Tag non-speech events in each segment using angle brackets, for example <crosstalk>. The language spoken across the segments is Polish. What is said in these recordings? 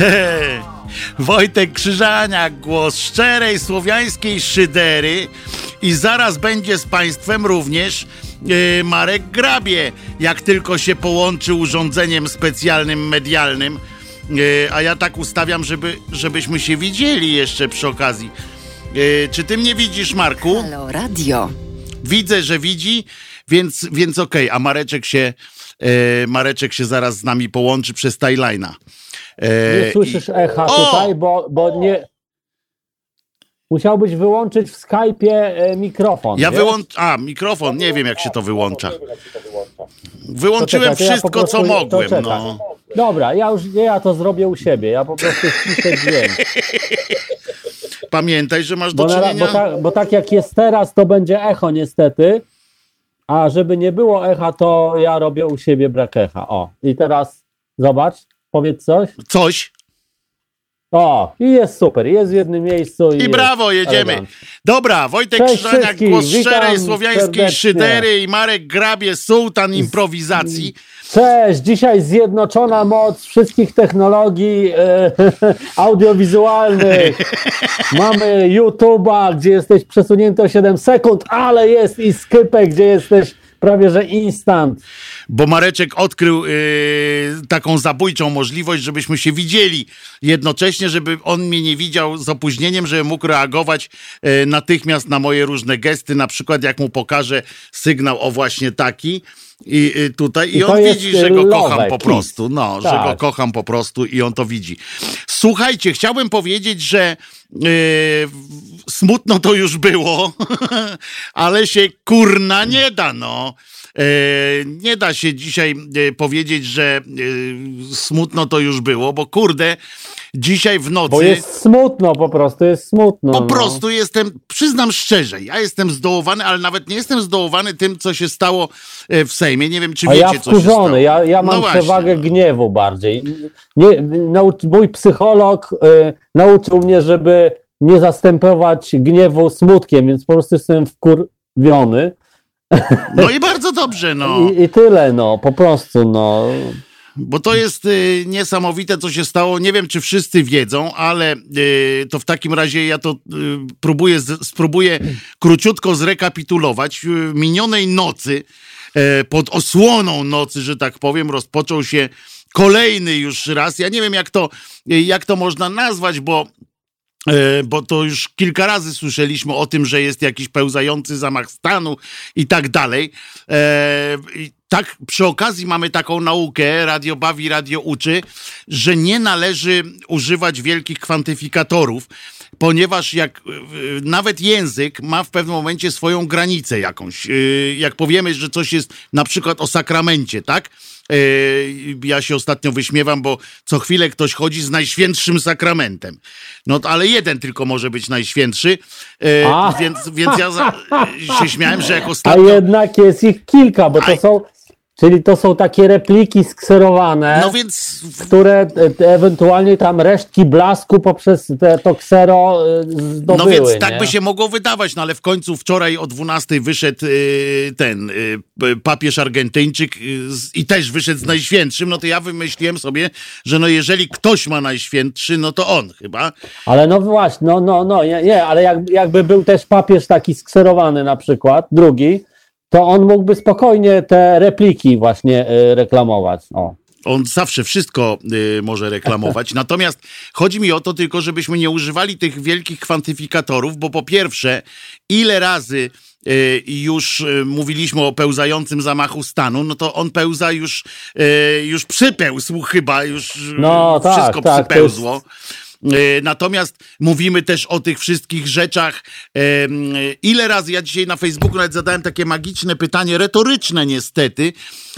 <laughs> Wojtek Krzyżaniak, głos szczerej słowiańskiej szydery i zaraz będzie z Państwem również yy, Marek Grabie, jak tylko się połączy urządzeniem specjalnym medialnym. Yy, a ja tak ustawiam, żeby, żebyśmy się widzieli jeszcze przy okazji. Yy, czy ty mnie widzisz, Marku? Halo Radio. Widzę, że widzi, więc, więc okej, okay. a Mareczek się, Mareczek się zaraz z nami połączy przez Tajlina. Nie e, słyszysz echa o! tutaj, bo, bo nie. Musiałbyś wyłączyć w Skype'ie e, mikrofon. Ja wyłączę. A, mikrofon, nie wiem jak się to wyłącza. Wyłączyłem wszystko, ja prostu, co mogłem. No. Dobra, ja już ja to zrobię u siebie. Ja po prostu ściszę dźwięk. <laughs> Pamiętaj, że masz do bo, czynienia... bo, ta, bo tak jak jest teraz, to będzie echo niestety. A żeby nie było echa, to ja robię u siebie brak echa. O, i teraz zobacz. Powiedz coś. Coś. O, i jest super, jest w jednym miejscu. I, I brawo, jedziemy. Dobra, Wojtek Krzyżaniak, głos szczerej słowiańskiej szydery i Marek Grabie, sułtan improwizacji. Cześć, dzisiaj zjednoczona moc wszystkich technologii e, <laughs> audiowizualnych. <laughs> Mamy YouTube'a, gdzie jesteś przesunięty o 7 sekund, ale jest i Skype, gdzie jesteś prawie że instant. Bo Mareczek odkrył yy, taką zabójczą możliwość, żebyśmy się widzieli jednocześnie, żeby on mnie nie widział z opóźnieniem, żeby mógł reagować yy, natychmiast na moje różne gesty, na przykład jak mu pokażę sygnał o właśnie taki, i y, tutaj i, I on widzi, że go kocham po prostu. No, tak. że go tak. kocham po prostu i on to widzi. Słuchajcie, chciałbym powiedzieć, że yy, smutno to już było, <laughs> ale się kurna nie da, no. Yy, nie da się dzisiaj yy, powiedzieć, że smutno to już było, bo kurde, dzisiaj w nocy. Bo jest smutno, po prostu jest smutno. Po no. prostu jestem, przyznam szczerze, ja jestem zdołowany, ale nawet nie jestem zdołowany tym, co się stało e, w Sejmie. Nie wiem, czy A wiecie, ja co się stało. Ja, ja mam no przewagę gniewu bardziej. Nie, mój psycholog y, nauczył mnie, żeby nie zastępować gniewu smutkiem, więc po prostu jestem wkurwiony. No i bardzo dobrze, no. I, I, tyle, no, po prostu, no. Bo to jest y, niesamowite, co się stało. Nie wiem, czy wszyscy wiedzą, ale y, to w takim razie ja to y, próbuję, z, spróbuję króciutko zrekapitulować. Minionej nocy, y, pod osłoną nocy, że tak powiem, rozpoczął się kolejny już raz. Ja nie wiem, jak to, jak to można nazwać, bo E, bo to już kilka razy słyszeliśmy o tym, że jest jakiś pełzający zamach stanu i tak dalej. E, tak, przy okazji mamy taką naukę, radio bawi, radio uczy, że nie należy używać wielkich kwantyfikatorów, ponieważ jak e, nawet język ma w pewnym momencie swoją granicę jakąś. Jak powiemy, że coś jest na przykład o sakramencie, tak? Ja się ostatnio wyśmiewam, bo co chwilę ktoś chodzi z najświętszym sakramentem. No ale jeden tylko może być najświętszy, yy, więc, więc ja się śmiałem, że jak ostatnio... A jednak jest ich kilka, bo to są Czyli to są takie repliki skserowane, no więc... które ewentualnie tam resztki blasku poprzez te, to ksero zdobyły. No więc tak nie? by się mogło wydawać, no ale w końcu wczoraj o 12 wyszedł y, ten papież Argentyńczyk i też wyszedł z Najświętszym, no to ja wymyśliłem sobie, że no jeżeli ktoś ma Najświętszy, no to on chyba. Ale no właśnie, no, no, no, nie, nie ale jak, jakby był też papież taki skserowany na przykład, drugi, to on mógłby spokojnie te repliki właśnie y, reklamować. O. On zawsze wszystko y, może reklamować. <laughs> Natomiast chodzi mi o to tylko, żebyśmy nie używali tych wielkich kwantyfikatorów, bo po pierwsze, ile razy y, już y, mówiliśmy o pełzającym zamachu stanu, no to on pełza już, y, już przypełzł chyba, już no, wszystko tak, przypełzło. Tak, E, natomiast mówimy też o tych wszystkich rzeczach. Ile razy ja dzisiaj na Facebooku nawet zadałem takie magiczne pytanie, retoryczne niestety,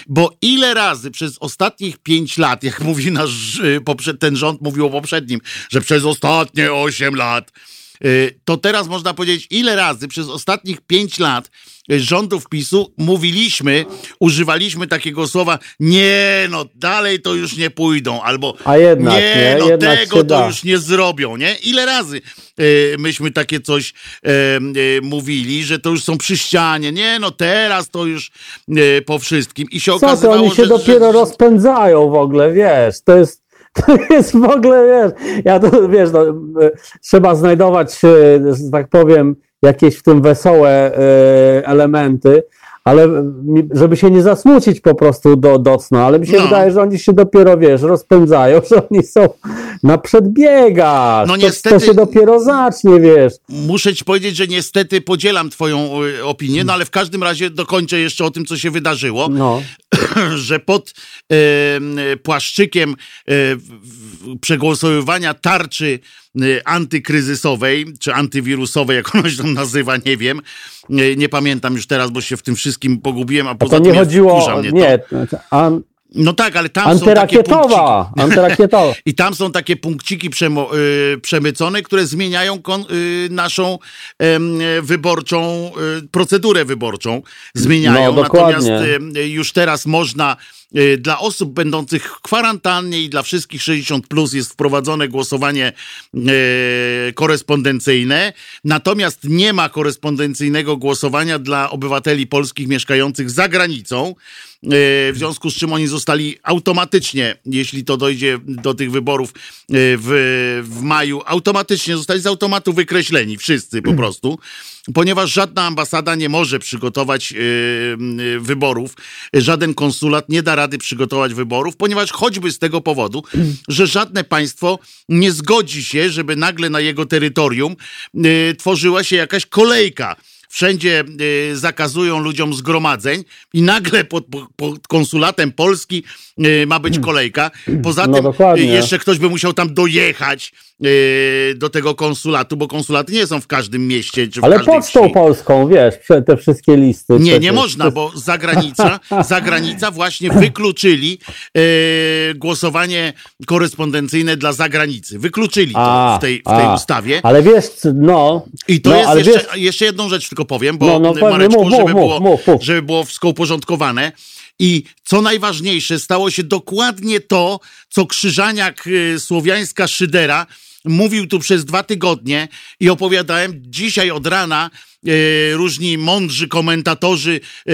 bo ile razy przez ostatnich pięć lat, jak <laughs> mówi nasz e, ten rząd mówił o poprzednim, że przez ostatnie osiem lat Y, to teraz można powiedzieć, ile razy przez ostatnich pięć lat y, rządów PiSu mówiliśmy, używaliśmy takiego słowa, nie, no dalej to już nie pójdą, albo A jednak, nie, no jednak tego to już nie zrobią, nie? Ile razy y, myśmy takie coś y, y, mówili, że to już są przy ścianie, nie, no teraz to już y, po wszystkim. I się Co okazywało, to, oni się że, dopiero że... rozpędzają w ogóle, wiesz, to jest To jest w ogóle, wiesz, ja to, wiesz, no, trzeba znajdować, że tak powiem, jakieś w tym wesołe elementy, ale żeby się nie zasmucić po prostu do, docna, ale mi się no. wydaje, że oni się dopiero, wiesz, rozpędzają, <laughs> że oni są na przedbiegach. No niestety. To, to się dopiero zacznie, wiesz. Muszę ci powiedzieć, że niestety podzielam twoją y, opinię, no ale w każdym razie dokończę jeszcze o tym, co się wydarzyło. No. <clears throat> że pod e, płaszczykiem e, przegłosowywania tarczy e, antykryzysowej, czy antywirusowej, jak ona się tam nazywa, nie wiem. Nie, nie pamiętam już teraz, bo się w tym wszystkim pogubiłem, a poza a to nie chodziło, nie, an, no tak, ale tam Antyrakietowa, są takie antyrakietowa. <laughs> I tam są takie punkciki przemo, y, przemycone, które zmieniają kon, y, naszą y, wyborczą, procedurę wyborczą. Zmieniają. No, Natomiast y, już teraz można y, dla osób będących w kwarantannie i dla wszystkich 60 plus jest wprowadzone głosowanie y, korespondencyjne. Natomiast nie ma korespondencyjnego głosowania dla obywateli polskich mieszkających za granicą. E, w związku z czym oni zostali automatycznie, jeśli to dojdzie do tych wyborów w, w maju, automatycznie zostali z automatu wykreśleni, wszyscy po <clears throat> prostu ponieważ żadna ambasada nie może przygotować yy, wyborów, żaden konsulat nie da rady przygotować wyborów, ponieważ choćby z tego powodu, że żadne państwo nie zgodzi się, żeby nagle na jego terytorium yy, tworzyła się jakaś kolejka wszędzie y, zakazują ludziom zgromadzeń i nagle pod, pod konsulatem Polski y, ma być kolejka. Poza no tym dokładnie. jeszcze ktoś by musiał tam dojechać y, do tego konsulatu, bo konsulaty nie są w każdym mieście. Czy w Ale pocztą wsi. polską, wiesz, te wszystkie listy. Nie, nie można, bo zagranica, <laughs> zagranica właśnie wykluczyli głosowanie korespondencyjne dla zagranicy. Wykluczyli to w tej, w tej ustawie. Ale wiesz, no... I to no, jest jeszcze, wiesz... jeszcze jedną rzecz tylko tylko powiem, bo no, no, Mareczku, mów, żeby, mów, było, mów, żeby było wszystko uporządkowane. I co najważniejsze, stało się dokładnie to, co Krzyżaniak y, Słowiańska Szydera mówił tu przez dwa tygodnie i opowiadałem dzisiaj od rana różni mądrzy komentatorzy e,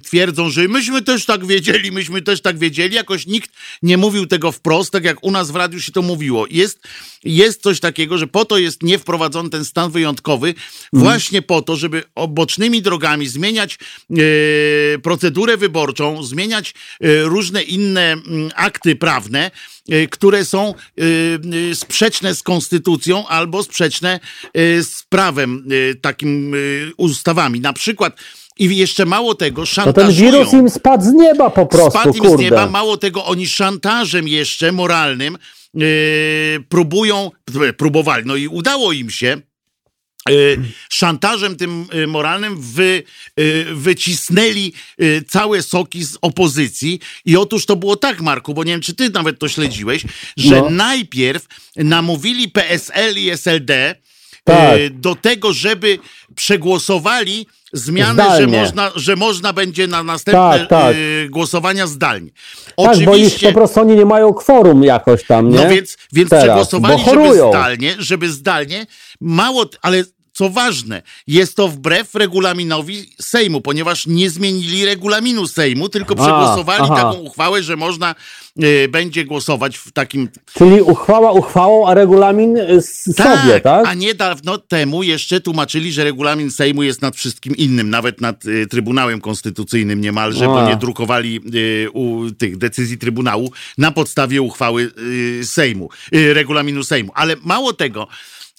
twierdzą, że myśmy też tak wiedzieli, myśmy też tak wiedzieli. Jakoś nikt nie mówił tego wprost, tak jak u nas w radiu się to mówiło. Jest, jest coś takiego, że po to jest nie wprowadzony ten stan wyjątkowy, mhm. właśnie po to, żeby obocznymi drogami zmieniać e, procedurę wyborczą, zmieniać e, różne inne mm, akty prawne, e, które są e, e, sprzeczne z konstytucją albo sprzeczne z prawem takim ustawami. Na przykład i jeszcze mało tego, szantażują. To ten wirus im spadł z nieba po prostu, Spadł im kurde. z nieba, mało tego, oni szantażem jeszcze moralnym yy, próbują, próbowali, no i udało im się, y, szantażem tym y, moralnym wy, wycisnęli całe soki z opozycji. I otóż to było tak, Marku, bo nie wiem, czy ty nawet to śledziłeś, że no. najpierw namówili PSL i SLD, tak. E, do tego, żeby przegłosowali zmiany, że można, że można będzie na następne tak, tak. E, głosowania zdalnie. Oczywiście, tak, bo już po prostu oni nie mają kworum jakoś tam, nie? No więc, więc Teraz, przegłosowali, żeby zdalnie, żeby zdalnie, mało, ale co ważne, jest to wbrew regulaminowi Sejmu, ponieważ nie zmienili regulaminu Sejmu, tylko przegłosowali a, taką uchwałę, że można y, będzie głosować w takim. Czyli uchwała uchwałą, a regulamin tak, sobie, tak? A niedawno temu jeszcze tłumaczyli, że regulamin Sejmu jest nad wszystkim innym, nawet nad y, Trybunałem Konstytucyjnym niemalże, a. bo nie drukowali y, u, tych decyzyi Trybunału na podstawie uchwały y, Sejmu, y, regulaminu Sejmu. Ale mało tego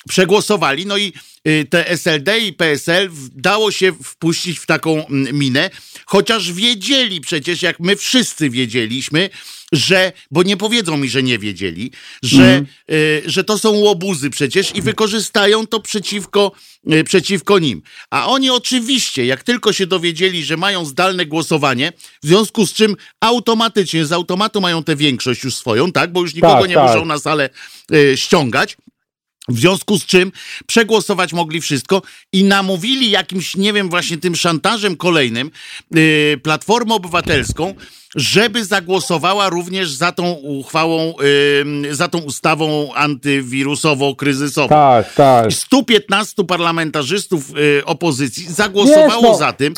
przegłosowali, no i y, te SLD i PSL dało się wpuścić w taką minę, chociaż wiedzieli przecież, jak my wszyscy wiedzieliśmy, że, bo nie powiedzą mi, że nie wiedzieli, że, mm. y, że to są łobuzy przecież i wykorzystają to przeciwko, y, przeciwko nim. A oni oczywiście, jak tylko się dowiedzieli, że mają zdalne głosowanie, w związku z czym automatycznie, z automatu mają tę większość już swoją, tak, bo już nikogo tak, nie tak. muszą na salę y, ściągać, w związku z czym przegłosować mogli wszystko i namówili jakimś, nie wiem, właśnie tym szantażem kolejnym yy, Platformę Obywatelską, żeby zagłosowała również za tą uchwałą, yy, za tą ustawą antywirusowo-kryzysową. Tak, tak. 115 parlamentarzystów yy, opozycji zagłosowało Wiesz, no. za tym.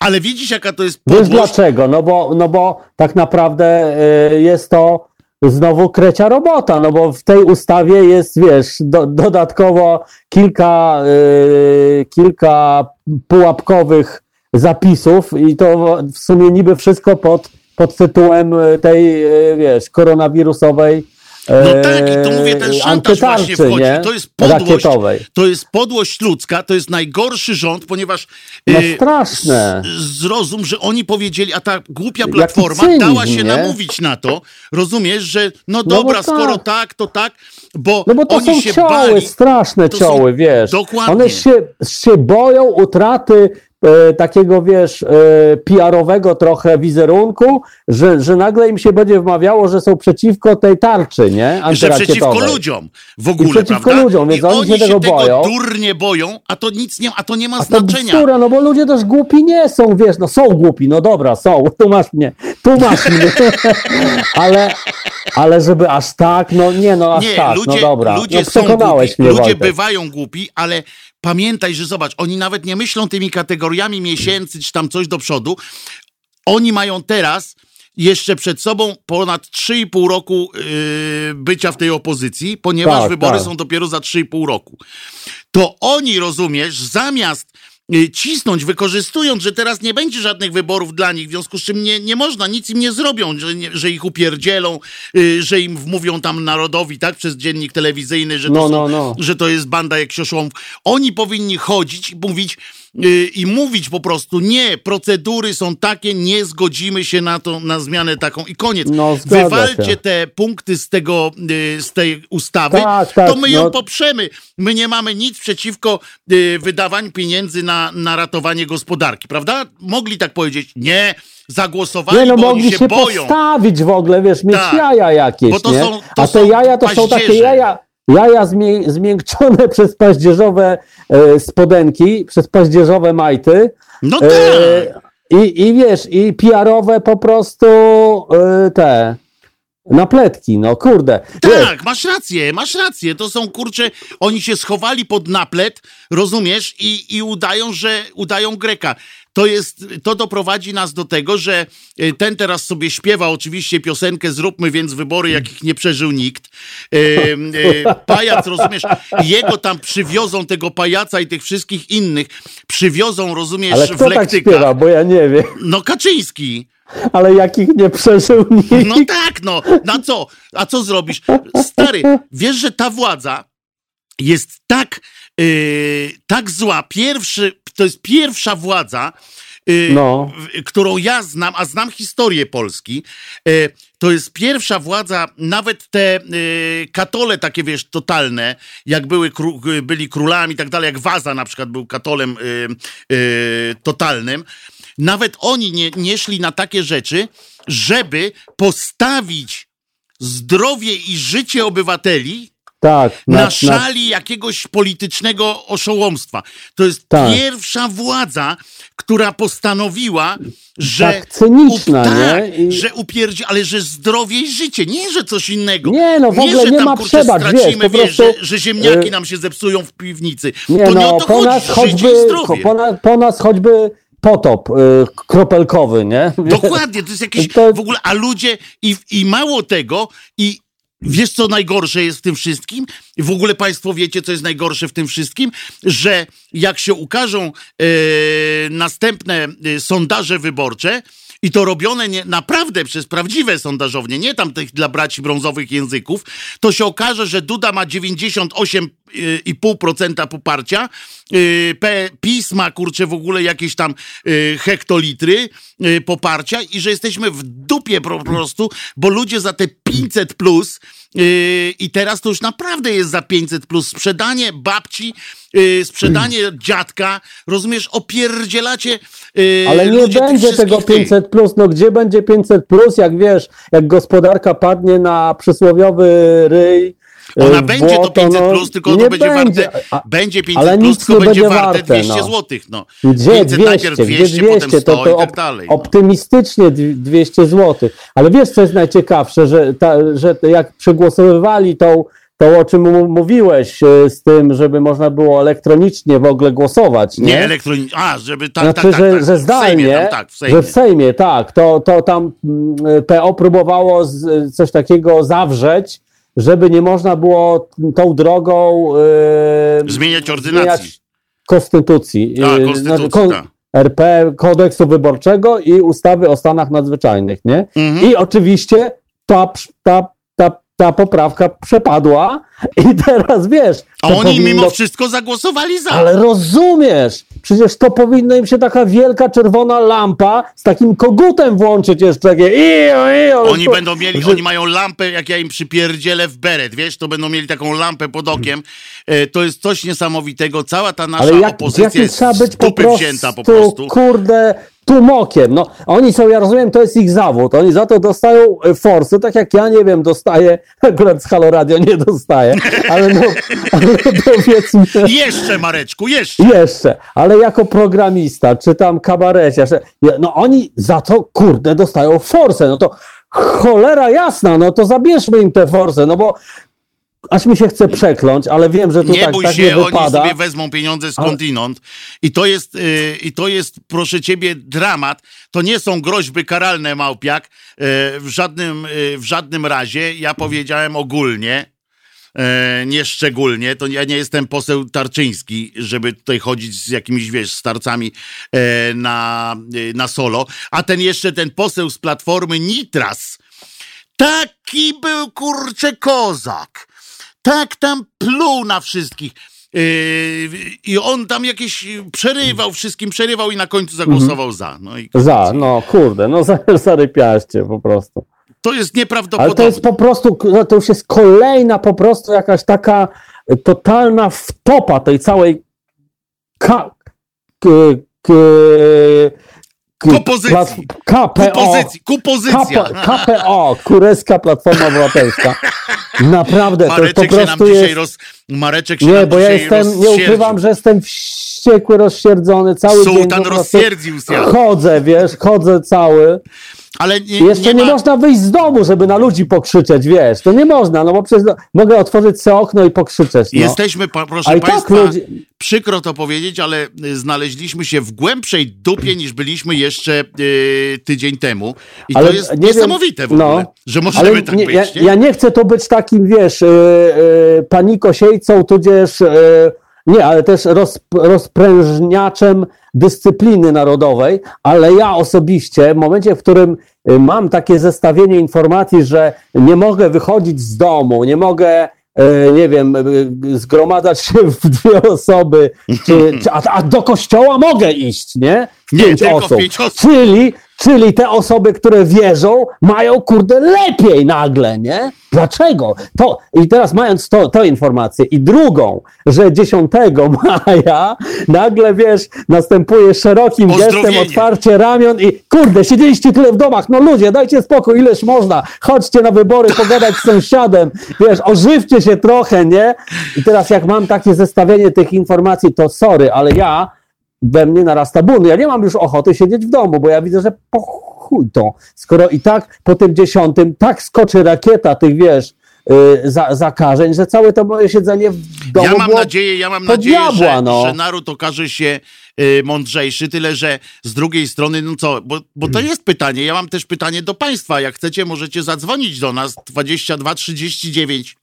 Ale widzisz, jaka to jest podłość? Wiesz dlaczego? No bo, no bo tak naprawdę yy, jest to znowu krecia robota, no bo w tej ustawie jest, wiesz, do, dodatkowo kilka, yy, kilka pułapkowych zapisów i to w sumie niby wszystko pod, pod tytułem tej, yy, wiesz, koronawirusowej no tak, i to mówię, ten szantaż właśnie wchodzi. Nie? To jest podłość, to jest podłość ludzka, to jest najgorszy rząd, ponieważ no e, straszne. zrozum, że oni powiedzieli, a ta głupia platforma cynizm, dała się nie? namówić na to, rozumiesz, że no dobra, no skoro tak. tak, to tak, bo, no bo to oni są się cioły, bali. straszne cioły, są, wiesz. Dokładnie. One się, się boją utraty e, takiego, wiesz, e, PR-owego trochę wizerunku, że, że nagle im się będzie wmawiało, że są przeciwko tej tarczy, nie? Że przeciwko ludziom w ogóle, I przeciwko prawda? ludziom, więc I oni, się tego boją. durnie boją, a to nic nie, a to nie ma A to znaczenia. bzdura, no bo ludzie też głupi nie są, wiesz, no są głupi, no dobra, są, <laughs> tu masz mnie, tu masz mnie, <laughs> ale, ale żeby aż tak, no nie, no aż nie, tak, ludzie, no dobra, ludzie no są głupi, ludzie Wojtek. bywają głupi, ale pamiętaj, że zobacz, oni nawet nie myślą tymi kategoriami miesięcy, czy tam coś do przodu. Oni mają teraz jeszcze przed sobą ponad 3,5 roku yy, bycia w tej opozycji, ponieważ Tak, wybory tak. są dopiero za 3,5 roku. To oni, rozumiesz, zamiast cisnąć, wykorzystując, że teraz nie będzie żadnych wyborów dla nich, w związku z czym nie, nie można, nic im nie zrobią, że, nie, że ich upierdzielą, y, że im wmówią tam narodowi, tak, przez dziennik telewizyjny, że to, No, są, no, no. że to jest banda jak sioszłomów. Oni powinni chodzić i mówić, y, i mówić po prostu, nie, procedury są takie, nie zgodzimy się na to, na zmianę taką i koniec. No, Wywalcie się. te punkty z tego, y, z tej ustawy, Tak, tak, to my ją no. poprzemy. My nie mamy nic przeciwko y, wydawaniu pieniędzy na, na ratowanie gospodarki, prawda? Mogli tak powiedzieć, nie, zagłosowali, Nie no, bo mogli się, się boją. postawić w ogóle, wiesz, mieć Tak. jaja jakieś, nie? są- A te jaja to są takie jaja, jaja zmię, zmiękczone <laughs> przez paździerzowe e, spodenki, przez paździerzowe majty. No tak. E, i, I wiesz, i PR-owe po prostu e, te napletki, no kurde. Wiesz, Tak, masz rację, masz rację. To są kurcze, oni się schowali pod naplet, rozumiesz, i, i udają, że udają Greka. To jest, to doprowadzi nas do tego, że y, ten teraz sobie śpiewa oczywiście piosenkę Zróbmy więc wybory, jakich nie przeżył nikt. Y, y, pajac, rozumiesz, jego tam przywiozą, tego pajaca i tych wszystkich innych, przywiozą, rozumiesz, ale w kto tak lektyka. śpiewa, bo ja nie wiem. No Kaczyński. Ale jakich nie przeżył nikt. No tak, no. Na co? A co zrobisz? Stary, wiesz, że ta władza jest tak, yy, tak zła. Pierwszy, to jest pierwsza władza, yy, No. którą ja znam, a znam historię Polski. Yy, to jest pierwsza władza, nawet te yy, katole takie, wiesz, totalne, jak były, byli królami i tak dalej, jak Waza na przykład był katolem totalnym, nawet oni nie, nie szli na takie rzeczy, żeby postawić zdrowie i życie obywateli Tak, na, na, na, szali jakiegoś politycznego oszołomstwa. To jest Tak. pierwsza władza, która postanowiła, że Tak cyniczna, up- tak, nie? I- że upierdzi, ale że zdrowie i życie, nie, że coś innego. Nie, no w ogóle że nie tam, ma kurczę, przebacz, stracimy, wiesz, prostu, że, że ziemniaki y, nam się zepsują w piwnicy. Nie to nie no, o to po chodzi, nas choćby, po, na, po nas choćby potop y, kropelkowy, nie? Dokładnie, to jest jakieś To- w ogóle, a ludzie i, i mało tego, i wiesz co najgorsze jest w tym wszystkim? W ogóle państwo wiecie, co jest najgorsze w tym wszystkim? Że jak się ukażą e, następne e, sondaże wyborcze, i to robione nie, naprawdę przez prawdziwe sondażownie, nie tam tych dla braci brązowych języków, to się okaże, że Duda ma 98,5% poparcia, yy, P, PiS ma kurczę w ogóle jakieś tam yy, hektolitry yy, poparcia i że jesteśmy w dupie po prostu, bo ludzie za te 500 plus i teraz to już naprawdę jest za 500 plus sprzedanie babci, sprzedanie dziadka, rozumiesz, opierdzielacie Ale nie będzie tego tych. 500 plus, no gdzie będzie 500 plus, jak wiesz, jak gospodarka padnie na przysłowiowy ryj. Ona y, w będzie to błoto, 500 no, plus, tylko ono będzie, będzie. warte. A- Będzie 500 ale plus, tylko będzie warte warte, 200 no. złotych. No. Gdzie 500 200, najpierw 200, gdzie 200, potem 100 to, to i tak dalej. No. optymistycznie dwi- 200 zł. Ale wiesz, co jest najciekawsze, że, ta, że jak przegłosowywali tą, to, o czym mówiłeś, e, z tym, żeby można było elektronicznie w ogóle głosować. Nie, nie elektronicznie. A, żeby tak, znaczy, tak, tak, że, tak. że zdalnie, w Sejmie, tam, tak, w Sejmie. że w Sejmie, tak, to, to tam mm, PO próbowało z, coś takiego zawrzeć, żeby nie można było tą drogą yy, zmieniać ordynacji. Zmieniać konstytucji. A, konstytucji, kon, tak. RP, kodeksu wyborczego i ustawy o stanach nadzwyczajnych, nie? Mhm. I oczywiście ta, ta, ta, poprawka przepadła i <laughs> teraz wiesz. A oni powinno... mimo wszystko zagłosowali za. Ale rozumiesz, przecież to powinno im się taka wielka czerwona lampa z takim kogutem włączyć jeszcze takie. Ijo, ijo, oni to... będą mieli, oni mają lampę, jak ja im przypierdzielę w beret, wiesz, to będą mieli taką lampę pod okiem. E, to jest coś niesamowitego. Cała ta nasza Ale jak, opozycja jest trzeba być po prostu, wzięta po prostu. Kurde, tłumokiem. No, oni są, ja rozumiem, to jest ich zawód. Oni za to dostają e, forsy, tak jak ja, nie wiem, dostaję, <laughs> akurat z Halo Radio nie dostaję, ale no, <laughs> ale powiedzmy... Jeszcze, Mareczku, jeszcze! Jeszcze, ale jako programista, czy tam kabarecie, no oni za to, kurde, dostają forsę, no to cholera jasna, no to zabierzmy im te forsę, no bo aż mi się chce przekląć, ale wiem, że tu nie tak, bój tak się, nie wypada. oni sobie wezmą pieniądze skądinąd i to jest, yy, i to jest, proszę ciebie, dramat. To nie są groźby karalne, Małpiak, yy, w, żadnym, yy, w żadnym razie. Ja powiedziałem ogólnie, yy, nie szczególnie, to ja nie jestem poseł Tarczyński, żeby tutaj chodzić z jakimiś, wiesz, starcami yy, na, yy, na solo, a ten jeszcze, ten poseł z Platformy Nitras, taki był, kurczę, kozak tak tam pluł na wszystkich. Yy, I on tam jakieś przerywał, wszystkim przerywał i na końcu zagłosował za. No i za, no kurde, no <laughs> zarypiaście po prostu. To jest nieprawdopodobne. Ale to jest po prostu, to już jest kolejna po prostu jakaś taka totalna wtopa tej całej ka, k, k, Kupozycji. KPO. Kupozycji. Kupozycja. KPO. Kureska Platforma Obywatelska. <laughs> Naprawdę, Mareczek to po prostu się nam jest... roz... Mareczek się Nie, bo ja jestem, nie ukrywam, że jestem wściekły, rozsierdzony, cały Sułtan dzień. rozsierdził się. Chodzę, wiesz, chodzę cały. Ale nie, Jeszcze nie, nie ma... można wyjść z domu, żeby na ludzi pokrzyczeć, wiesz. To nie można, no bo przecież no, mogę otworzyć sobie okno i pokrzyczeć. No. Jesteśmy, proszę tak Państwa, tak ludzi... przykro to powiedzieć, ale y, znaleźliśmy się w głębszej dupie niż byliśmy jeszcze y, tydzień temu. I ale to jest niesamowite wiem, w ogóle, no, że możemy ale tak nie, być. Ja, nie? ja, nie chcę to być takim, wiesz, yy, yy, panikosiejcą, tudzież... Yy, nie, ale też roz, rozprężniaczem dyscypliny narodowej, ale ja osobiście, w momencie, w którym y, mam takie zestawienie informacji, że nie mogę wychodzić z domu, nie mogę y, nie wiem, y, zgromadzać się w dwie osoby, czy, czy a, a, do kościoła mogę iść, nie? W nie, pięć osób. W pięć osób. Czyli Czyli te osoby, które wierzą, mają kurde lepiej nagle, nie? Dlaczego? To, I teraz mając to, to informację i drugą, że 10 <laughs> maja nagle, wiesz, następuje szerokim gestem otwarcie ramion i kurde, siedzieliście tyle w domach, no ludzie, dajcie spokój, ileż można, chodźcie na wybory, pogadać z sąsiadem, wiesz, ożywcie się trochę, nie? I teraz jak mam takie zestawienie tych informacji, to sorry, ale ja we mnie narasta bunt. Ja nie mam już ochoty siedzieć w domu, bo ja widzę, że po chuj to. Skoro i tak po tym dziesiątym tak skoczy rakieta tych, wiesz, yy, za, zakażeń, że całe to moje siedzenie w domu Ja mam nadzieję, ja mam nadzieję, diabła, że, no. że naród okaże się yy, mądrzejszy, tyle że z drugiej strony, no co, bo, bo to jest pytanie, ja mam też pytanie do państwa, jak chcecie możecie zadzwonić do nas 22 39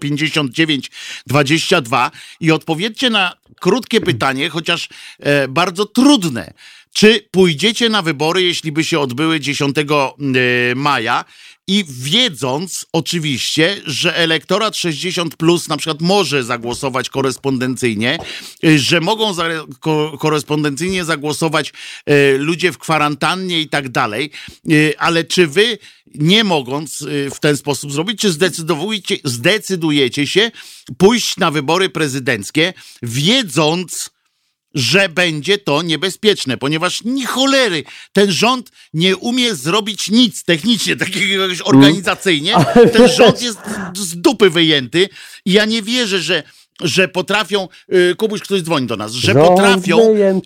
059 22 i odpowiedzcie na krótkie pytanie, chociaż e, bardzo trudne. Czy pójdziecie na wybory, jeśli by się odbyły 10 e, maja i wiedząc oczywiście, że elektorat 60 plus na przykład może zagłosować korespondencyjnie, e, że mogą za, ko, korespondencyjnie zagłosować e, ludzie w kwarantannie i tak dalej, e, ale czy wy nie mogąc y, w ten sposób zrobić, czy zdecydujecie, zdecydujecie się pójść na wybory prezydenckie, wiedząc, że będzie to niebezpieczne, ponieważ ni cholery, ten rząd nie umie zrobić nic technicznie, takiego organizacyjnie. Ten rząd jest z dupy wyjęty i ja nie wierzę, że że potrafią, y, Kubuś, ktoś dzwoni do nas, że Rząd potrafią,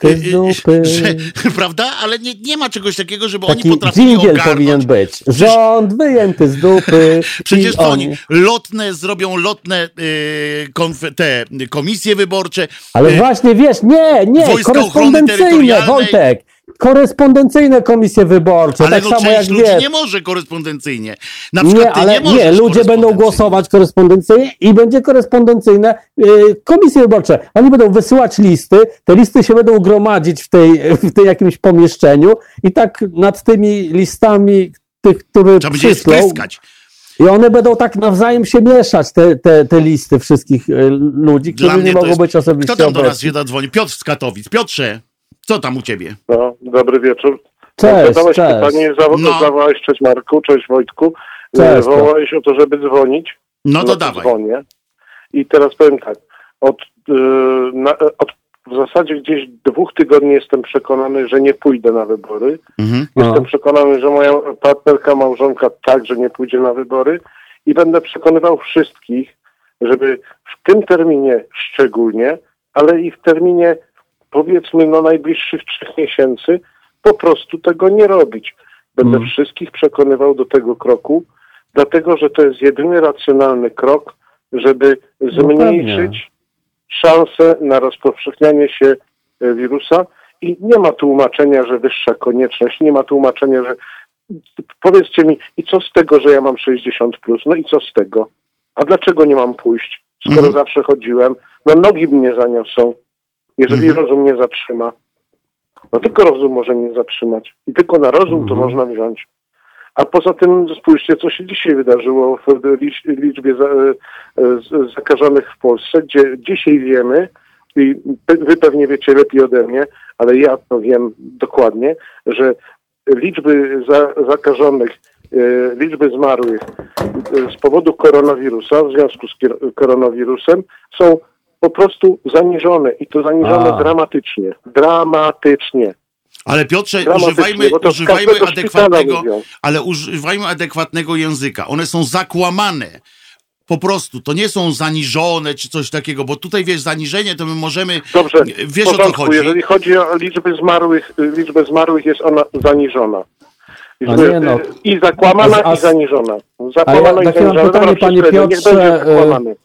z dupy. <laughs> że, <laughs> prawda? Ale nie, nie ma czegoś takiego, żeby Taki oni potrafili ogarnąć. powinien być. Rząd wyjęty z dupy. <laughs> Przecież to oni lotne zrobią lotne y, konf- te komisje wyborcze. Ale y, właśnie wiesz, nie, nie, korespondencyjne. Wojtek. Korespondencyjne komisje wyborcze, ale tak no samo jak ludzi wiesz. nie może korespondencyjnie. Na przykład Nie, ale nie nie, ludzie będą głosować korespondencyjnie i będzie korespondencyjne y, komisje wyborcze. Oni będą wysyłać listy, te listy się będą gromadzić w tej, w tej jakimś pomieszczeniu i tak nad tymi listami tych, które Trzeba będzie spryskać. i one będą tak nawzajem się mieszać, te, te, te listy wszystkich y, ludzi, którzy nie mogą jest- być osobiście Kto tam do nas się zadzwoni? Piotr z Katowic. Piotrze, co tam u ciebie? No, dobry wieczór. Cześć, Zadałeś cześć. pytanie, zawo- No. zawołałeś, cześć Marku, cześć Wojtku. Cześć, E, Wołałeś o to, żeby dzwonić. No to to dawaj. Dzwonię. I teraz powiem tak. Od, e, na, od w zasadzie gdzieś dwóch tygodni jestem przekonany, że nie pójdę na wybory. Mhm. Jestem No. przekonany, że moja partnerka, małżonka także nie pójdzie na wybory i będę przekonywał wszystkich, żeby w tym terminie szczególnie, ale i w terminie powiedzmy no najbliższych trzech miesięcy po prostu tego nie robić. Będę Mm. wszystkich przekonywał do tego kroku, dlatego że to jest jedyny racjonalny krok, żeby No zmniejszyć szanse na rozpowszechnianie się e, wirusa i nie ma tłumaczenia, że wyższa konieczność, nie ma tłumaczenia, że powiedzcie mi, i co z tego, że ja mam 60 plus? No i co z tego? A dlaczego nie mam pójść, skoro Mhm. zawsze chodziłem? No nogi mnie zaniosą, jeżeli Mhm. rozum mnie zatrzyma. No tylko rozum może mnie zatrzymać i tylko na rozum to Mhm. można wziąć. A poza tym spójrzcie, co się dzisiaj wydarzyło w licz- liczbie e, z- zakażonych w Polsce, gdzie dzisiaj wiemy, i wy pewnie wiecie lepiej ode mnie, ale ja to wiem dokładnie, że liczby za, zakażonych, e, liczby zmarłych e, z powodu koronawirusa, w związku z koronawirusem, są po prostu zaniżone i to zaniżone A. dramatycznie. Dramatycznie. Ale Piotrze, używajmy, bo to z używajmy adekwatnego, mówią. ale używajmy adekwatnego języka. One są zakłamane. Po prostu, to nie są zaniżone czy coś takiego, bo tutaj wiesz, zaniżenie to my możemy. Dobrze, Wiesz w o co porządku. chodzi. Jeżeli chodzi o liczby zmarłych, y, liczbę zmarłych jest ona zaniżona. A nie no. I zakłamana, A- a- i zaniżona. A ja Zakłamana i mam zaniżona. pytanie, Dobra, Piotrze, Niech będzie y, zakłamany.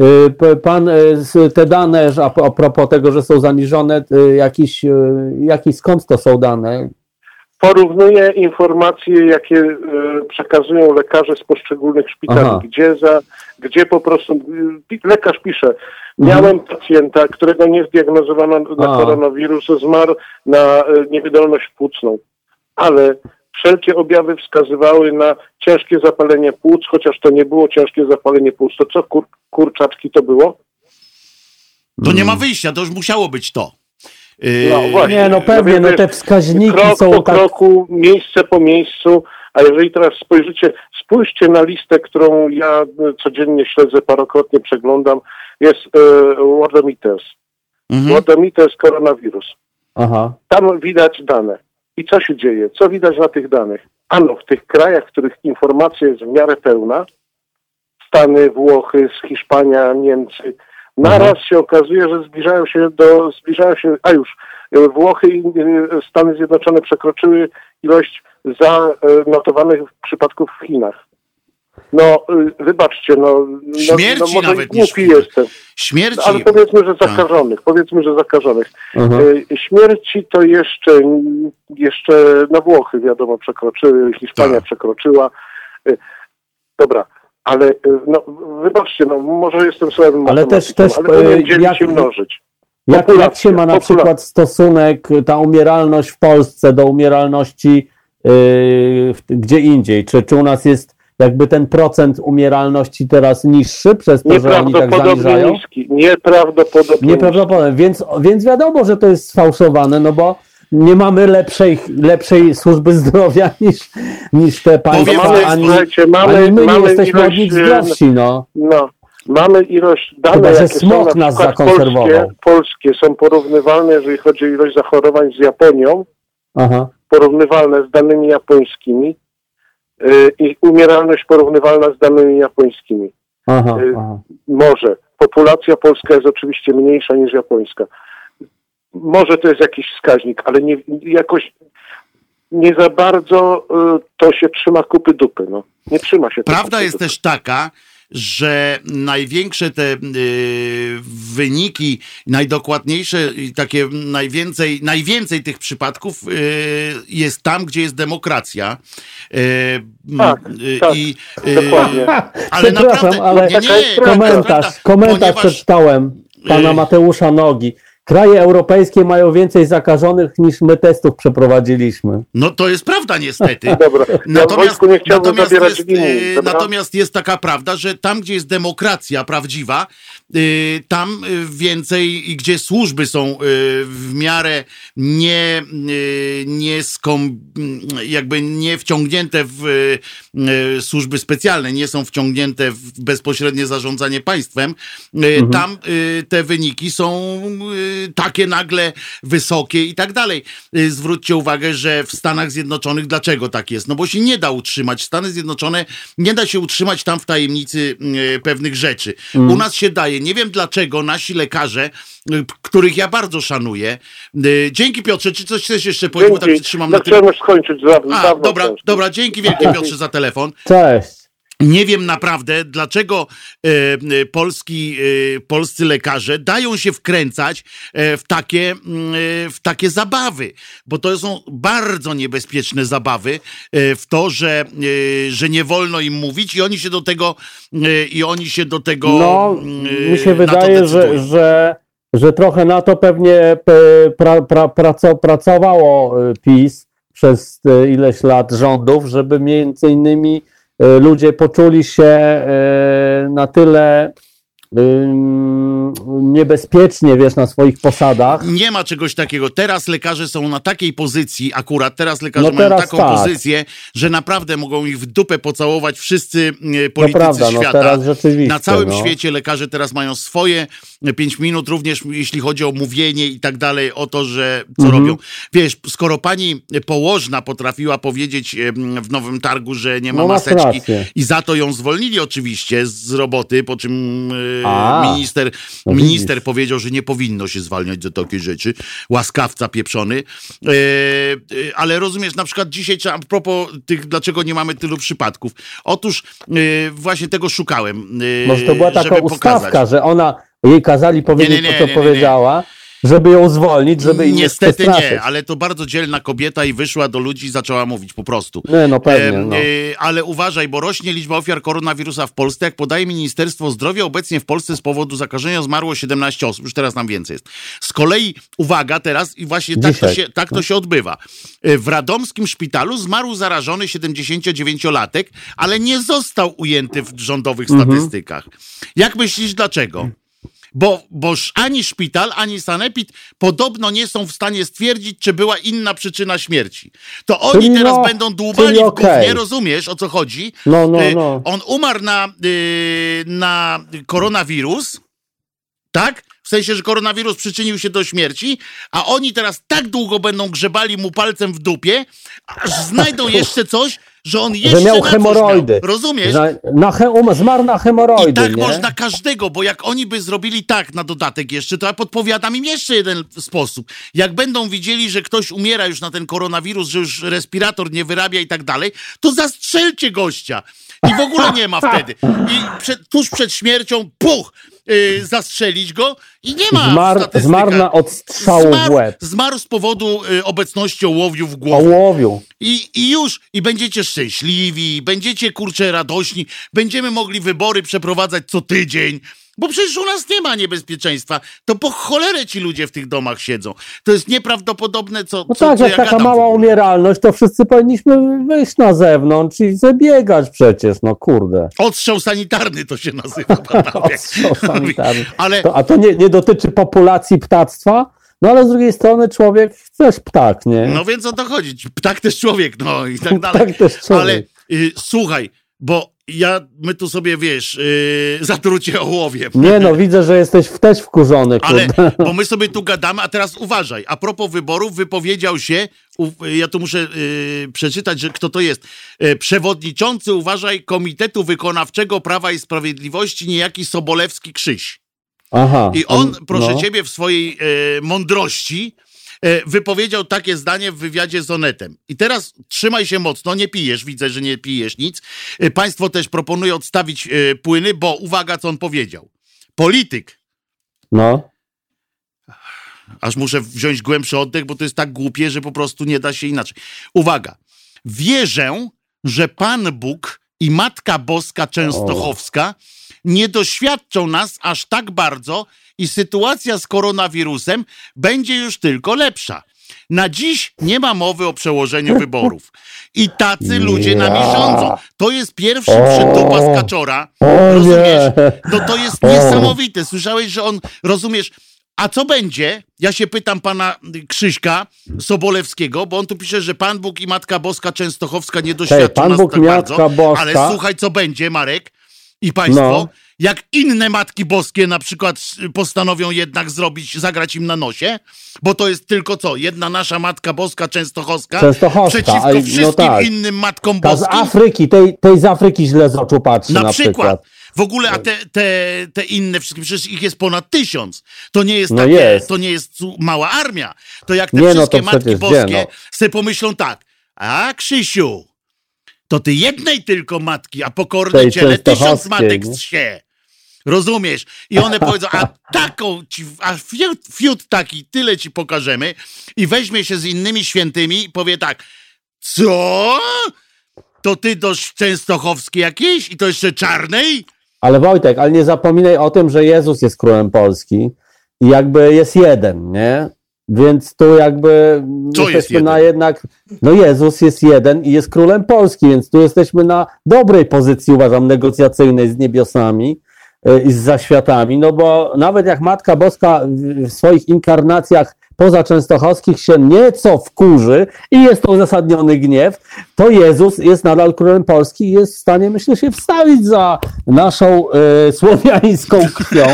Y, Pan y, te dane, a, a propos tego, że są zaniżone, y, jakiś, jakiś skąd to są dane? Porównuję informacje, jakie przekazują lekarze z poszczególnych szpitali. Aha. Gdzie, za, gdzie po prostu lekarz pisze, miałem pacjenta, którego nie zdiagnozowano na A. koronawirus, zmarł na niewydolność płucną, ale wszelkie objawy wskazywały na ciężkie zapalenie płuc, chociaż to nie było ciężkie zapalenie płuc. To co, kur, kurczaczki to było? To nie Mm. ma wyjścia, to już musiało być to. Yy, No właśnie. Nie, no pewnie, no wiesz, te wskaźniki krok są po tak... kroku, miejsce po miejscu, a jeżeli teraz spojrzycie, spójrzcie na listę, którą ja codziennie śledzę, parokrotnie przeglądam, jest e, Wordometers. mhm. Wordometers koronawirus. Aha, Tam widać dane. I co się dzieje? Co widać na tych danych? Ano, w tych krajach, w których informacja jest w miarę pełna, Stany, Włochy, Hiszpania, Niemcy, naraz się okazuje, że zbliżają się do, zbliżają się, a już, e, Włochy i e, Stany Zjednoczone przekroczyły ilość zanotowanych przypadków w Chinach. No, e, wybaczcie, no, no, Śmierci no może nawet Chinach. jestem, Śmierci. ale powiedzmy, że Tak. zakażonych, powiedzmy, że zakażonych. aha. E, Śmierci to jeszcze, jeszcze na Włochy wiadomo przekroczyły, Hiszpania Tak. przekroczyła. E, Dobra, ale no, wybaczcie, no, może jestem słabym Ale też- też, ale dzielić jak- i mnożyć. Jak, jak się ma na populacja. przykład stosunek, ta umieralność w Polsce do umieralności yy, w- gdzie indziej? Czy, czy u nas jest jakby ten procent umieralności teraz niższy przez to, że oni tak Nieprawdopodobnie zaniżają? niski. Nieprawdopodobnie niski. Nieprawdopodobne, więc, więc wiadomo, że to jest sfałszowane, no bo nie mamy lepszej, lepszej służby zdrowia <laughs> niż, niż te państwa, Mamy, ani, mamy, ani my nie mamy jesteśmy od ilość, nich e, zdrowsi, no. No, mamy ilość Chyba, dane, że są smog na nas zakonserwował. polskie, polskie są porównywalne, jeżeli chodzi o ilość zachorowań z Japonią, Aha, porównywalne z danymi japońskimi i umieralność porównywalna z danymi japońskimi. aha, Y, aha. Może, populacja polska jest oczywiście mniejsza niż japońska. Może to jest jakiś wskaźnik, ale nie, jakoś nie za bardzo y, to się trzyma kupy dupy. No. Nie trzyma się. Prawda jest też taka, że największe te y, wyniki, najdokładniejsze i takie najwięcej, najwięcej tych przypadków y, jest tam, gdzie jest demokracja. Y, tak, tak, i, dokładnie. Ale naprawdę, ale nie, nie, komentarz, komentarz ponieważ- przeczytałem pana Mateusza Nogi. Kraje europejskie mają więcej zakażonych niż my testów przeprowadziliśmy. No to jest prawda niestety. <laughs> Dobra, ja Wojtku nie chciałbym natomiast, jest, linii. e, dobra? natomiast jest taka prawda, że tam, gdzie jest demokracja prawdziwa, e, tam e, więcej, i gdzie służby są w miarę nie, nie skom, jakby nie wciągnięte w służby specjalne, nie są wciągnięte w bezpośrednie zarządzanie państwem, e, tam te wyniki są takie nagle wysokie i tak dalej. Y, Zwróćcie uwagę, że w Stanach Zjednoczonych dlaczego tak jest? No bo się nie da utrzymać. Stany Zjednoczone nie da się utrzymać tam w tajemnicy y, pewnych rzeczy. U nas się daje. Nie wiem dlaczego nasi lekarze, y, których ja bardzo szanuję. Dzięki Piotrze, czy coś chcesz jeszcze powiedzieć? Bo tak No na tym. skończyć. Za, A, dawno dobra, skończyć. dobra, dzięki wielkie Piotrze za telefon. Cześć. Nie wiem naprawdę, dlaczego e, e, polski, e, polscy lekarze dają się wkręcać w, takie, mm, w takie zabawy, bo to są bardzo niebezpieczne zabawy w to, że, że nie wolno im mówić i oni się do tego i oni się do tego No, mm, mi się wydaje, że, że, że trochę na to pewnie pra, pra, praco, pracowało PiS przez ileś lat rządów, żeby między innymi ludzie poczuli się y, na tyle niebezpiecznie, wiesz, na swoich posadach. Nie ma czegoś takiego. Teraz lekarze są na takiej pozycji, akurat teraz lekarze No mają teraz taką tak. pozycję, że naprawdę mogą ich w dupę pocałować wszyscy e, politycy prawda, no świata. teraz rzeczywiście. Na całym no. świecie lekarze teraz mają swoje 5 minut, również jeśli chodzi o mówienie i tak dalej, o to, że co Mhm. robią. Wiesz, skoro pani położna potrafiła powiedzieć em, w Nowym Targu, że nie ma No maseczki i za to ją zwolnili oczywiście z roboty, po czym e, A, minister, no minister powiedział, że nie powinno się zwalniać za takie rzeczy. Łaskawca pieprzony. E, e, ale rozumiesz, na przykład dzisiaj, a propos tych, dlaczego nie mamy tylu przypadków. Otóż e, właśnie tego szukałem. Może to była taka ustawka, pokazać. że ona jej kazali powiedzieć nie, to, co nie, nie, nie. powiedziała, żeby ją zwolnić, żeby innych Niestety nie, ale to bardzo dzielna kobieta i wyszła do ludzi i zaczęła mówić po prostu. Nie, no pewnie. Em, No. e, ale uważaj, bo rośnie liczba ofiar koronawirusa w Polsce. Jak podaje Ministerstwo Zdrowia, obecnie w Polsce z powodu zakażenia zmarło 17 osób. Już teraz nam więcej jest. Z kolei, uwaga teraz, i właśnie tak to, się, tak to się odbywa. E, W radomskim szpitalu zmarł zarażony 79-latek, ale nie został ujęty w rządowych Mhm. statystykach. Jak myślisz, dlaczego? Bo, boż ani szpital, ani sanepid podobno nie są w stanie stwierdzić, czy była inna przyczyna śmierci. To oni Czyli teraz no, będą dłubali czyli w gównie, rozumiesz o co chodzi? No, no, Y, no. On umarł na, y, na koronawirus, tak? W sensie, że koronawirus przyczynił się do śmierci, a oni teraz tak długo będą grzebali mu palcem w dupie, aż znajdą <laughs> jeszcze coś, że on jeszcze Że miał hemoroidy. Miał. Rozumiesz? Że na he, um, zmarł na hemoroidy, I tak nie? można każdego, bo jak oni by zrobili tak na dodatek jeszcze, to ja podpowiadam im jeszcze jeden sposób. Jak będą widzieli, że ktoś umiera już na ten koronawirus, że już respirator nie wyrabia i tak dalej, to zastrzelcie gościa. I w ogóle nie ma wtedy. I przed, tuż przed śmiercią, puch, yy, zastrzelić go i nie ma w Zmarł, na odstrzału w Zmarł, łeb. zmarł z powodu y, obecności ołowiu w głowie. Ołowiu. I, I już, i będziecie szczęśliwi, będziecie kurczę radośni, będziemy mogli wybory przeprowadzać co tydzień, bo przecież u nas nie ma niebezpieczeństwa. To po cholerę ci ludzie w tych domach siedzą. To jest nieprawdopodobne, co, No co, tak, co jak ja taka mała umieralność, to wszyscy powinniśmy wyjść na zewnątrz i zabiegać przecież, no kurde. Odstrzał sanitarny to się nazywa. <laughs> Odstrzał sanitarny. Ale To, a to nie, nie dotyczy populacji ptactwa, no ale z drugiej strony człowiek też ptak, nie? no więc o to chodzi. Ptak też człowiek, no i tak <laughs> dalej. Ptak też człowiek. Ale y, słuchaj, bo ja, my tu sobie, wiesz, y, <laughs> zatrucie ołowiem. Nie no, widzę, że jesteś też wkurzony, Ale, kurde. <laughs> bo my sobie tu gadamy, a teraz uważaj. A propos wyborów, wypowiedział się, u, ja tu muszę y, przeczytać, że kto to jest. Y, przewodniczący, uważaj, Komitetu Wykonawczego Prawa i Sprawiedliwości, niejaki Sobolewski Krzyś. Aha. I on, On- proszę no. ciebie, w swojej e, mądrości wypowiedział takie zdanie w wywiadzie z Onetem. I teraz trzymaj się mocno, nie pijesz, widzę, że nie pijesz nic. E, państwo też proponuję odstawić e, płyny, bo uwaga, co on powiedział. Polityk, No. aż muszę wziąć głębszy oddech, bo to jest tak głupie, że po prostu nie da się inaczej. Uwaga. Wierzę, że Pan Bóg i Matka Boska Częstochowska nie doświadczą nas aż tak bardzo i sytuacja z koronawirusem będzie już tylko lepsza. Na dziś nie ma mowy o przełożeniu wyborów. I tacy ludzie nami rządzą. To jest pierwszy przytupa z kaczora. Rozumiesz? No to jest niesamowite. Słyszałeś, że on, rozumiesz, a co będzie? Ja się pytam pana Krzyśka Sobolewskiego, bo on tu pisze, że Pan Bóg i Matka Boska Częstochowska nie doświadczą Pan nas Bóg tak i bardzo. Matka Boska. Ale słuchaj, co będzie, Marek i państwo. No. Jak inne matki boskie na przykład postanowią jednak zrobić, zagrać im na nosie, bo to jest tylko co? Jedna nasza Matka Boska Częstochowska, Częstochowska, przeciwko no wszystkim tak. innym matkom Ta z. Afryki, tej, tej z Afryki źle z oczu patrzy na, Na, przykład. przykład. W ogóle, a te, te, te inne wszystkie, przecież ich jest ponad tysiąc. To nie jest No takie, jest. to nie jest mała armia. To jak te Nie, no wszystkie matki przecież boskie gdzie, no. sobie pomyślą tak, a Krzysiu, to ty jednej tylko matki, a pokorne ciele tysiąc matek nie? się. Rozumiesz? I one <laughs> powiedzą, a taką ci, a fiut, fiut taki, tyle ci pokażemy i weźmie się z innymi świętymi i powie tak, co? To ty do Częstochowskiej jakiejś i to jeszcze czarnej? Ale Wojtek, ale nie zapominaj o tym, że Jezus jest królem Polski i jakby jest jeden, nie? Więc tu jakby Co jest jesteśmy na jednak. No Jezus jest jeden i jest królem Polski, więc tu jesteśmy na dobrej pozycji, uważam, negocjacyjnej z niebiosami y, i z zaświatami. No bo nawet jak Matka Boska w swoich inkarnacjach poza Częstochowskich się nieco wkurzy i jest to uzasadniony gniew, to Jezus jest nadal królem Polski i jest w stanie, myślę, się wstawić za naszą y, słowiańską krwią.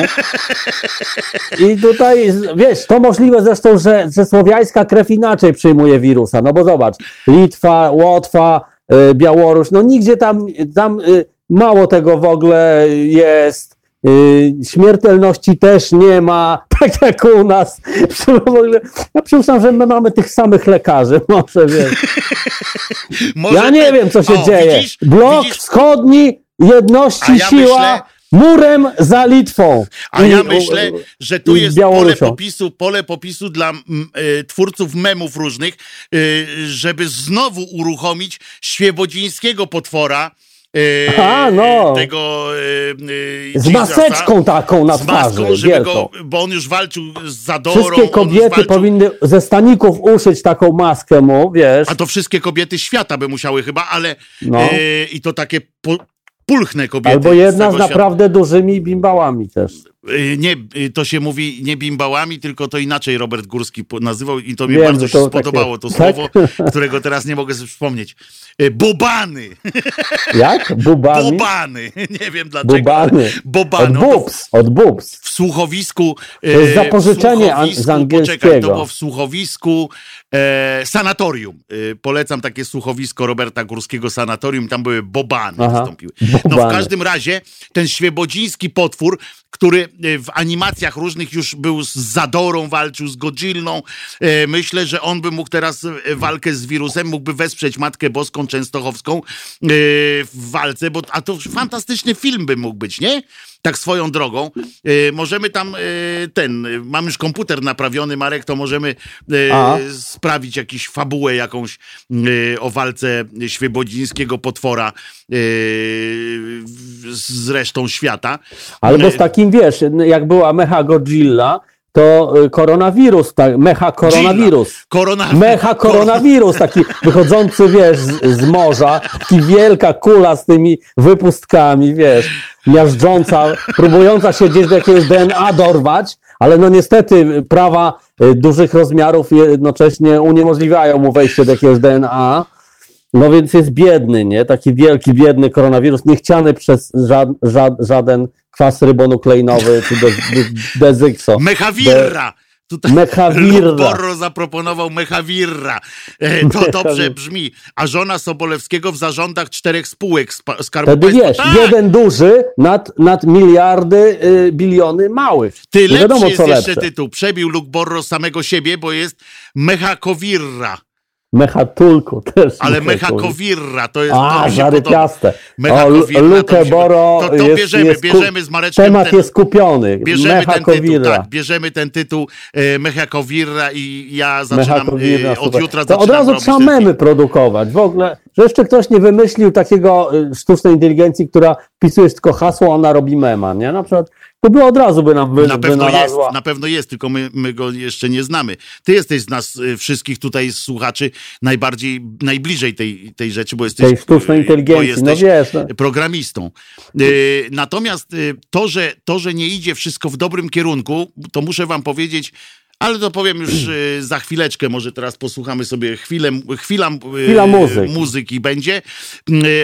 I tutaj, wiesz, to możliwe zresztą, że, że słowiańska krew inaczej przyjmuje wirusa. No bo zobacz, Litwa, Łotwa, y, Białoruś, no nigdzie tam, tam y, mało tego w ogóle jest. Y, śmiertelności też nie ma, <laughs> tak jak u nas. Ja przypuszczam, że my mamy tych samych lekarzy, <laughs> może wiesz. Może Ja nie ty- wiem, co się o, dzieje. Widzisz, Blok widzisz, wschodni, jedności ja siła, myślę- murem za Litwą. A ja myślę, że tu jest pole popisu, pole popisu dla y, twórców memów różnych, y, żeby znowu uruchomić świebodzińskiego potwora. Y, A, no. Tego y, y, Z maseczką taką na z twarzy, maską, żeby wielką. go, bo on już walczył z Zadorą. Wszystkie kobiety walczył, powinny ze staników uszyć taką maskę mu, wiesz. A to wszystkie kobiety świata by musiały chyba, ale No. y, i to takie pu, pulchne kobiety. Albo jedna z świata. naprawdę dużymi bimbałami też. Y, Nie, y, to się mówi nie bimbałami, tylko to inaczej Robert Górski nazywał i to mi Wiem, bardzo że się to spodobało to słowo, <laughs> którego teraz nie mogę sobie przypomnieć. Y, Bobany. <laughs> Jak? Bubami? Bobany. <laughs> Nie wiem dlaczego. Bubany. Bobany. Od No to bubs, od bubs. w słuchowisku. To jest zapożyczenie słuchowisku, z angielskiego. Poczekaj, to było w słuchowisku e, sanatorium. E, polecam takie słuchowisko Roberta Górskiego Sanatorium. Tam były bobany Aha, wystąpiły. No w bobany. każdym razie ten świebodziński potwór, który e, w animacjach różnych już był z Zadorą, walczył z Godzillą. E, myślę, że on by mógł teraz e, walkę z wirusem, mógłby wesprzeć Matkę Boską Częstochowską w walce, bo a to fantastyczny film by mógł być, nie? Tak swoją drogą. E, możemy tam e, ten, e, mam już komputer naprawiony, Marek, to możemy A. sprawić jakąś fabułę jakąś o walce świebodzińskiego potwora z resztą świata. Albo z takim, wiesz, jak była Mecha Godzilla, to y, koronawirus, tak, Mecha koronawirus. Mecha <laughs> koronawirus, taki wychodzący, wiesz, z, z morza, taki wielka kula z tymi wypustkami, wiesz, miażdżąca, próbująca się gdzieś do jakiegoś DNA dorwać, ale no niestety prawa y, dużych rozmiarów jednocześnie uniemożliwiają mu wejście do jakiegoś DNA. No więc jest biedny, nie? Taki wielki, biedny koronawirus, niechciany przez żad, żad, żaden kwas rybonukleinowy czy dez, dezykso. Mechawirra. Tutaj Mechawirra. Zaproponował Mechawirra. E, To dobrze brzmi. A żona Sobolewskiego w zarządach czterech spółek Skarbu Wtedy wiesz, Tak, jeden duży nad, nad miliardy, y, biliony małych. Ty Nie wiadomo, jest co jeszcze lepsze. tytuł. Przebił Luke Borro samego siebie, bo jest Mechakowirra. Mechatulku też. Ale. Mechakowirra to jest... A, zarypiaste. Lukę Boro to- to jest, bierzemy, jest bierzemy z Mareczkiem Temat ten- jest kupiony. Bierzemy ten tytuł, tak, bierzemy ten tytuł e, Mechakowirra i ja zaczynam e, od jutra To od razu trzeba memy produkować. W ogóle, że jeszcze ktoś nie wymyślił takiego y, sztucznej inteligencji, która wpisujesz tylko hasło, ona robi mema, nie? Na przykład, to by od razu by nam wy, Na pewno jest, na pewno jest, tylko my, my go jeszcze nie znamy. Ty jesteś z nas y, wszystkich tutaj słuchaczy najbardziej, najbliżej tej, tej rzeczy, bo jesteś, tej sztucznej y, inteligencji, no wiesz. No. programistą. Y, Natomiast to że, to, że nie idzie wszystko w dobrym kierunku, to muszę wam powiedzieć, ale to powiem już za chwileczkę, może teraz posłuchamy sobie chwilę, chwila, Chwila muzyki. muzyki będzie,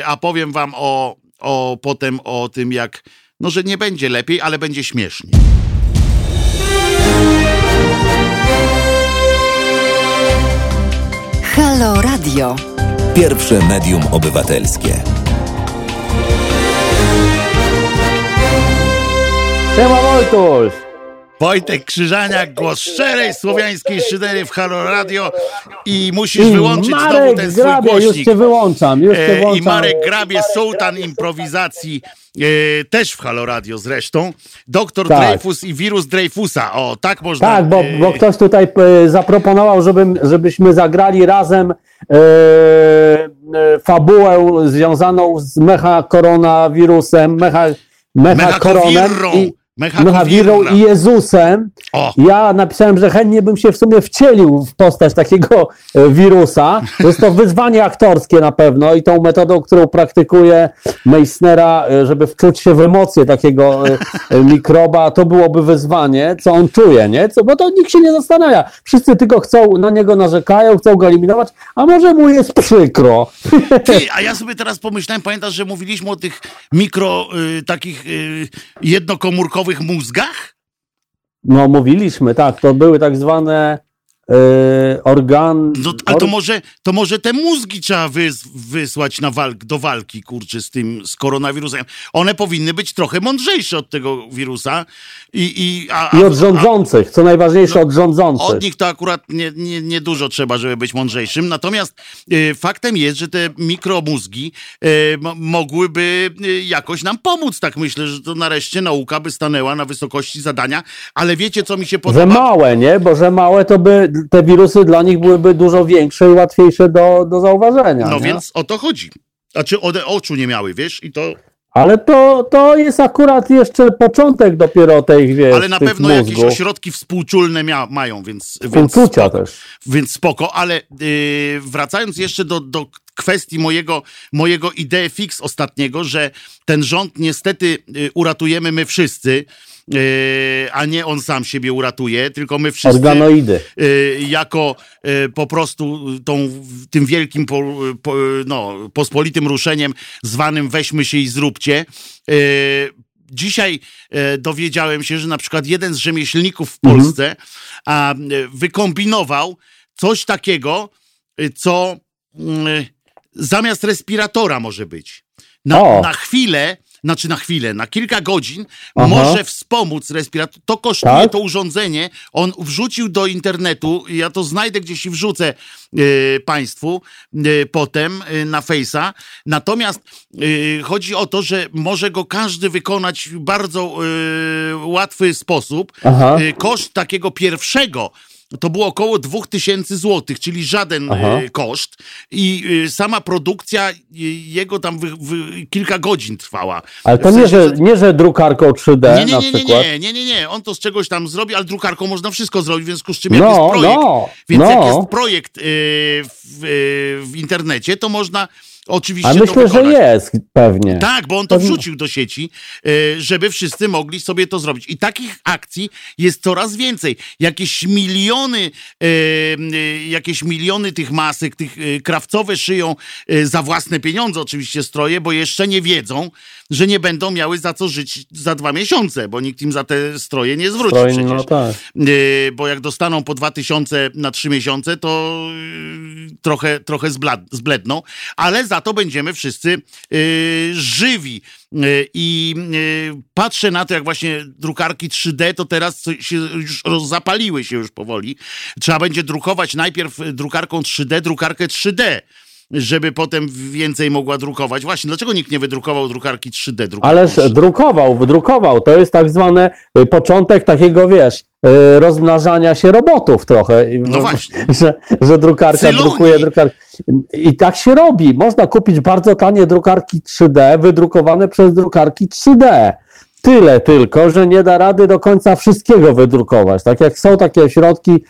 a powiem wam o, o potem o tym, jak, no że nie będzie lepiej, ale będzie śmiesznie. Halo Radio. Pierwsze medium obywatelskie. Siema Wojtuś! Wojtek Krzyżaniak, głos szczerej słowiańskiej szydery w Halo Radio i musisz wyłączyć znowu Marek ten swój Grabie, już głośnik. cię wyłączam, już cię E, I włączam. Marek Grabie, sułtan improwizacji, e, też w Halo Radio zresztą. Doktor Tak. Dreyfus i wirus Dreyfusa. O, tak można. Tak, bo, e, bo ktoś tutaj zaproponował, żebym, żebyśmy zagrali razem e, fabułę związaną z mecha koronawirusem, mecha, mecha koronem i. Mechawirą i Jezusem. O, Ja napisałem, że chętnie bym się w sumie wcielił w postać takiego e, wirusa. To jest to wyzwanie aktorskie na pewno i tą metodą, którą praktykuje Meissnera, e, żeby wczuć się w emocje takiego e, mikroba, to byłoby wyzwanie, co on czuje, nie? Co, bo to nikt się nie zastanawia. Wszyscy tylko chcą, na niego narzekają, chcą go eliminować, a może mu jest przykro. ty, a ja sobie teraz pomyślałem, pamiętasz, że mówiliśmy o tych mikro, y, takich y, jednokomórkowych mózgach? No mówiliśmy, tak, to były tak zwane e, organ... No, ale to może, to może te mózgi trzeba wys, wysłać na walk, do walki, kurczę, z tym, z koronawirusem. One powinny być trochę mądrzejsze od tego wirusa i, i, a, a, I od rządzących, co najważniejsze, od rządzących. Od nich to akurat nie, nie, nie dużo trzeba, żeby być mądrzejszym. Natomiast e, faktem jest, że te mikromózgi mo- mogłyby jakoś nam pomóc. Tak myślę, że to nareszcie nauka by stanęła na wysokości zadania. Ale wiecie, co mi się Że podoba? małe, nie? Bo że małe to by te wirusy dla nich byłyby dużo większe i łatwiejsze do, do zauważenia. No nie? więc o to chodzi. Znaczy one oczu nie miały, wiesz? I to, Ale to, to jest akurat jeszcze początek dopiero tej wiesz, ale na pewno mózgów. jakieś ośrodki współczulne mia, mają, więc, więc Współczucia spoko. też. Więc spoko, ale yy, wracając jeszcze do, do kwestii mojego, mojego idee fix ostatniego, że ten rząd niestety yy, uratujemy my wszyscy, a nie on sam siebie uratuje, tylko my wszyscy Organoidy. yy, jako yy, po prostu tą, tym wielkim po, po, no, pospolitym ruszeniem zwanym weźmy się i zróbcie. Yy, Dzisiaj e, dowiedziałem się, że na przykład jeden z rzemieślników w Mhm. Polsce a, e, wykombinował coś takiego, co zamiast respiratora może być. Na, na chwilę, znaczy na chwilę, na kilka godzin Aha. może wspomóc respirator. To kosztuje Tak? to urządzenie. On wrzucił do internetu, ja to znajdę gdzieś i wrzucę e, Państwu e, potem e, na Face'a. Natomiast chodzi o to, że może go każdy wykonać w bardzo łatwy sposób. Aha. Koszt takiego pierwszego to było około 2000 złotych, czyli żaden Aha. e, koszt. I e, sama produkcja e, jego tam wy, wy, kilka godzin trwała. Ale to W nie, sensie, że, nie, że drukarką 3D nie, nie, na nie, nie, przykład. nie, nie, nie, nie. On to z czegoś tam zrobi, ale drukarką można wszystko zrobić, w związku z czym jak No, jest projekt, no, więc jak no. jest projekt yy, w, yy, w internecie, to można oczywiście A to myślę, że jest pewnie. Tak, bo on to Pewnie. wrzucił do sieci, e, żeby wszyscy mogli sobie to zrobić. I takich akcji jest coraz więcej. Jakieś miliony, e, e, jakieś miliony tych masek, tych krawcowe szyją za własne pieniądze oczywiście stroje, bo jeszcze nie wiedzą, że nie będą miały za co żyć za dwa miesiące, bo nikt im za te stroje nie zwróci Stroj- przecież. no tak. Bo jak dostaną po 2000 na 3 miesiące, to trochę, trochę zblad, zbledną, ale za to będziemy wszyscy yy, żywi. Yy, I yy, patrzę na to, jak właśnie drukarki 3D, to teraz się już roz- zapaliły się już powoli. Trzeba będzie drukować najpierw drukarką 3D, drukarkę 3D. Żeby potem więcej mogła drukować. Właśnie, dlaczego nikt nie wydrukował drukarki 3D? drukarką Ależ 3D? drukował, wydrukował. To jest tak zwany y, początek takiego, wiesz, y, rozmnażania się robotów trochę. I- No właśnie. <laughs> Że, że drukarka drukuje drukarkę. I tak się robi. Można kupić bardzo tanie drukarki 3D, wydrukowane przez drukarki 3D. Tyle tylko, że nie da rady do końca wszystkiego wydrukować. Tak jak są takie środki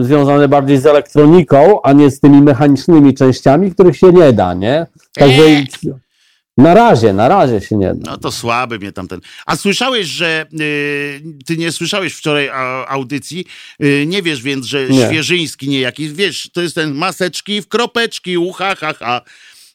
związane bardziej z elektroniką, a nie z tymi mechanicznymi częściami, których się nie da, nie? Także Eee. na razie, na razie się nie da. No to słaby mnie tamten. A słyszałeś, że y, ty nie słyszałeś wczoraj a, audycji, y, nie wiesz więc, że Nie. Świeżyński niejaki, wiesz, to jest ten maseczki w kropeczki, ucha, ha, ha.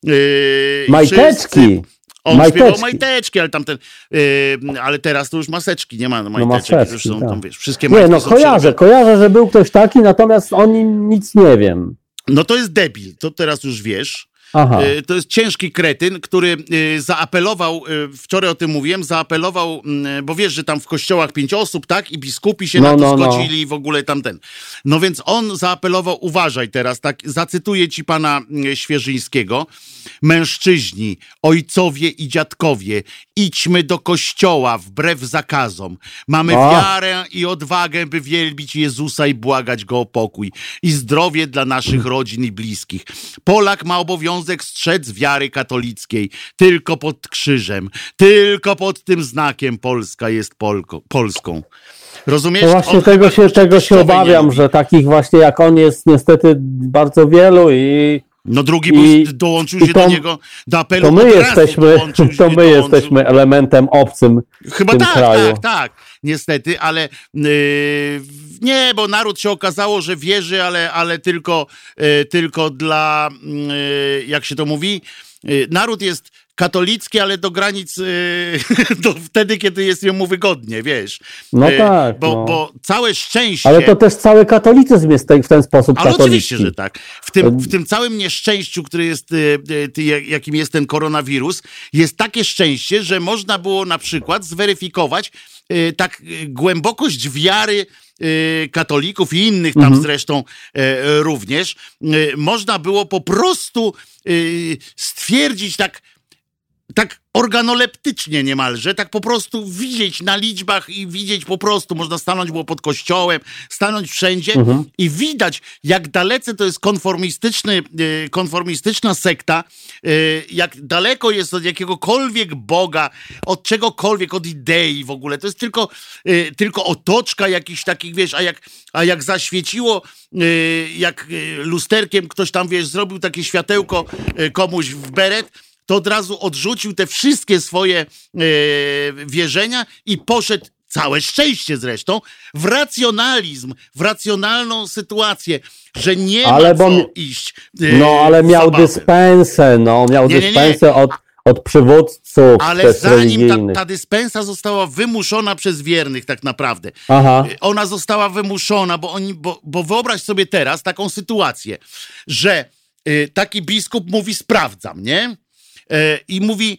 Y, i Majteczki! wszyscy- On Majteczki. śpiewał majteczki, ale tamten, y, ale teraz to już maseczki, nie ma majteczek, maseczki, już są tak. tam, wiesz, wszystkie Nie, no kojarzę, kojarzę, że był ktoś taki, natomiast o nim nic nie wiem. No to jest debil, to teraz już wiesz. Aha. Y, To jest ciężki kretyn, który y, zaapelował, y, wczoraj o tym mówiłem, zaapelował, mm, bo wiesz, że tam w kościołach pięć osób, tak? I biskupi się No, na to no, no. zgodzili i w ogóle tamten. No więc on zaapelował, uważaj teraz, tak, zacytuję ci pana mm, Świeżyńskiego. Mężczyźni, ojcowie i dziadkowie, idźmy do kościoła wbrew zakazom. Mamy A. wiarę i odwagę, by wielbić Jezusa i błagać Go o pokój i zdrowie dla naszych rodzin i bliskich. Polak ma obowiązek strzec wiary katolickiej. Tylko pod krzyżem, tylko pod tym znakiem Polska jest Polko, Polską. Rozumiesz? To właśnie tego się, tego się nie obawiam, że takich właśnie jak on jest niestety bardzo wielu i No drugi i- był, dołączył się to- do niego, do apelu to my jesteśmy, to my jesteśmy elementem obcym Chyba w tym tak, kraju. tak, tak. Niestety, ale yy, nie, bo naród się okazało, że wierzy, ale, ale tylko, yy, tylko dla, yy, jak się to mówi, naród jest katolicki, ale do granic, yy, <laughs> do wtedy, kiedy jest jemu wygodnie, wiesz. No Yy, tak, Bo, no. bo całe szczęście... Ale to też cały katolicyzm jest w ten sposób Ale katolicki. oczywiście, że tak. W tym, w tym całym nieszczęściu, który jest, y, y, jakim jest ten koronawirus, jest takie szczęście, że można było na przykład zweryfikować y, tak y, głębokość wiary y, katolików i innych tam Mhm. zresztą również. Y, Można było po prostu y, stwierdzić tak tak organoleptycznie niemalże, tak po prostu widzieć na liczbach i widzieć po prostu, można stanąć było pod kościołem, stanąć wszędzie Mhm. i widać, jak dalece to jest konformistyczny, y, konformistyczna sekta, y, jak daleko jest od jakiegokolwiek Boga, od czegokolwiek, od idei w ogóle. To jest tylko, y, tylko otoczka jakichś takich, wiesz, a jak, a jak zaświeciło, jak lusterkiem ktoś tam, wiesz, zrobił takie światełko komuś w beret, to od razu odrzucił te wszystkie swoje e, wierzenia i poszedł, całe szczęście zresztą, w racjonalizm, w racjonalną sytuację, że nie Ale ma co mi- iść e, No, ale miał zabawy. dyspensę, no, miał Nie, nie, nie. dyspensę od, od przywódców Ale zanim ta, ta dyspensa została wymuszona przez wiernych tak naprawdę, Aha. Y, ona została wymuszona, bo, oni, bo, bo wyobraź sobie teraz taką sytuację, że y, taki biskup mówi sprawdzam, nie? Y, I mówi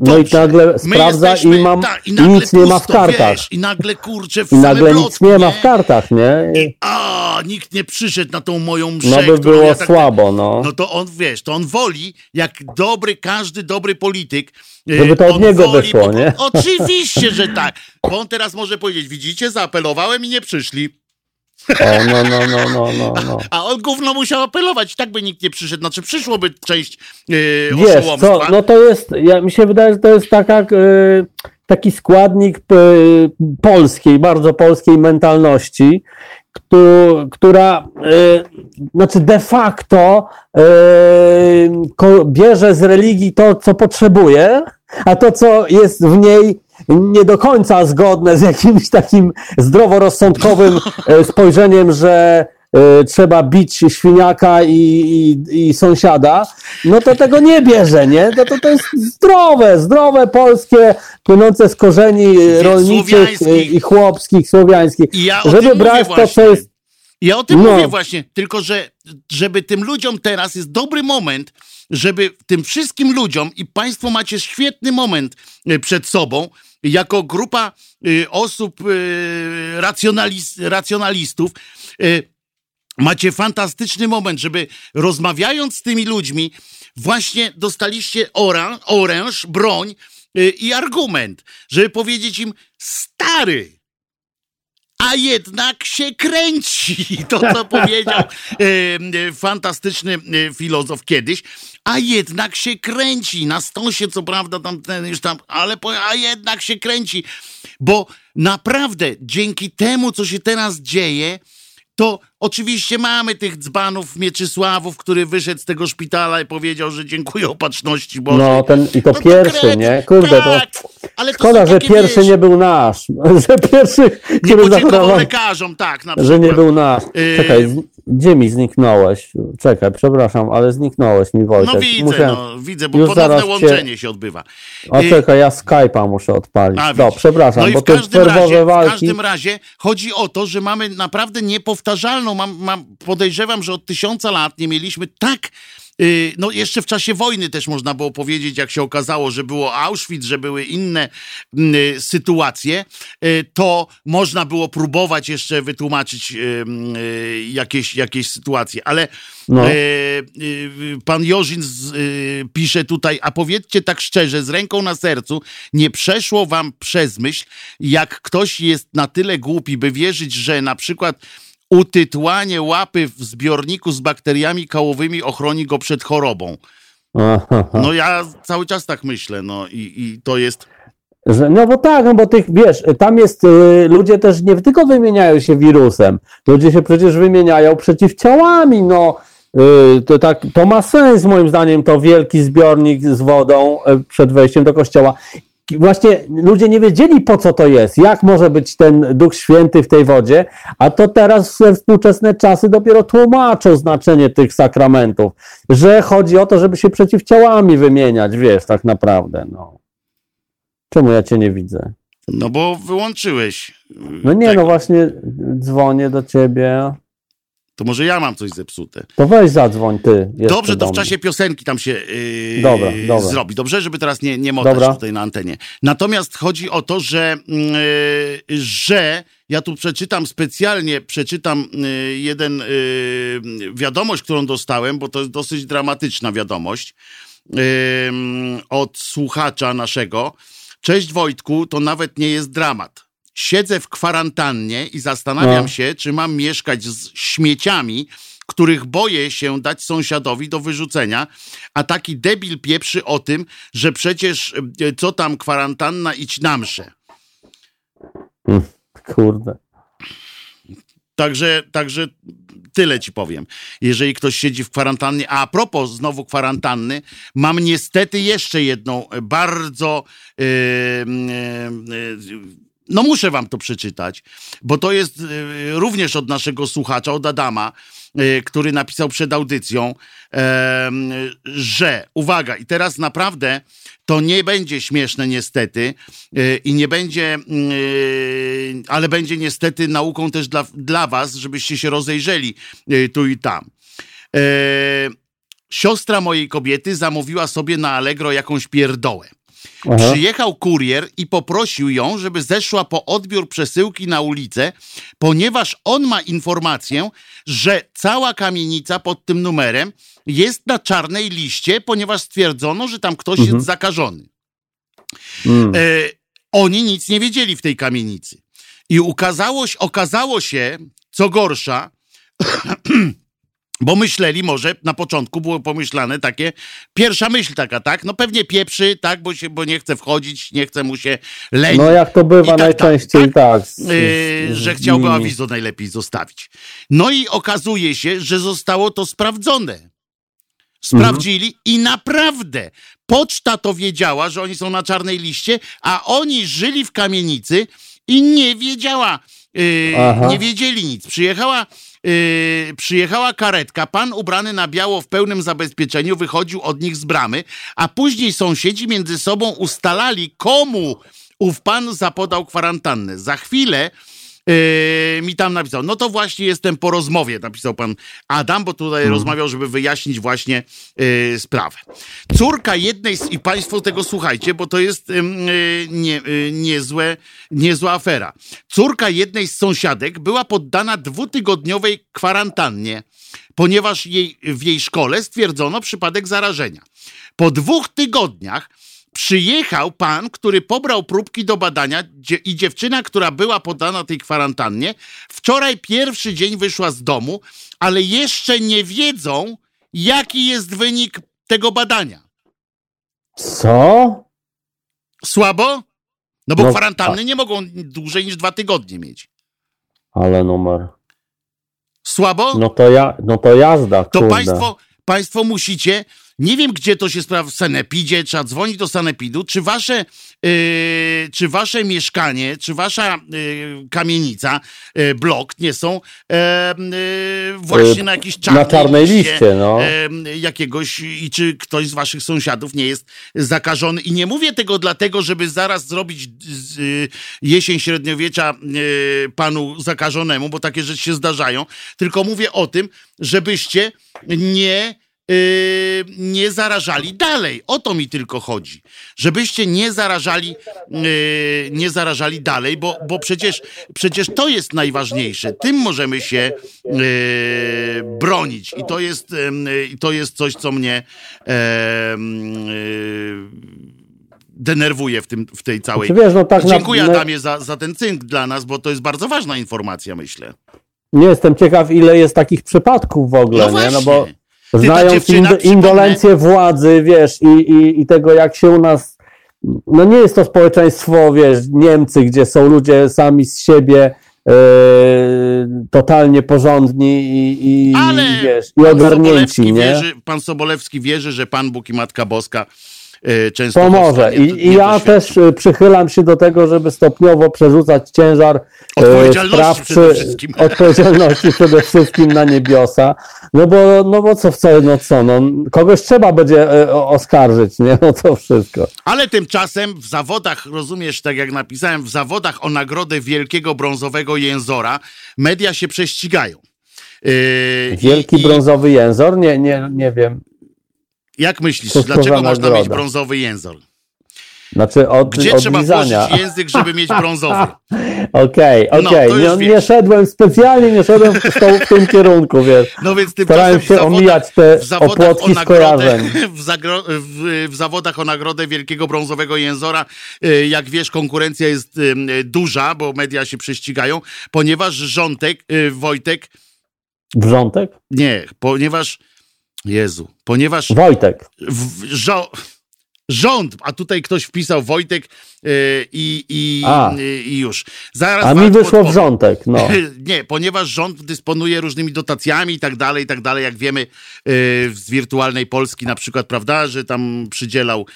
No i nagle sprawdza jesteśmy- i, mam, tak, i nagle nic nie ma w pusto, kartach. Wiesz, I nagle kurczę w I nagle nic plotki, nie ma w kartach, nie? I, a, nikt nie przyszedł na tą moją mszę, No by było ja tak, słabo, no. No to on, wiesz, to on woli, jak dobry, każdy dobry polityk. y, Żeby to od niego woli wyszło, nie? Oczywiście, że tak. Bo on teraz może powiedzieć, widzicie, zaapelowałem i nie przyszli. O, no, no, no, no, no, no. A on gówno musiał apelować, tak by nikt nie przyszedł. Znaczy przyszłoby część yy, Wiesz oszołomstwa. co, no to jest, ja, mi się wydaje, że to jest taka, e, taki składnik e, polskiej, bardzo polskiej mentalności która znaczy de facto bierze z religii to, co potrzebuje, a to, co jest w niej nie do końca zgodne z jakimś takim zdroworozsądkowym spojrzeniem, że y, trzeba bić świniaka i, i, i, sąsiada, no to tego nie bierze, nie? To, to, to jest zdrowe, zdrowe polskie, płynące z korzeni rolniczych i chłopskich, słowiańskich. I ja żeby brać to, co jest ja o tym no. mówię właśnie, tylko że żeby tym ludziom teraz jest dobry moment, żeby tym wszystkim ludziom i Państwo macie świetny moment y, przed sobą, jako grupa y, osób y, racjonalistów, Macie fantastyczny moment, żeby rozmawiając z tymi ludźmi, właśnie dostaliście oran, oręż, broń i argument, żeby powiedzieć im, stary, a jednak się kręci. <laughs> To, co powiedział <laughs> yy, fantastyczny yy, filozof kiedyś, a jednak się kręci. Na stosie, co prawda, tam ten już tam, ale a jednak się kręci. Bo naprawdę dzięki temu, co się teraz dzieje, to oczywiście mamy tych dzbanów Mieczysławów, który wyszedł z tego szpitala i powiedział, że dziękuję opatrzności Bożej. No, ten, i to no pierwszy, to nie? Kurde, tak, to... Ale Szkoda, że pierwszy wiesz... nie był nasz. <laughs> Że pierwszy, który zachorował... lekarzom, tak, na przykład. Że nie był nasz. Czekaj, gdzie mi zniknąłeś? Czekaj, przepraszam, ale zniknąłeś mi, Wojtek. No widzę, muszę... no, widzę, bo ponowne łączenie cię... się odbywa. A y- czekaj, ja Skype'a muszę odpalić. A, no, przepraszam, no bo to razie, walki... W każdym razie chodzi o to, że mamy naprawdę niepowtarzalną, mam, mam, podejrzewam, że od tysiąca lat nie mieliśmy tak no jeszcze w czasie wojny też można było powiedzieć, jak się okazało, że było Auschwitz, że były inne mm, y, sytuacje, y, to można było próbować jeszcze wytłumaczyć jakieś, jakieś sytuacje. Ale no. pan Jorzin pisze tutaj, a powiedzcie tak szczerze, z ręką na sercu, nie przeszło wam przez myśl, jak ktoś jest na tyle głupi, by wierzyć, że na przykład utytłanie łapy w zbiorniku z bakteriami kałowymi ochroni go przed chorobą. No ja cały czas tak myślę, no i, i to jest... No bo tak, no bo tych, wiesz, tam jest, y, ludzie też nie tylko wymieniają się wirusem, ludzie się przecież wymieniają przeciwciałami, no y, to, tak, to ma sens moim zdaniem, to wielki zbiornik z wodą y, przed wejściem do kościoła właśnie ludzie nie wiedzieli po co to jest, jak może być ten Duch Święty w tej wodzie, a to teraz współczesne czasy dopiero tłumaczą znaczenie tych sakramentów, że chodzi o to, żeby się przeciwciałami wymieniać, wiesz, tak naprawdę, no. Czemu ja cię nie widzę? No bo wyłączyłeś. No nie, no tego. no właśnie dzwonię do ciebie. To może ja mam coś zepsute. To weź zadzwoń ty. Dobrze, to w czasie piosenki tam się yy, dobra, dobra. zrobi. Dobrze, żeby teraz nie, nie modać tutaj na antenie. Natomiast chodzi o to, że, yy, że ja tu przeczytam specjalnie, przeczytam yy, jeden yy, wiadomość, którą dostałem, bo to jest dosyć dramatyczna wiadomość yy, od słuchacza naszego. Cześć Wojtku, to nawet nie jest dramat siedzę w kwarantannie i zastanawiam no. się, czy mam mieszkać z śmieciami, których boję się dać sąsiadowi do wyrzucenia, a taki debil pieprzy o tym, że przecież e, co tam kwarantanna, idź na mszę. Hmm, kurde. Także, także tyle ci powiem. Jeżeli ktoś siedzi w kwarantannie, a, a propos znowu kwarantanny, mam niestety jeszcze jedną bardzo yy, yy, no muszę wam to przeczytać, bo to jest y, również od naszego słuchacza, od Adama, y, który napisał przed audycją, że, uwaga, i teraz naprawdę to nie będzie śmieszne niestety y, i nie będzie, ale będzie niestety nauką też dla, dla was, żebyście się rozejrzeli tu i tam. Siostra mojej kobiety zamówiła sobie na Allegro jakąś pierdołę. Aha. Przyjechał kurier i poprosił ją, żeby zeszła po odbiór przesyłki na ulicę, ponieważ on ma informację, że cała kamienica pod tym numerem jest na czarnej liście, ponieważ stwierdzono, że tam ktoś mhm. jest zakażony. Mm. E, oni nic nie wiedzieli w tej kamienicy. I ukazało, okazało się, co gorsza, <clears throat> Bo myśleli, może na początku było pomyślane takie, pierwsza myśl taka, tak? No pewnie pieprzy, tak, bo, się, bo nie chce wchodzić, nie chce mu się lenić. No jak to bywa tak, najczęściej, tak. tak z, yy, że chciałby awizo najlepiej zostawić. No i okazuje się, że zostało to sprawdzone. Sprawdzili mhm. i naprawdę poczta to wiedziała, że oni są na czarnej liście, a oni żyli w kamienicy i nie wiedziała, yy, nie wiedzieli nic. Przyjechała Yy, przyjechała karetka, pan ubrany na biało w pełnym zabezpieczeniu wychodził od nich z bramy, a później sąsiedzi między sobą ustalali, komu ów pan zapodał kwarantannę. Za chwilę Yy, mi tam napisał. No to właśnie jestem po rozmowie, napisał pan Adam, bo tutaj hmm. rozmawiał, żeby wyjaśnić właśnie yy, sprawę. Córka jednej z, i państwo tego słuchajcie, bo to jest yy, nie, yy, niezłe, niezła afera. Córka jednej z sąsiadek była poddana dwutygodniowej kwarantannie, ponieważ jej, w jej szkole stwierdzono przypadek zarażenia. Po dwóch tygodniach przyjechał pan, który pobrał próbki do badania i dziewczyna, która była podana tej kwarantannie, wczoraj pierwszy dzień wyszła z domu, ale jeszcze nie wiedzą, jaki jest wynik tego badania. Co? Słabo? No bo no, kwarantanny a... nie mogą dłużej niż dwa tygodnie mieć. Ale numer. Słabo? No to ja, no to jazda. To państwo, państwo musicie nie wiem, gdzie to się sprawdza w Sanepidzie, trzeba dzwonić do Sanepidu, czy wasze, yy, czy wasze mieszkanie, czy wasza yy, kamienica, yy, blok nie są yy, właśnie na jakiejś czarnej, na czarnej liście, liście no. jakiegoś i czy ktoś z waszych sąsiadów nie jest zakażony. I nie mówię tego dlatego, żeby zaraz zrobić yy, jesień średniowiecza yy, panu zakażonemu, bo takie rzeczy się zdarzają, tylko mówię o tym, żebyście nie Yy, nie zarażali dalej. O to mi tylko chodzi. Żebyście nie zarażali, yy, nie zarażali dalej, bo, bo przecież, przecież to jest najważniejsze. Tym możemy się yy, bronić. I to jest, yy, to jest coś, co mnie denerwuje w, tym, w tej całej. Wiesz, no tak Dziękuję na... Adamie za, za ten cynk dla nas, bo to jest bardzo ważna informacja, myślę. Nie jestem ciekaw, ile jest takich przypadków w ogóle, no nie? No bo Znając indolencję władzy, wiesz, i, i, i tego, jak się u nas. No nie jest to społeczeństwo, wiesz, Niemcy, gdzie są ludzie sami z siebie e, totalnie porządni i, i, Ale wiesz, i ogarnięci. Nie? Wierzy, pan Sobolewski wierzy, że Pan Bóg i Matka Boska często. Pomoże. I, I ja też e, przychylam się do tego, żeby stopniowo przerzucać ciężar e, odpowiedzialności sprawczy, przede wszystkim. <laughs> odpowiedzialności przede wszystkim na niebiosa. No bo, no bo co w co, no co, no, kogoś trzeba będzie oskarżyć, nie? No to wszystko. Ale tymczasem w zawodach, rozumiesz, tak jak napisałem, w zawodach o nagrodę wielkiego brązowego jęzora media się prześcigają. Yy, Wielki i, brązowy jęzor? Nie, nie, nie wiem. Jak myślisz, dlaczego można mieć brązowy język? Znaczy od, Gdzie trzeba włożyć język, żeby mieć brązowy? <laughs> Okej, okej. Okay, no, nie, nie, szedłem specjalnie, nie szedłem w, to, w tym kierunku, wiesz. No więc Starałem się zawodach, omijać te w opłotki skojarzeń. <laughs> W, zagro, w, w, zawodach o nagrodę Wielkiego Brązowego Jęzora, y, jak wiesz, konkurencja jest y, duża, bo media się prześcigają, ponieważ Rzątek, y, Wojtek... Wrzątek? Nie, ponieważ Jezu, ponieważ. Wojtek. W, żo, rząd, a tutaj ktoś wpisał Wojtek yy, i, i, yy, i, już. Zaraz a mi wyszło w rządek, no. <laughs> Nie, ponieważ rząd dysponuje różnymi dotacjami i tak dalej, i tak dalej, jak wiemy yy, z wirtualnej Polski na przykład, prawda, że tam przydzielał...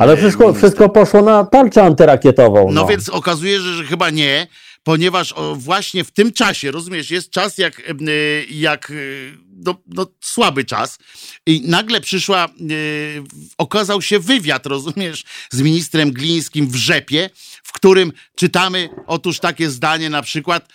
Ale wszystko, wszystko poszło na tarczę antyrakietową. No, no więc okazuje się, że chyba nie, ponieważ właśnie w tym czasie, rozumiesz, jest czas jak, jak no, no, słaby czas. I nagle przyszła, okazał się wywiad, rozumiesz, z ministrem Glińskim w Rzepie, w którym czytamy otóż takie zdanie na przykład,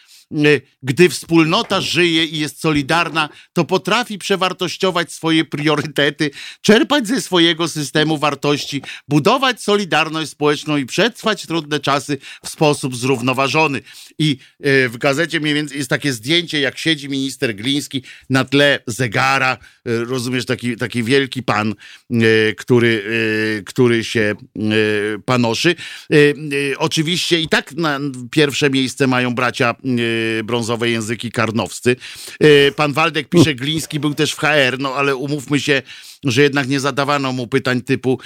gdy wspólnota żyje i jest solidarna, to potrafi przewartościować swoje priorytety, czerpać ze swojego systemu wartości, budować solidarność społeczną i przetrwać trudne czasy w sposób zrównoważony. I y, w gazecie mniej więcej jest takie zdjęcie, jak siedzi minister Gliński na tle zegara, y, rozumiesz, taki, taki wielki pan, który, który się panoszy. Oczywiście i tak na pierwsze miejsce mają bracia brązowe języki karnowscy. Y, pan Waldek pisze, Gliński był też w HR, no ale umówmy się, że jednak nie zadawano mu pytań typu,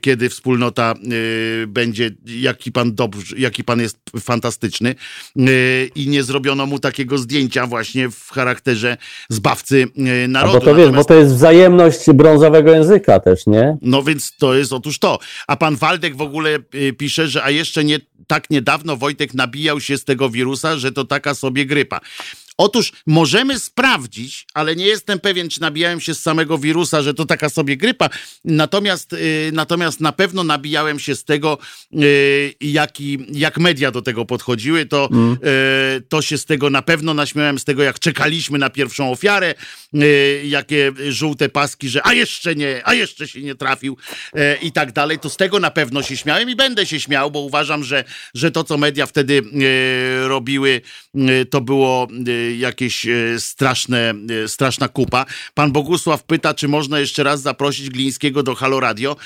kiedy wspólnota y, będzie, jaki pan dobry, jaki pan jest fantastyczny y, i nie zrobiono mu takiego zdjęcia właśnie w charakterze zbawcy y, A narodu. bo to wiesz, bo Natomiast- to jest wzajemność brązowego języka też, nie? no więc to jest otóż to. A pan Waldek w ogóle pisze, że a jeszcze nie tak niedawno Wojtek nabijał się z tego wirusa, że to taka sobie grypa. Otóż możemy sprawdzić, ale nie jestem pewien, czy nabijałem się z samego wirusa, że to taka sobie grypa. Natomiast, y, natomiast na pewno nabijałem się z tego, y, jaki, jak media do tego podchodziły. To, y, to się z tego na pewno naśmiałem, z tego jak czekaliśmy na pierwszą ofiarę, jakie żółte paski, że a jeszcze nie, a jeszcze się nie trafił i tak dalej. To z tego na pewno się śmiałem i będę się śmiał, bo uważam, że, że to, co media wtedy robiły, to było jakieś e, straszne, e, straszna kupa. Pan Bogusław pyta, czy można jeszcze raz zaprosić Glińskiego do Halo Radio.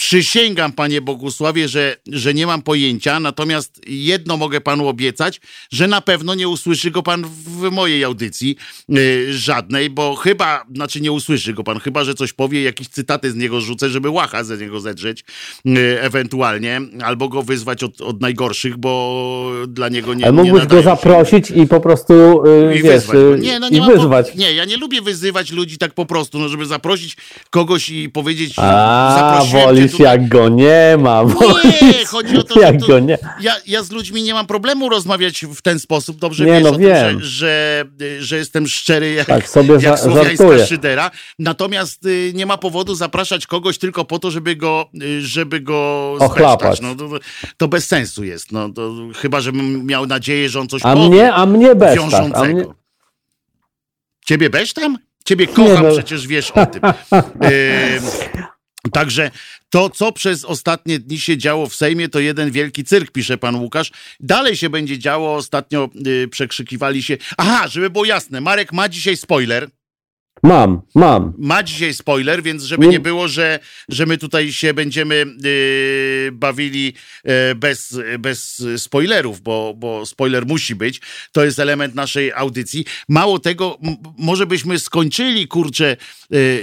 Przysięgam, panie Bogusławie, że, że nie mam pojęcia, natomiast jedno mogę panu obiecać, że na pewno nie usłyszy go pan w mojej audycji y, żadnej, bo chyba, znaczy nie usłyszy go pan, chyba, że coś powie, jakieś cytaty z niego rzucę, żeby łacha ze niego zedrzeć y, ewentualnie, albo go wyzwać od, od najgorszych, bo dla niego nie Ale nie mógłbyś go nadają się. zaprosić i po prostu, y, I wiesz, wyzwać. go. y, Nie, no nie, i mam po- wyzwać. nie, ja nie lubię wyzywać ludzi tak po prostu, no żeby zaprosić kogoś i powiedzieć, A, zaprosiłem cię jak go nie ma. Nie, chodzi o to, <laughs> jak to, go nie ja, ja z ludźmi nie mam problemu rozmawiać w ten sposób. Dobrze Nie, wiesz no o tym, wiem. że, że, że jestem szczery jak, Tak sobie jak słowiańska szydera. Natomiast y, nie ma powodu zapraszać kogoś tylko po to, żeby go, y, żeby go Ochlapać. No, to, to bez sensu jest. No, to, chyba, żebym miał nadzieję, że on coś A powie mnie, a mnie bez tak. A wiążącego. mnie, Ciebie tam? Ciebie kocham, no. przecież wiesz o tym. <laughs> Ym, Także to, co przez ostatnie dni się działo w Sejmie, to jeden wielki cyrk, pisze pan Łukasz. Dalej się będzie działo. Ostatnio y, przekrzykiwali się. Aha, żeby było jasne, Marek ma dzisiaj spoiler. mam, mam. Ma dzisiaj spoiler, więc żeby Nie- było, że, że my tutaj się będziemy y, bawili y, bez, bez spoilerów, bo, bo spoiler musi być. To jest element naszej audycji. Mało tego, może byśmy skończyli, kurczę,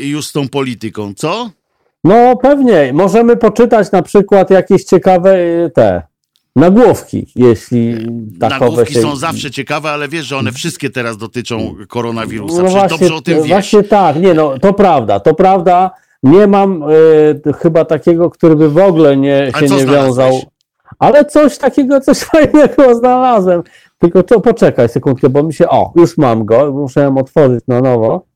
już z tą polityką, co? No pewnie, możemy poczytać na przykład jakieś ciekawe y, te nagłówki, jeśli takowe Nagłówki się... są zawsze ciekawe, ale wiesz, że one wszystkie teraz dotyczą koronawirusa. No Przecież dobrze o tym wiesz. Właśnie tak, nie no, to prawda, to prawda. Nie mam y, chyba takiego, który by w ogóle nie, się nie wiązał. Ale coś takiego, coś <laughs> fajnego znalazłem. Tylko to poczekaj sekundkę, bo mi się. O, już mam go, muszę ją otworzyć na nowo.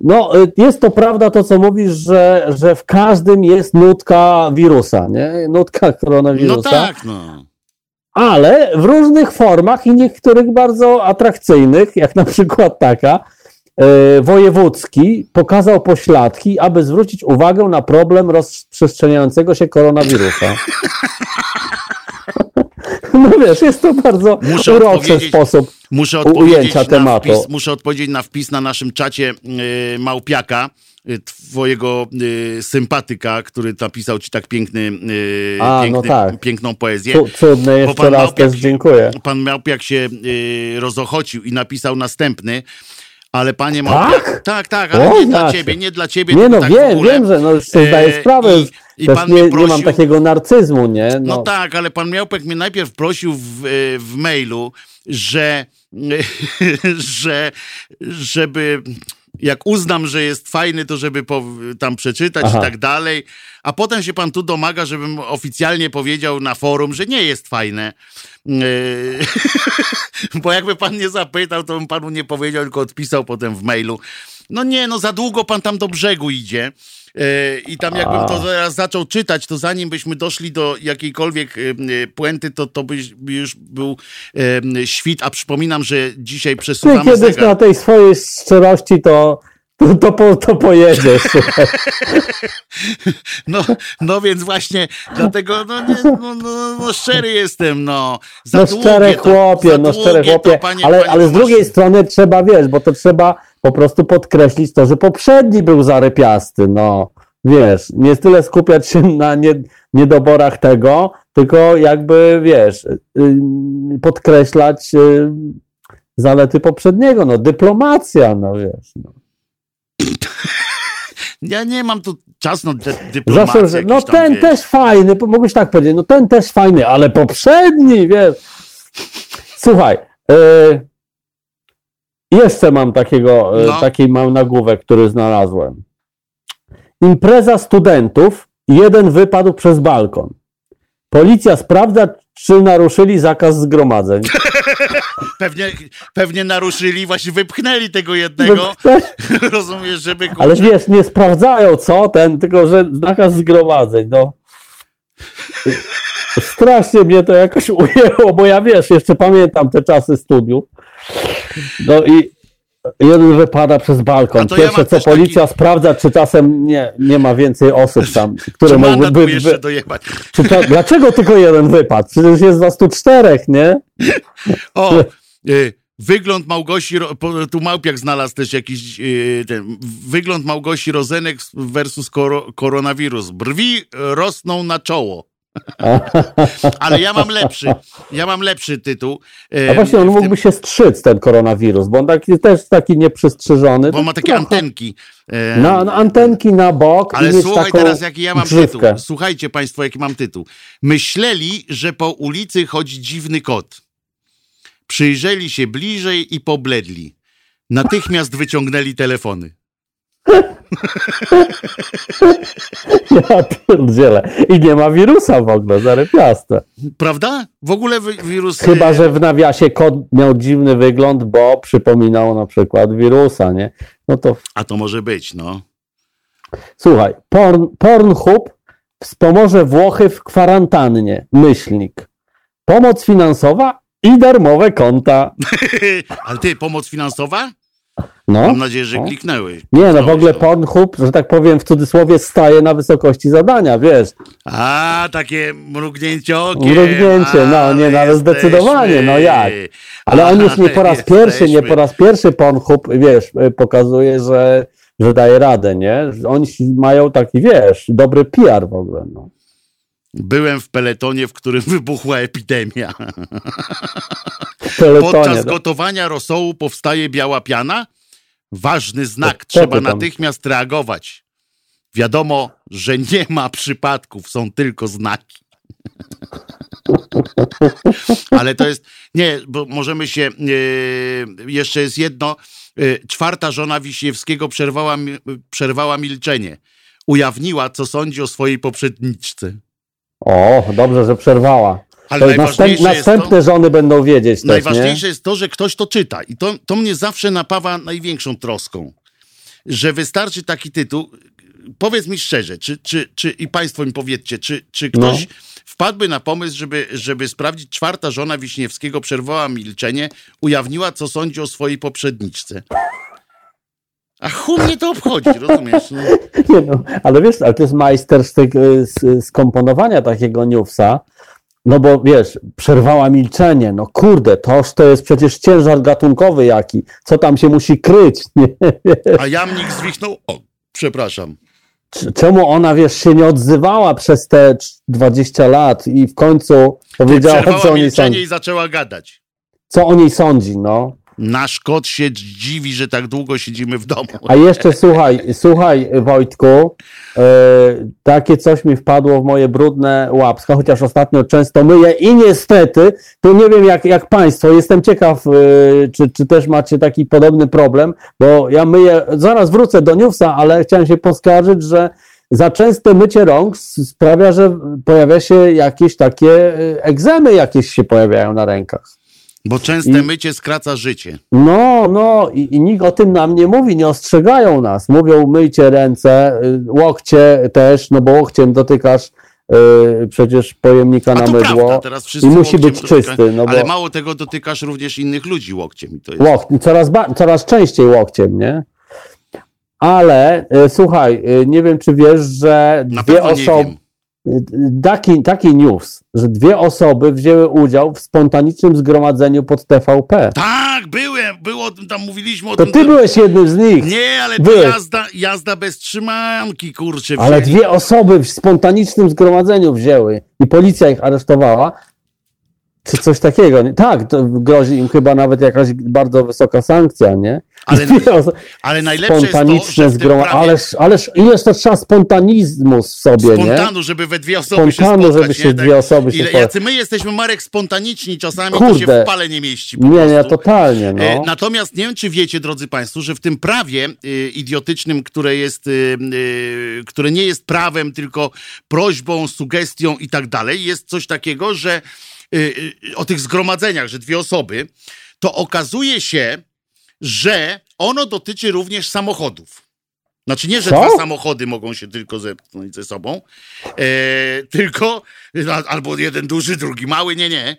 No, y, jest to prawda to, co mówisz, że, że w każdym jest nutka wirusa, nie? Nutka koronawirusa. No tak, no. ale w różnych formach i niektórych bardzo atrakcyjnych, jak na przykład taka, e, wojewódzki pokazał pośladki, aby zwrócić uwagę na problem rozprzestrzeniającego się koronawirusa. <laughs> No wiesz, jest to bardzo Muszę uroczy sposób. Muszę ujęcia tematu. Wpis, muszę odpowiedzieć na wpis na naszym czacie y, Małpiaka, y, twojego y, sympatyka, który napisał ci tak piękny, y, A, no piękny tak. piękną poezję. Cu- Cudne, Bo jeszcze pan raz też się- dziękuję. Pan Małpiak się y, rozochocił i napisał następny, ale panie Małpiak... Tak? Tak, tak, ale O, nie dla znaczy. ciebie, nie dla ciebie, Nie no, tak wiem, wiem, że no, już sobie zdaję sprawę, i- i też pan nie, mnie nie mam prosił- takiego narcyzmu, nie? No tak, ale pan Miałpek mnie najpierw prosił w, e, w mailu, że, <laughs> że żeby jak uznam, że jest fajny, to żeby tam przeczytać Aha. i tak dalej. A potem się pan tu domaga, żebym oficjalnie powiedział na forum, że nie jest fajne. E, <laughs> Bo jakby pan nie zapytał, to bym panu nie powiedział, tylko odpisał potem w mailu. No nie, no za długo pan tam do brzegu idzie. E, I tam jakbym to zaraz zaczął czytać, to zanim byśmy doszli do jakiejkolwiek e, puenty, to, to by by już był świt. A przypominam, że dzisiaj Ty przesuwamy kiedyś zegar. na tej swojej szczerości to, to, to, po, to pojedziesz. <laughs> No, no więc właśnie dlatego no, nie, no, no, no szczery jestem, no. Za No to- chłopie, no szczere długie to, chłopie, panie- ale, panie ale z drugiej strony trzeba, wiesz, bo to trzeba po prostu podkreślić to, że poprzedni był zarypiasty, no. Wiesz, nie tyle skupiać się na, nie, niedoborach tego, tylko jakby, wiesz, y, podkreślać y, zalety poprzedniego, no dyplomacja, no wiesz. No. Ja nie mam tu czasu na dy- dyplomację. Zawsze, no ten wiesz. też fajny, mógłbyś tak powiedzieć, no ten też fajny, ale poprzedni, wiesz. Słuchaj, y, jeszcze mam takiego, y, No. taki mam nagłówek, który znalazłem. Impreza studentów, jeden wypadł przez balkon. Policja sprawdza, czy naruszyli zakaz zgromadzeń. <laughs> Pewnie, pewnie naruszyli, właśnie wypchnęli tego jednego. <laughs> Rozumiesz, żeby... Ale wiesz, nie sprawdzają co ten, tylko że zakaz zgromadzeń, no. Strasznie mnie to jakoś ujęło, bo ja wiesz, jeszcze pamiętam te czasy studiów. No i jeden wypada przez balkon. ja Pierwsze mam co policja sprawdza, czy czasem nie, nie ma więcej osób tam, <laughs> które mogłyby... By, jeszcze dojebać? czy to, dlaczego tylko jeden wypadł? Przecież jest was tu czterech, nie? O, y, wygląd Małgosi, tu Małpiak znalazł też jakiś y, ten, wygląd Małgosi Rozenek versus koro, koronawirus. Brwi rosną na czoło. <laughs> Ale ja mam lepszy, ja mam lepszy tytuł. A właśnie on mógłby się strzyc, ten koronawirus, bo on taki, też taki nieprzystrzyżony. Bo ma takie Trochę. antenki. Na, na antenki na bok. i Ale mieć słuchaj teraz, jaki ja mam tytuł. Słuchajcie Państwo, jaki mam tytuł. Myśleli, że po ulicy chodzi dziwny kot. Przyjrzeli się bliżej i pobledli. Natychmiast wyciągnęli telefony. Ja pierdzielę. I nie ma wirusa w ogóle, zarypiaste. Prawda? W ogóle wi- wirus. Chyba, że w nawiasie kod miał dziwny wygląd, bo przypominał na przykład wirusa, nie? No to A to może być, no. słuchaj, porn, Pornhub wspomoże Włochy w kwarantannie. Myślnik. Pomoc finansowa i darmowe konta. <laughs> Ale ty, pomoc finansowa? No. Mam nadzieję, że no. kliknęły. Nie, no w ogóle to. Pornhub, że tak powiem w cudzysłowie, staje na wysokości zadania, wiesz. A, takie mrugnięcie okiem. Mrugnięcie, no, nie, no, ale zdecydowanie, no jak? Ale on już nie po raz Jesteśmy. pierwszy, nie po raz pierwszy Pornhub, wiesz, y, pokazuje, że, że daje radę, nie? Oni mają taki, wiesz, dobry PR w ogóle, no. Byłem w peletonie, w którym <laughs> wybuchła epidemia. Peletonie, Podczas no. gotowania rosołu powstaje biała piana? Ważny znak, To- to trzeba natychmiast reagować. Wiadomo, że nie ma przypadków, są tylko znaki. <laughs> Ale to jest, nie, bo możemy się, e, jeszcze jest jedno, e, czwarta żona Wiśniewskiego przerwała, przerwała milczenie. Ujawniła, co sądzi o swojej poprzedniczce. O, dobrze, że przerwała. Ale To następ, jest to, następne żony będą wiedzieć też, Najważniejsze nie? jest to, że ktoś to czyta. I to, to mnie zawsze napawa największą troską. Że wystarczy taki tytuł. Powiedz mi szczerze, czy, czy, czy i Państwo mi powiedzcie, czy, czy ktoś No. wpadłby na pomysł, żeby, żeby sprawdzić, czwarta żona Wiśniewskiego przerwała milczenie, ujawniła, co sądzi o swojej poprzedniczce. A chuj mnie to obchodzi, rozumiesz? No. <laughs> Nie no, ale wiesz, ale to jest majstersztyk skomponowania takiego newsa, no bo wiesz, przerwała milczenie, no kurde, toż to jest przecież ciężar gatunkowy jaki, co tam się musi kryć, <laughs> nie? A jamnik zwichnął. O, przepraszam. Czemu ona, wiesz, się nie odzywała przez te cz- 20 lat i w końcu powiedziała, co o niej sądzi, i zaczęła gadać. co o niej sądzi, no. Nasz kot się dziwi, że tak długo siedzimy w domu. A jeszcze słuchaj, słuchaj Wojtku, e, takie coś mi wpadło w moje brudne łapska, chociaż ostatnio często myję i niestety, tu nie wiem jak, jak Państwo, jestem ciekaw, e, czy, czy też macie taki podobny problem, bo ja myję, zaraz wrócę do newsa, ale chciałem się poskarżyć, że za częste mycie rąk sprawia, że pojawia się jakieś takie e, egzemy jakieś się pojawiają na rękach. Bo częste I- mycie skraca życie. No, no i, i nikt o tym nam nie mówi, nie ostrzegają nas. Mówią myjcie ręce, y, łokcie też, no bo łokciem dotykasz y, przecież pojemnika na mydło i musi być czysty. No Ale bo mało tego, dotykasz również innych ludzi łokciem. I to jest... łok, coraz, coraz częściej łokciem, nie? Ale y, słuchaj, nie wiem czy wiesz, że Na dwie osoby. Taki, taki news, że dwie osoby wzięły udział w spontanicznym zgromadzeniu pod TVP. Tak, byłem, było, tam mówiliśmy o To tym. ty byłeś jednym z nich. Nie, ale to jazda, jazda bez trzymanki, kurczę. Ale dwie osoby w spontanicznym zgromadzeniu wzięły i policja ich aresztowała. Czy coś takiego? nie? Tak, to grozi im chyba nawet jakaś bardzo wysoka sankcja, nie? Ale- <laughs> Ale najlepsze jest to, zgromadzenie. prawie Ależ, ależ ileż to trzeba spontanizmu w sobie, nie? spontanu, żeby we dwie osoby Spontanu, się spotkać. żeby się nie? dwie osoby się Ile. Jacy my jesteśmy, Marek, spontaniczni czasami, to się Kurde. w pale nie mieści po Nie, nie, prostu. totalnie, E, no. Natomiast nie wiem, czy wiecie, drodzy Państwo, że w tym prawie y, idiotycznym, które jest, y, y, które nie jest prawem, tylko prośbą, sugestią i tak dalej, jest coś takiego, że o tych zgromadzeniach, że dwie osoby, to okazuje się, że ono dotyczy również samochodów. Znaczy nie, że Co? dwa samochody mogą się tylko zepchnąć ze sobą, e, tylko, a- albo jeden duży, drugi mały, nie, nie.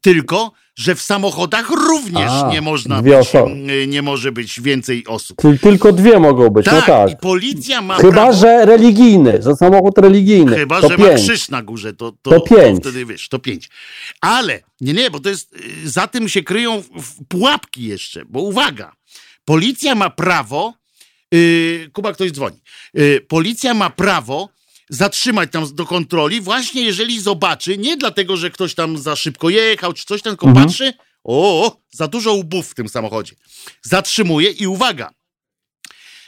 Tylko, że w samochodach również A, nie można być, m, nie może być więcej osób. Ty, tylko dwie mogą być, Tak, no tak. i policja ma Chyba, prawo, że religijny, że samochód religijny. chyba, to że ma pięć. krzyż na górze, to, to, To pięć. wtedy wiesz, to pięć. Ale, nie, nie, bo to jest, y, za tym się kryją pułapki jeszcze, bo uwaga, policja ma prawo, yy, Kuba, ktoś dzwoni, yy, policja ma prawo zatrzymać tam do kontroli, właśnie jeżeli zobaczy, nie dlatego, że ktoś tam za szybko jechał, czy coś tam, tylko Mhm. patrzy, o, za dużo łbów w tym samochodzie. Zatrzymuje i uwaga,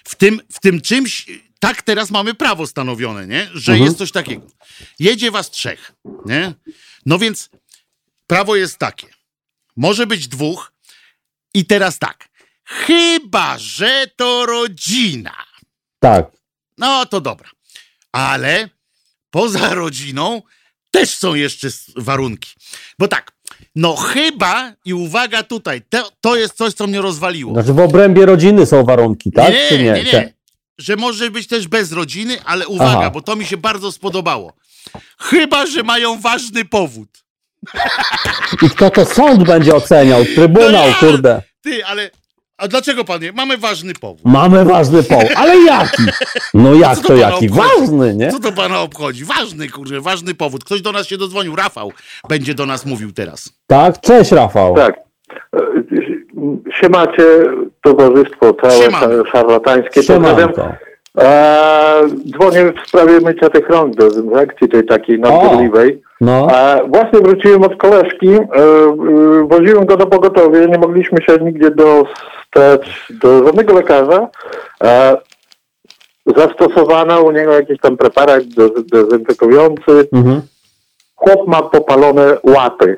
w tym, w tym czymś, tak teraz mamy prawo stanowione, nie? że Mhm. jest coś takiego. Jedzie was trzech, nie? No więc prawo jest takie. Może być dwóch i teraz tak. Chyba, że to rodzina. Tak. No to dobra. Ale poza rodziną też są jeszcze warunki. Bo tak, no chyba i uwaga tutaj, to, to jest coś, co mnie rozwaliło. Znaczy w obrębie rodziny są warunki, tak? Nie, Czy nie? nie, nie. Że może być też bez rodziny, ale uwaga, Aha. bo to mi się bardzo spodobało. Chyba, że mają ważny powód. I kto to sąd będzie oceniał? Trybunał, No ja- kurde. Ty, ale. A dlaczego panie? Mamy ważny powód. Mamy ważny poł. Ale jaki? No <laughs> jak to to jaki? obchodzi? Ważny, nie? Co to pana obchodzi? Ważny, kurde, ważny powód. Ktoś do nas się dodzwonił. Rafał będzie do nas mówił teraz. Tak? Cześć Rafał. Tak. E, Siemacie, towarzystwo całe szar- szarlatańskie. Pozdrawiam. Dzwonię w sprawie mycia tych rąk dezynfekcji, tej takiej nadgorliwej. No, właśnie wróciłem od koleżki, e, e, woziłem go do pogotowia, nie mogliśmy się nigdzie dostać do żadnego lekarza. E, zastosowano u niego jakiś tam preparat dez- dezynfekujący. mhm. Chłop ma popalone łapy.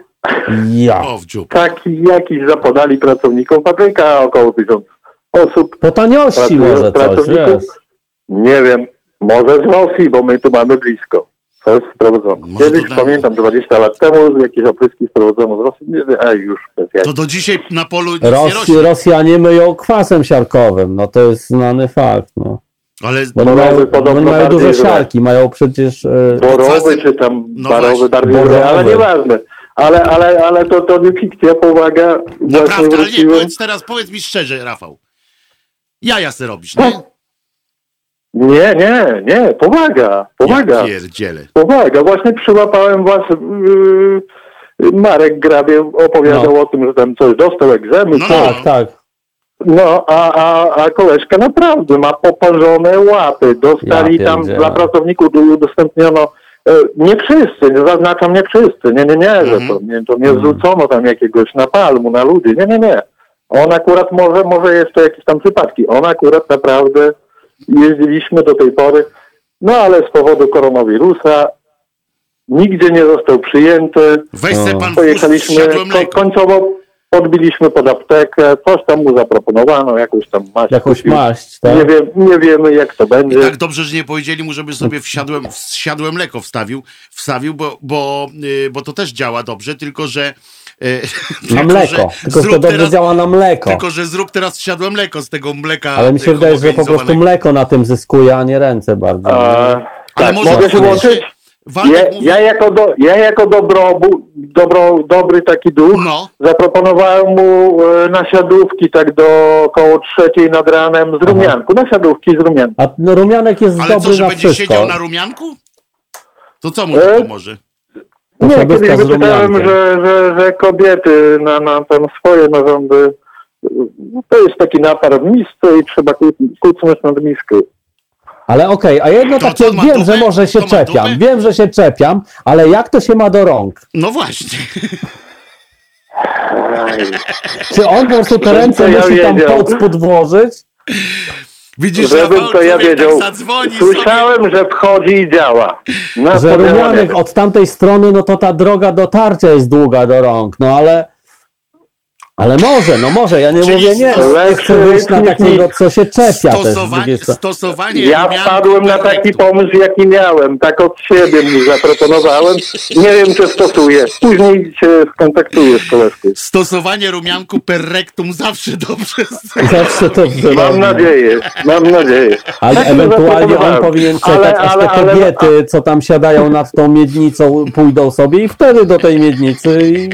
Ja. Taki jakiś zapodali pracownikom fabryka, około tysiąc osób. Po taniości może coś, pracowników. Nie wiem, może z Rosji, bo my tu mamy blisko. To jest sprowadzone. Kiedyś to pamiętam 20 lat temu jakieś opryski sprowadzono z Rosji. Nie, nie, a już. To do dzisiaj na polu nic nie Rosji, rośnie. Rosjanie myją kwasem siarkowym, no to jest znany fakt, no. Ale Bo Borowy mają, podobno mają duże siarki, mają przecież... E, Borowy czy tam No barowy bardziej złe, ale Borowy. nieważne. Ale, ale, ale to, to nie fikcja, powaga. Naprawdę, ale nie, powiedz teraz, powiedz mi szczerze, Rafał. Jaja se robisz, nie? Nie, nie, nie, powaga, powaga. Ja pierdzielę. Powaga, właśnie przyłapałem was, yy, Marek Grabie opowiadał No. o tym, że tam coś dostał egzemy, No, no, no. tak, tak. no a, a, a koleżka naprawdę ma poparzone łapy, dostali Ja tam dla pracowników udostępniono, e, nie wszyscy, nie zaznaczam nie wszyscy, nie, nie, nie, że Mhm. to, nie, to nie zrzucono tam jakiegoś napalmu na ludzi, nie, nie, nie. On akurat może, może jest to jakieś tam przypadki, on akurat naprawdę jeździliśmy do tej pory, no ale z powodu koronawirusa nigdzie nie został przyjęty, Weź se No. pan pojechaliśmy, ko- końcowo podbiliśmy pod aptekę, coś tam mu zaproponowano, jakąś tam maść. Jakąś maść, tak? Nie, wiem, nie wiemy jak to I będzie. tak dobrze, że nie powiedzieli mu, żeby sobie wsiadłem, wsiadłe mleko wstawił, wstawił, bo, bo, y, bo to też działa dobrze, tylko że... y, <laughs> Na mleko. Tylko że to zrób dobrze teraz- działa na mleko. Tylko, że zrób teraz wsiadłe mleko z tego mleka. Ale mi się wydaje, że po prostu mleko na tym zyskuje, a nie ręce bardziej. A, Ale tak, może mogę się łączyć? Ja, ja jako, do, ja jako dobrobu, dobro, dobry taki duch no, zaproponowałem mu e, nasiadówki tak do około trzeciej nad ranem z rumianku. Nasiadówki z rumianku. A no, rumianek jest ale dobry co, że na będzie wszystko. siedział na rumianku? To co mu to E? pomoże? Nie, sobie kiedyś wyczytałem, że, że, że kobiety na, na tam swoje narządy To jest taki napar w misce i trzeba ku- kucnąć nad miskę. Ale okej, a jedno To takie, wiem, dupę? że może się czepiam, wiem, że się czepiam, ale jak to się ma do rąk? No właśnie. Czy on po prostu te ręce ja musi tam pod spód włożyć? Widzisz, Żebym Rafał, to ja człowiek wiedział. tak zadzwoni sobie. Słyszałem, że wchodzi i działa. Na Że od tamtej strony, no to ta droga dotarcia jest długa do rąk, no ale... Ale może, no może, ja nie Czyli mówię nie, chcę wyjść na takiego, co się czepia też. Stosowanie, strony. stosowanie Ja wpadłem na taki pomysł, jaki miałem. Tak od siebie mu zaproponowałem. Nie wiem, czy stosuję. Później się skontaktuję z koleżką. Stosowanie rumianku per rectum zawsze dobrze. Zawsze to <laughs> Mam wyrobi. nadzieję, mam nadzieję. Ale Tak ewentualnie on powinien czekać, Ale- aż ale- te ale- kobiety, co tam siadają nad tą miednicą, pójdą sobie i wtedy do tej miednicy i,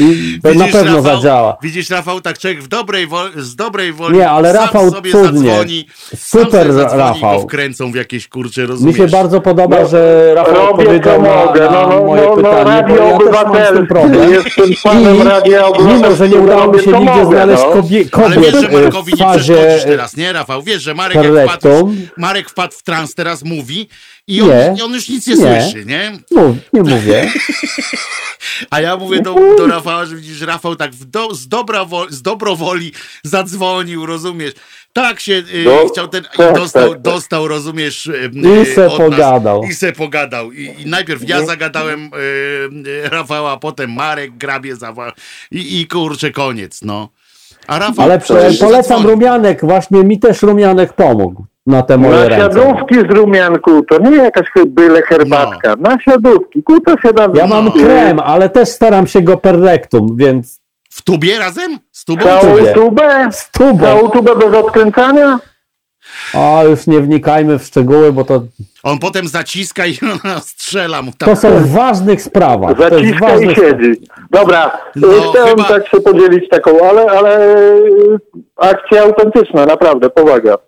i to na pewno Rafał, zadziała. Widzisz, Rafał, tak człowiek w dobrej woli, z dobrej woli Nie, ale sam Rafał sobie cudnie. zadzwoni, Super, sam sobie zadzwoni Rafał. go wkręcą w jakieś kurcze, Mi rozumiesz? się bardzo podoba, No, że Rafał odpowiedział na, na No, no, moje no, no, pytanie, bo radio ja też mam z tym problem. Jestem fanem radia I mimo, że nie udało mi się nigdzie mogę, znaleźć no. kobie, Ale wiesz, kobiet że Markowi nie fazie przeszkodzisz teraz, nie, Rafał? Wiesz, że Marek wpadł. Marek wpadł w trans, teraz mówi i on, Nie. on już nic nie, Nie. słyszy, nie? Mów, nie mówię. <laughs> A ja mówię do, do Rafała, że widzisz, Rafał tak do, z, dobra wo, z dobrowoli zadzwonił, rozumiesz? Tak się y, No, chciał ten, i tak, dostał, tak. dostał, rozumiesz, y, I se nas. pogadał. I se pogadał. I, i najpierw ja zagadałem y, y, Rafała, a potem Marek grabie zawa i, i kurczę, koniec, no. Rafał Ale polecam rumianek, właśnie mi też rumianek pomógł na te moje Na ręce. z rumianku, to nie jakaś byle herbatka. Na siadówki, kuta się da... Ja mam No. krem, ale też staram się go per rectum, więc W tubie razem? Z tubą? Całą tubę? z tubą. Całą tubę bez odkręcania? O, już nie wnikajmy w szczegóły, bo to, On potem zaciska i <laughs> strzela mu tam. to są w ważnych sprawach. Zaciska i ważnych siedzi. Dobra, No, y, chciałem chyba- tak się podzielić taką, ale, ale y, akcja autentyczna, naprawdę, powaga.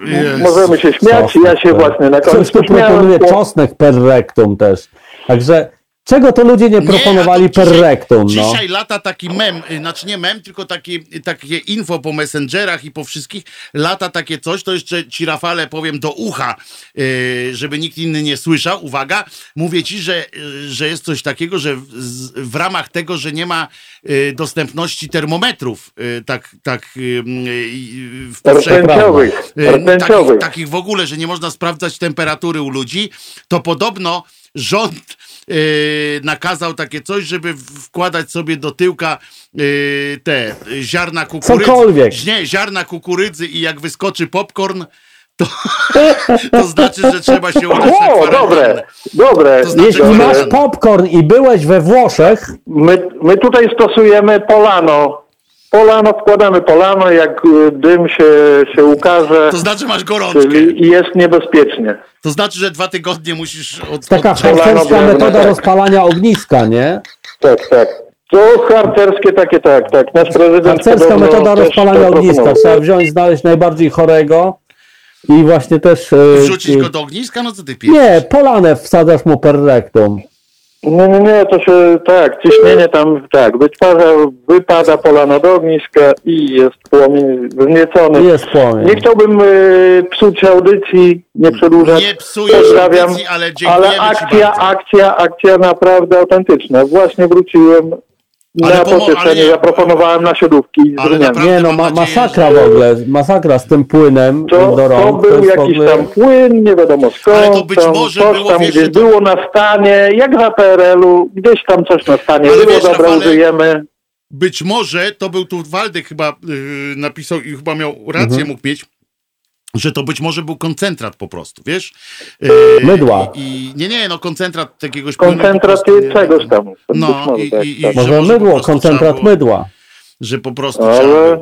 Jezu. Możemy się śmiać, ja się właśnie na Ktoś końcu tu proponuje czosnek per rectum też. Także czego to ludzie nie proponowali to per dzisiaj- rectum, no. Dzisiaj lata taki mem, y, znaczy nie mem, tylko taki, takie info po messengerach i po wszystkich. Lata takie coś, to jeszcze ci Rafale powiem do ucha, y, żeby nikt inny nie słyszał. Uwaga, mówię ci, że, y, że jest coś takiego, że w, w ramach tego, że nie ma dostępności termometrów, tak, tak w Rtęciowych, takich, takich w ogóle, że nie można sprawdzać temperatury u ludzi, to podobno rząd nakazał takie coś, żeby wkładać sobie do tyłka y, te ziarna kukurydzy. Cokolwiek. Nie, ziarna kukurydzy i jak wyskoczy popcorn, to, <laughs> to znaczy, że trzeba się udać na O, kwarantannę. dobre, dobre. To znaczy, Jeśli masz popcorn i byłeś we Włoszech, My, my tutaj stosujemy polano. Polano, wkładamy polano, jak y, dym się, się ukaże, To znaczy masz gorączkę. czyli jest niebezpiecznie. To znaczy, że dwa tygodnie musisz od, taka harcerska metoda drewno, tak. rozpalania ogniska, nie? Tak, tak. To harcerskie takie, tak, tak. Nasz prezydent Harcerska metoda rozpalania ogniska. Trzeba wziąć, znaleźć najbardziej chorego i właśnie też... e, wrzucić go do ogniska? No co ty pijesz? Nie, polanę wsadzasz mu per rectum. Nie, nie, nie, to się, tak, ciśnienie tam, tak, wytwarza, wypada polano do ogniska i jest płomień wzniecony. Jest płomień. Nie chciałbym y, psuć audycji, nie przedłużać. Nie psujesz Pozdrawiam. audycji, ale dziękujemy Ale akcja, akcja, akcja naprawdę autentyczna. Właśnie wróciłem na pomo- ale pocieszenie, nie- zaproponowałem na siodówki Ale Nie no, ma, masakra w ogóle, masakra z tym płynem To, do rąk. to był w jakiś ogóle- tam płyn, nie wiadomo skąd. Ale to być tam, może coś było, tam wiesz, gdzieś to- było na stanie, jak za PRL-u, gdzieś tam coś na stanie Ale było, wiesz, dobra, Rafale, użyjemy. Być może to był tu Waldek chyba yy, napisał i chyba miał rację, Mhm. mógł mieć, że to być może był koncentrat po prostu, wiesz? Yy, Mydła. I, I nie, nie, no koncentrat jakiegoś Koncentrat prostu, czegoś tam. No, może, i- tak, i- i- tak. że Może mydło, koncentrat było- mydła. Że po prostu Ale,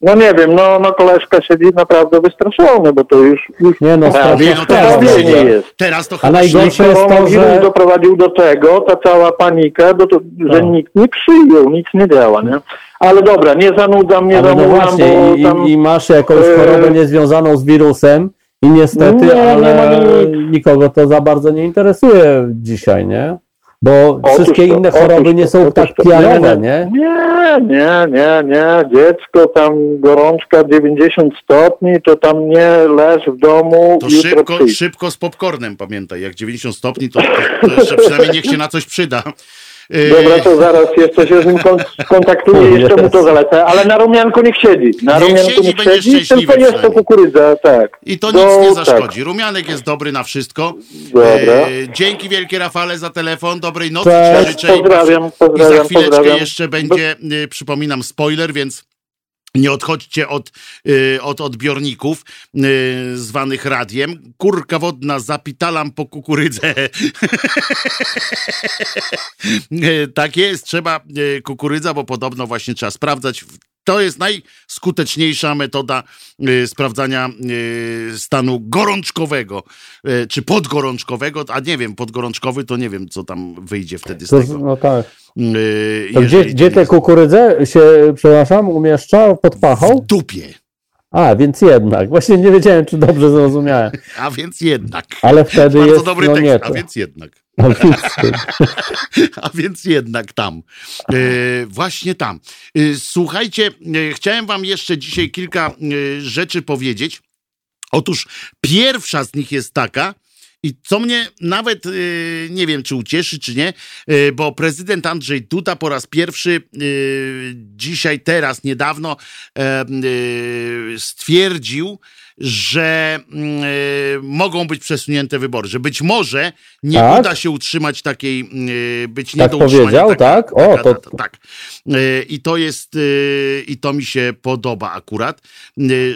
no nie wiem, no, no koleżka siedzi naprawdę wystraszony, bo to już, już Nie no, prawie Nie, no teraz, ogóle. nie jest. teraz to A chyba najgorsze jest to, że... doprowadził do tego, ta cała panika, do to, że No. nikt nie przyjął, nic nie działa, nie? Ale dobra, nie zanudzam, nie Ale no zanudzam, właśnie, bo i, tam... i, i masz jakąś e, chorobę niezwiązaną z wirusem i niestety, Nie, nie ale ma nic. nikogo to za bardzo nie interesuje dzisiaj, nie? Bo Otóż wszystkie to, inne choroby otóż nie to, są tak to. pijarowe, nie? Nie, nie, nie, nie. Dziecko tam gorączka 90 stopni, to tam nie leż w domu, To szybko, szybko z popcornem, pamiętaj. Jak 90 stopni, to, to, to jeszcze przynajmniej niech się na coś przyda. Yy, Dobra, to zaraz jeszcze się z nim kon- skontaktuję, <laughs> jeszcze mu to zalecę, ale na rumianku niech siedzi. Na Niech rumianku siedzi, niech będzie siedzi, szczęśliwy tylko jest to kukurydza, tak. I to No, nic nie tak. zaszkodzi. Rumianek jest dobry na wszystko. Dobra. E, dzięki wielkie Rafale za telefon. Dobrej nocy Cześć. życzę. I- Pozdrawiam, I pozdrawiam, za chwileczkę pozdrawiam. jeszcze będzie, y, przypominam, spoiler, więc nie odchodźcie od, y, od odbiorników y, zwanych radiem. Kurka wodna, zapitalam po kukurydzę. <laughs> Y, tak jest, trzeba y, kukurydza, bo podobno właśnie trzeba sprawdzać. To jest najskuteczniejsza metoda y, sprawdzania y, stanu gorączkowego, czy podgorączkowego, a nie wiem, podgorączkowy to nie wiem, co tam wyjdzie wtedy z To, tego. no tak. Yy, To gdzie, gdzie te kukurydze się, przepraszam, umieszcza? Pod W pachą? dupie. A, więc jednak. Właśnie nie wiedziałem, czy dobrze zrozumiałem. <laughs> A więc jednak. Ale wtedy Bardzo jest, dobry no tekst, nie a więc jednak. A <laughs> więc, <laughs> A więc jednak tam. E, właśnie tam. E, słuchajcie, e, chciałem wam jeszcze dzisiaj kilka rzeczy powiedzieć. Otóż pierwsza z nich jest taka, i co mnie nawet e, nie wiem, czy ucieszy, czy nie, e, bo prezydent Andrzej Duda po raz pierwszy e, dzisiaj, teraz, niedawno stwierdził, że mm, e, mogą być przesunięte wybory, że być może nie Tak? uda się utrzymać takiej, e, być nie Tak do powiedział, taka- tak? O, taka to- tak. E, I to jest, i to mi się podoba akurat,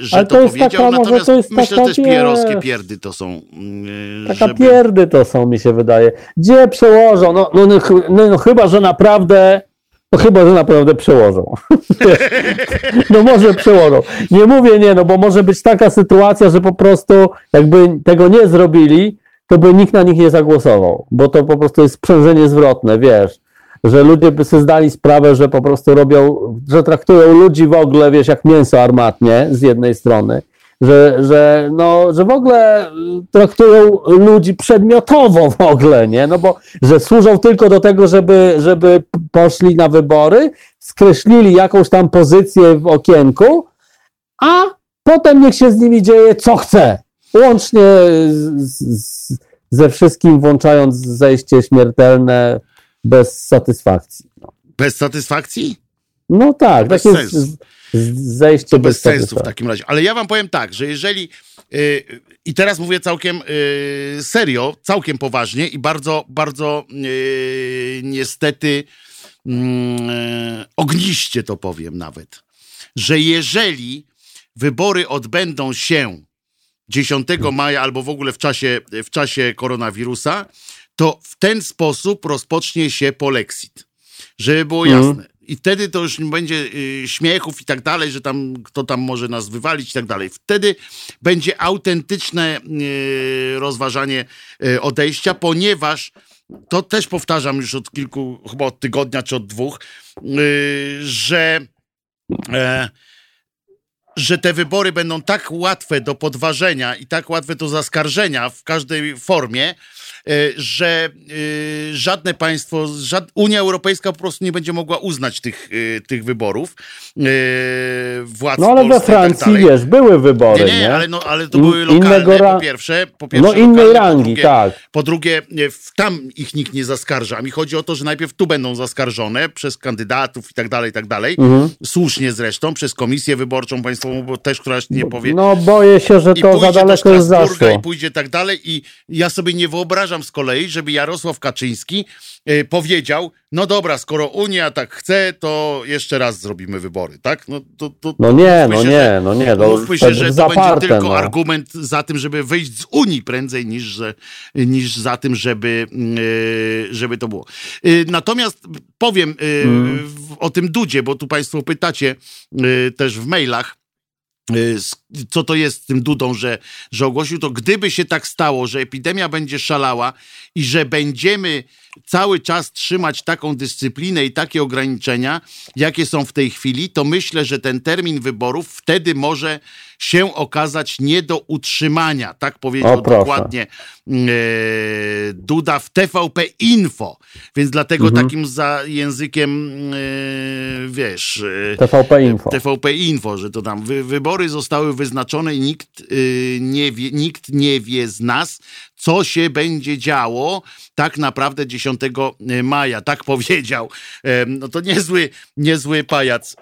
że Ale to, to powiedział, taka, może natomiast to jest myślę, że taka, też pierowskie pierdy to są, e, Taka żeby... pierdy to są, mi się wydaje. Gdzie przełożą? No, no, no, no, no chyba, że naprawdę. No chyba, że naprawdę przełożą. <laughs> no może przełożą. Nie mówię nie, no bo może być taka sytuacja, że po prostu jakby tego nie zrobili, to by nikt na nich nie zagłosował. Bo to po prostu jest sprzężenie zwrotne, wiesz. Że ludzie by sobie zdali sprawę, że po prostu robią, że traktują ludzi w ogóle, wiesz, jak mięso armatnie z jednej strony że, że, no, że w ogóle y, traktują ludzi przedmiotowo w ogóle, nie? No bo, że służą tylko do tego, żeby, żeby poszli na wybory, skreślili jakąś tam pozycję w okienku, a potem niech się z nimi dzieje co chce. Łącznie z, z, ze wszystkim, włączając zejście śmiertelne bez satysfakcji. No, Bez satysfakcji? no tak, Bez takie sensu. Zejście To bez, sensu w satysfakcji. takim razie. Ale ja wam powiem tak, że jeżeli. Yy, I teraz mówię całkiem yy, serio, całkiem poważnie i bardzo, bardzo yy, niestety mm, ogniście to powiem nawet, że jeżeli wybory odbędą się 10 maja albo w ogóle w czasie, w czasie koronawirusa, to w ten sposób rozpocznie się polexit. Żeby było Mhm. jasne. I wtedy to już nie będzie y, śmiechów i tak dalej, że tam kto tam może nas wywalić i tak dalej. Wtedy będzie autentyczne y, rozważanie y, odejścia, ponieważ to też powtarzam już od kilku, chyba od tygodnia czy od dwóch, że e, że te wybory będą tak łatwe do podważenia i tak łatwe do zaskarżenia w każdej formie, że e, żadne państwo, żad... Unia Europejska po prostu nie będzie mogła uznać tych, e, tych wyborów e, władz No ale we tak Francji, dalej. wiesz, były wybory, Nie, nie? nie, ale, no, ale to były lokalne innego po pierwsze. Po pierwsze No innej lokalne, po rangi, drugie, tak. po drugie, e, tam ich nikt nie zaskarża. Mi chodzi o to, że najpierw tu będą zaskarżone przez kandydatów i tak dalej, i tak dalej. Mhm. Słusznie zresztą, przez komisję wyborczą państwową, bo też któraś nie powie. No boję się, że to za daleko Strasburga zaszło. i pójdzie tak dalej. I ja sobie nie wyobrażam z kolei, żeby Jarosław Kaczyński e, powiedział, no dobra, skoro Unia tak chce, to jeszcze raz zrobimy wybory, tak? No, to, to, No nie, no się, nie, no nie, to Mówmy się, że to zaparte, będzie tylko no. argument za tym, żeby wyjść z Unii prędzej niż, że, niż za tym, żeby, e, żeby to było. E, Natomiast powiem Mm. o tym Dudzie, bo tu Państwo pytacie też w mailach. Y, co to jest z tym Dudą, że, że ogłosił to, gdyby się tak stało, że epidemia będzie szalała i że będziemy cały czas trzymać taką dyscyplinę i takie ograniczenia, jakie są w tej chwili, to myślę, że ten termin wyborów wtedy może się okazać nie do utrzymania. Tak powiedział dokładnie e, Duda w TVP Info. Więc dlatego mhm. takim za językiem, e, wiesz... E, TVP Info. TVP Info, że to tam wy, wybory zostały wyznaczone i nikt, nie wie, nikt nie wie z nas, co się będzie działo tak naprawdę 10 maja. Tak powiedział. No to niezły, niezły pajac.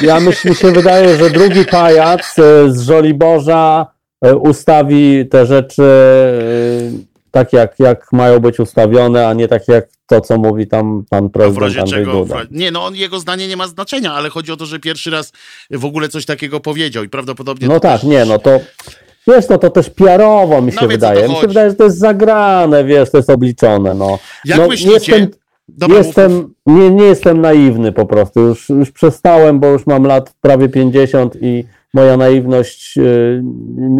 Ja myślę, mi się wydaje, że drugi pajac e, z Żoliborza e, ustawi te rzeczy e, tak, jak, jak mają być ustawione, a nie tak jak to, co mówi tam pan prezydent Andrzej czego, Duda. Nie, no on, jego zdanie nie ma znaczenia, ale chodzi o to, że pierwszy raz w ogóle coś takiego powiedział i prawdopodobnie... No tak, też... nie, no to Wiesz, no to też piarowo mi się no, wydaje. Mi się wydaje, że to jest zagrane, wiesz, to jest obliczone. No. Jak no, myślicie? Jestem, Dobra, jestem, nie, nie jestem naiwny po prostu. Już, już przestałem, bo już mam lat prawie 50 i moja naiwność y,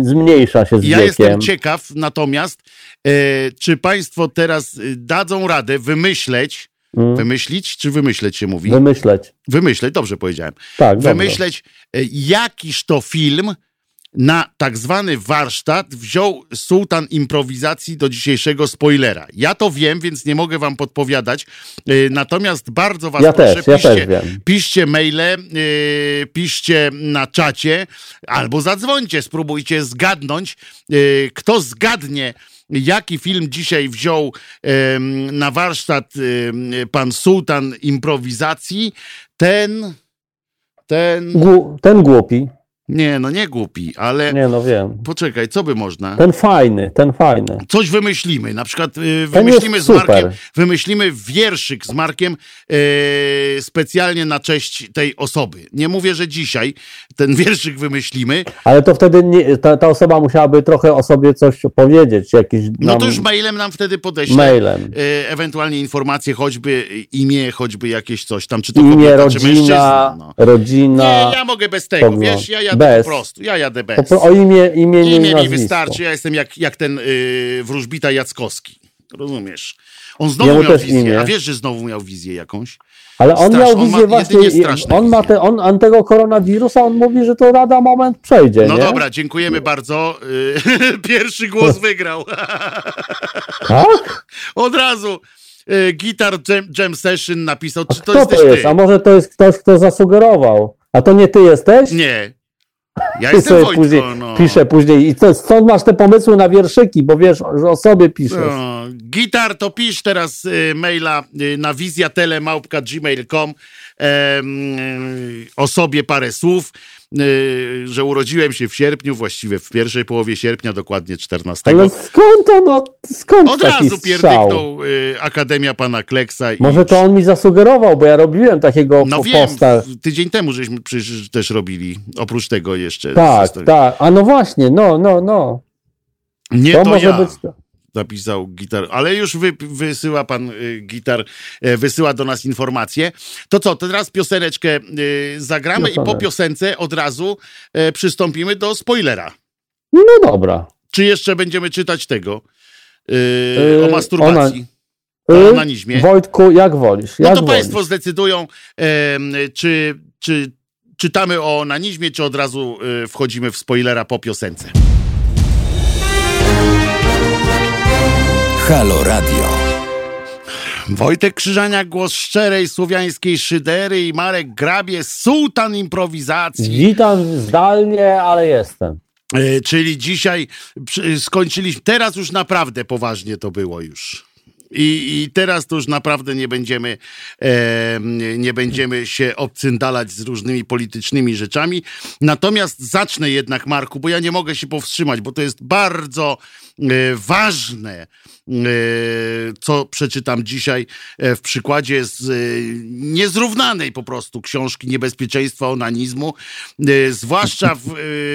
zmniejsza się z ja wiekiem. Ja jestem ciekaw natomiast, e, czy państwo teraz y, dadzą radę wymyśleć, hmm. wymyślić, czy wymyśleć się mówi? Wymyśleć. Wymyśleć, dobrze powiedziałem. Tak, Wymyśleć, dobrze. jakiż to film na tak zwany warsztat wziął sułtan improwizacji do dzisiejszego spoilera. Ja to wiem, więc nie mogę wam podpowiadać. Y, natomiast bardzo was ja proszę, też, ja piszcie, piszcie maile, yy, piszcie na czacie albo zadzwońcie, spróbujcie zgadnąć. Yy, kto zgadnie, jaki film dzisiaj wziął na warsztat pan sułtan improwizacji, ten... Ten, ten głupi. Nie, no nie głupi, ale. Nie, no wiem. Poczekaj, co by można? Ten fajny, ten fajny. Coś wymyślimy. Na przykład y, wymyślimy z Markiem, wymyślimy wierszyk z Markiem y, specjalnie na cześć tej osoby. Nie mówię, że dzisiaj ten wierszyk wymyślimy. Ale to wtedy nie, ta, ta, osoba musiałaby trochę o sobie coś powiedzieć. Jakiś nam... No to już mailem nam wtedy podeśle. Mailem. Y, ewentualnie informacje, choćby imię, choćby jakieś coś tam, czy to imię, kobieta, rodzina, czy mężczyzna. No. rodzina. Nie, ja mogę bez tego, wiesz, ja jadę bez. po prostu. Ja jadę bez. o imię, imię, imię mi wystarczy. Ja jestem jak, jak ten yy, wróżbita Jackowski. Rozumiesz? On znowu miał wizję. Imię. A wiesz, że znowu miał wizję jakąś? Ale on Strasz, miał wizję on właśnie, on ma te, on, on tego koronawirusa, on mówi, że to rada moment przejdzie. No nie? dobra, dziękujemy bardzo. Y, <laughs> pierwszy głos wygrał. <laughs> Tak? <laughs> Od razu. Y, Guitar Jam, Jam Session napisał. Czy to, to jest? Ty? A może to jest ktoś, kto zasugerował? A to nie ty jesteś? Nie. Ja jestem Wojtko, później, no. Piszę później. I to, stąd masz te pomysły na wierszyki, bo wiesz, że o sobie piszesz. No. Gitar, to pisz teraz y, maila y, na wizjatelemałpka.gmail.com y, o sobie parę słów. Y, że urodziłem się w sierpniu, właściwie w pierwszej połowie sierpnia, dokładnie 14. Ale skąd to, no, skąd Od razu pierdyknął y, Akademia Pana Kleksa. Może to on mi zasugerował, bo ja robiłem takiego no posta. wiem, tydzień temu żeśmy przecież też robili, oprócz tego jeszcze. Tak, tak, a no właśnie, no, no, no. Nie to, to może ja. być napisał gitar, ale już wy, wysyła pan y, gitar, y, wysyła do nas informacje. To co, teraz pioseneczkę y, zagramy Piosenek. i po piosence od razu y, przystąpimy do spoilera. No dobra. Czy jeszcze będziemy czytać tego y, o masturbacji? Ona... O onanizmie. Wojtku, jak wolisz. Jak no to wolisz. państwo zdecydują, czy, czy czytamy o onanizmie, czy od razu wchodzimy w spoilera po piosence. Halo Radio. Wojtek Krzyżaniak, głos szczerej słowiańskiej szydery i Marek Grabie, sułtan improwizacji. Witam zdalnie, ale jestem. E, czyli dzisiaj skończyliśmy, teraz już naprawdę poważnie to było już. I, I, teraz to już naprawdę nie będziemy, e, nie będziemy się obcyndalać z różnymi politycznymi rzeczami. Natomiast zacznę jednak, Marku, bo ja nie mogę się powstrzymać, bo to jest bardzo ważne, e, co przeczytam dzisiaj e, w przykładzie z e, niezrównanej po prostu książki Niebezpieczeństwa onanizmu, e, zwłaszcza w,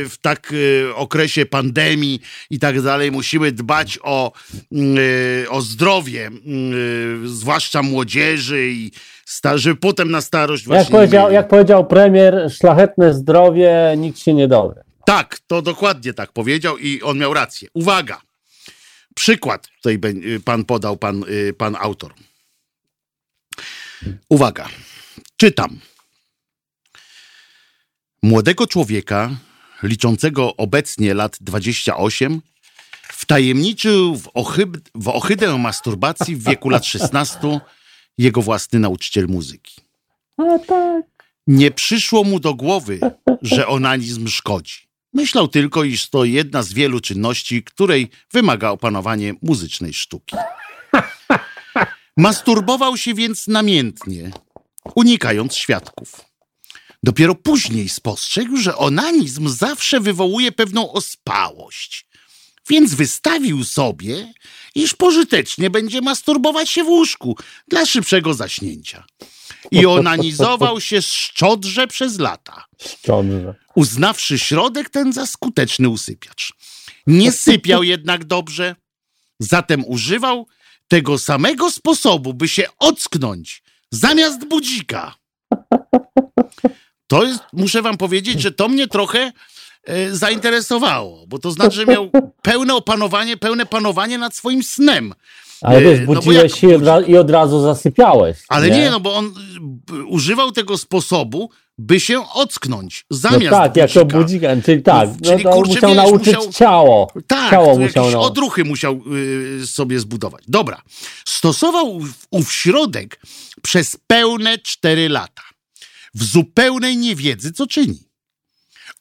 w tak okresie pandemii i tak dalej. Musimy dbać o, o zdrowie, zwłaszcza młodzieży i żeby potem na starość właśnie... Jak powiedział, jak powiedział premier, szlachetne zdrowie, nikt się nie dowie. Tak, to dokładnie tak powiedział i on miał rację. Uwaga! Przykład tutaj y, pan podał, pan, y, pan autor. Uwaga, czytam. Młodego człowieka, liczącego obecnie lat 28, wtajemniczył w, ochyb, w ohydę masturbacji w wieku lat 16 jego własny nauczyciel muzyki. Tak. Nie przyszło mu do głowy, że onanizm szkodzi. Myślał tylko, iż to jedna z wielu czynności, której wymaga opanowanie muzycznej sztuki. <laughs> Masturbował się więc namiętnie, unikając świadków. Dopiero później spostrzegł, że onanizm zawsze wywołuje pewną ospałość, więc wystawił sobie, iż pożytecznie będzie masturbować się w łóżku dla szybszego zaśnięcia. I onanizował się szczodrze przez lata. Szczodrze. Uznawszy środek ten za skuteczny usypiacz. Nie sypiał jednak dobrze, zatem używał tego samego sposobu, by się ocknąć zamiast budzika. To jest, muszę wam powiedzieć, że to mnie trochę e, zainteresowało, bo to znaczy, że miał pełne opanowanie, pełne panowanie nad swoim snem. Ale wiesz, budziłeś no się budzi... i od razu zasypiałeś. Ale nie? nie, no bo on używał tego sposobu, by się ocknąć zamiast no tak, budzika. jako budzika, czyli tak, no, czyli, no, kurczę, musiał wiesz, nauczyć musiał, ciało. Tak, ciało musiał, jakieś no. odruchy musiał y, sobie zbudować. Dobra, stosował ów środek przez pełne cztery lata. W zupełnej niewiedzy, co czyni.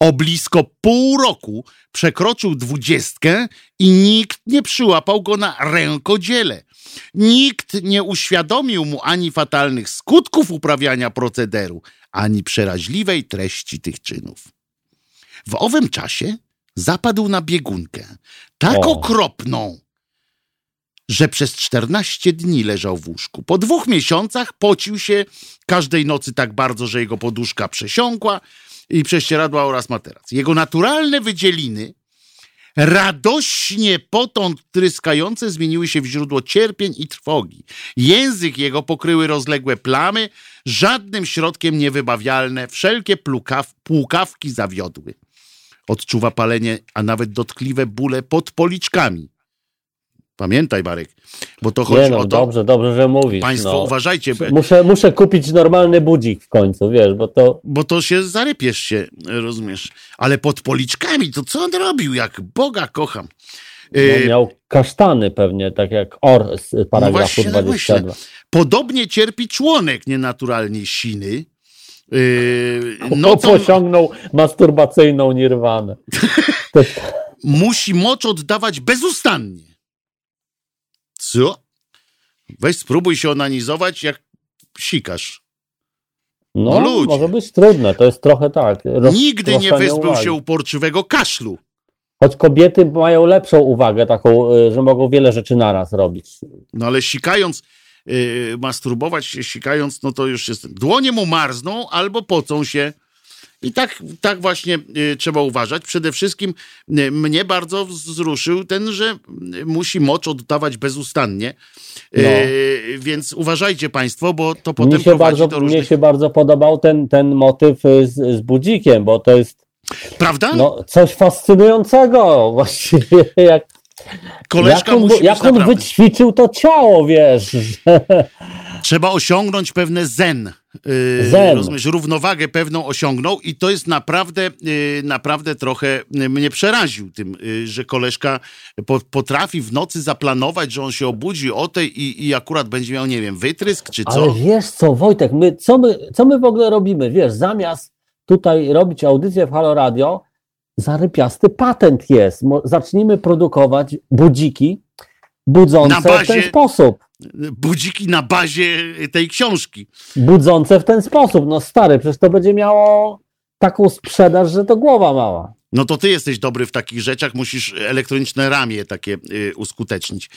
O blisko pół roku przekroczył dwudziestkę i nikt nie przyłapał go na rękodziele. Nikt nie uświadomił mu ani fatalnych skutków uprawiania procederu, ani przeraźliwej treści tych czynów. W owym czasie zapadł na biegunkę, tak o. okropną, że przez czternaście dni leżał w łóżku. Po dwóch miesiącach pocił się każdej nocy tak bardzo, że jego poduszka przesiąkła i prześcieradła oraz materac. Jego naturalne wydzieliny radośnie potąd tryskające zmieniły się w źródło cierpień i trwogi. Język jego pokryły rozległe plamy, żadnym środkiem niewybawialne, wszelkie plukaw, płukawki zawiodły. Odczuwa palenie, a nawet dotkliwe bóle pod policzkami. Pamiętaj, Marek, bo to chodzi no, o to. Dobrze, dobrze, że mówisz. Państwo, no. uważajcie. Muszę, muszę kupić normalny budzik w końcu, wiesz, bo to. Bo to się zarypiesz się, rozumiesz. Ale pod policzkami, to co on robił? Jak Boga kocham. No, y, miał kasztany pewnie, tak jak Or z paragrafu no 22. Podobnie cierpi członek nienaturalnie siny. Yy, nocą... Osiągnął masturbacyjną nirwanę. <laughs> Musi mocz oddawać bezustannie co? Weź spróbuj się onanizować, jak sikasz. No, no może być trudne, to jest trochę tak. Nigdy nie wyzbył się uporczywego kaszlu. Choć kobiety mają lepszą uwagę, taką, y, że mogą wiele rzeczy naraz robić. No ale sikając, yy, masturbować się sikając, no to już jest. Dłonie mu marzną albo pocą się. I tak, tak właśnie y, trzeba uważać. Przede wszystkim y, mnie bardzo wzruszył ten, że musi mocz oddawać bezustannie. Y, no. Więc uważajcie Państwo, bo to potem mnie się bardzo, do różnych... Mnie się bardzo podobał ten, ten motyw z, z budzikiem, bo to jest Prawda? No, coś fascynującego właściwie, <laughs> jak, Koleżka jak on, musi jak on wyćwiczył to ciało, wiesz. Trzeba osiągnąć pewne zen. Yy, zen. Rozumiesz, równowagę pewną osiągnął i to jest naprawdę, yy, naprawdę trochę mnie przeraził tym, yy, że koleżka po, potrafi w nocy zaplanować, że on się obudzi o tej i, i akurat będzie miał, nie wiem, wytrysk czy co. Ale wiesz co, Wojtek, my, co, my, co my w ogóle robimy? Wiesz, zamiast tutaj robić audycję w Halo Radio, zarypiasty patent jest. Zacznijmy produkować budziki budzące bazie, w ten sposób. Budziki na bazie tej książki. Budzące w ten sposób. No stary, przecież to będzie miało taką sprzedaż, że to głowa mała. No to ty jesteś dobry w takich rzeczach, musisz elektroniczne ramię takie y, uskutecznić.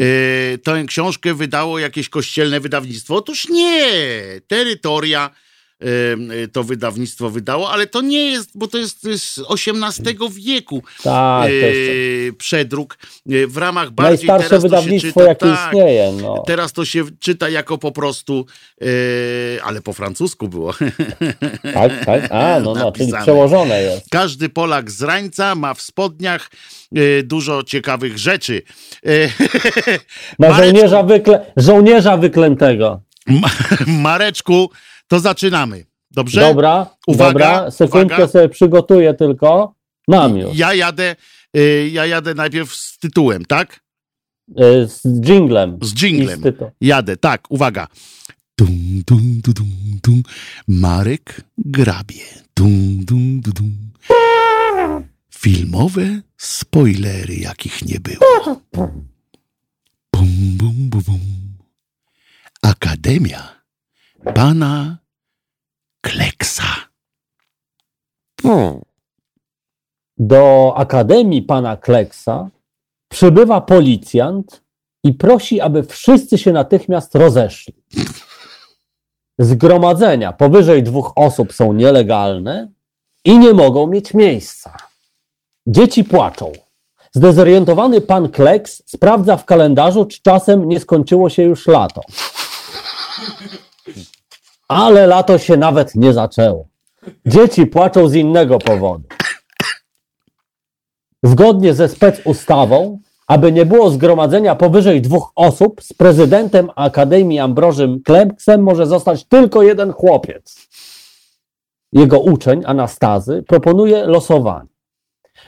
Y, tę książkę wydało jakieś kościelne wydawnictwo? Otóż nie! Terytoria to wydawnictwo wydało, ale to nie jest, bo to jest z XVIII wieku Tak, jest y, przedruk. Y, w ramach bardziej najstarsze teraz wydawnictwo, czyta, jakie tak, istnieje. No. Teraz to się czyta jako po prostu, y, ale po francusku było. <laughs> Tak, tak. A, no, no, czyli przełożone jest. Każdy Polak z Rańca ma w spodniach y, dużo ciekawych rzeczy. <laughs> Na Mareczku, żołnierza, wykle... żołnierza wyklętego. Ma- <laughs> Mareczku, to zaczynamy. Dobrze? Dobra, Uwaga, dobra. Sekundkę uwaga. sobie przygotuję tylko. Mam już. Ja jadę, y, ja jadę najpierw z tytułem, tak? Y, Z dżinglem. Z dżinglem. Z. Jadę, tak, uwaga. Tum, tum, tum, tum, tum. Marek grabie. Tum, tum, tum, tum. Filmowe spoilery, jakich nie było. Bum, bum, bum, bum. Akademia pana Kleksa. Do Akademii pana Kleksa przybywa policjant i prosi, aby wszyscy się natychmiast rozeszli. Zgromadzenia powyżej dwóch osób są nielegalne i nie mogą mieć miejsca. Dzieci płaczą. Zdezorientowany pan Kleks sprawdza w kalendarzu, czy czasem nie skończyło się już lato. Ale lato się nawet nie zaczęło. Dzieci płaczą z innego powodu. Zgodnie ze specustawą, aby nie było zgromadzenia powyżej dwóch osób, z prezydentem Akademii Ambrożym Kleksem może zostać tylko jeden chłopiec. Jego uczeń, Anastazy, proponuje losowanie.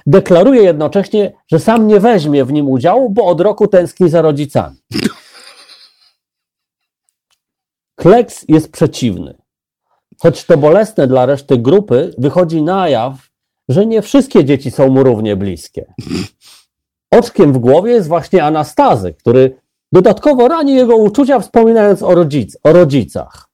Deklaruje jednocześnie, że sam nie weźmie w nim udziału, bo od roku tęskni za rodzicami. Kleks jest przeciwny. Choć to bolesne dla reszty grupy, wychodzi na jaw, że nie wszystkie dzieci są mu równie bliskie. Oczkiem w głowie jest właśnie Anastazy, który dodatkowo rani jego uczucia, wspominając o, rodzic o rodzicach.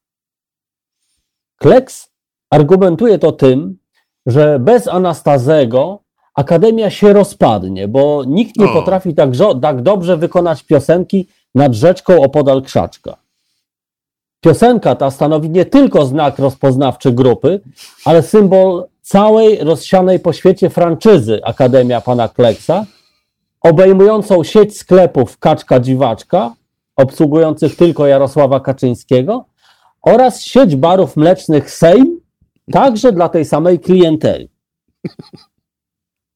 Kleks argumentuje to tym, że bez Anastazego Akademia się rozpadnie, bo nikt nie O. potrafi tak, tak dobrze wykonać piosenki nad rzeczką opodal krzaczka. Piosenka ta stanowi nie tylko znak rozpoznawczy grupy, ale symbol całej rozsianej po świecie franczyzy Akademia Pana Kleksa, obejmującą sieć sklepów Kaczka Dziwaczka, obsługujących tylko Jarosława Kaczyńskiego, oraz sieć barów mlecznych Sejm, także dla tej samej klienteli.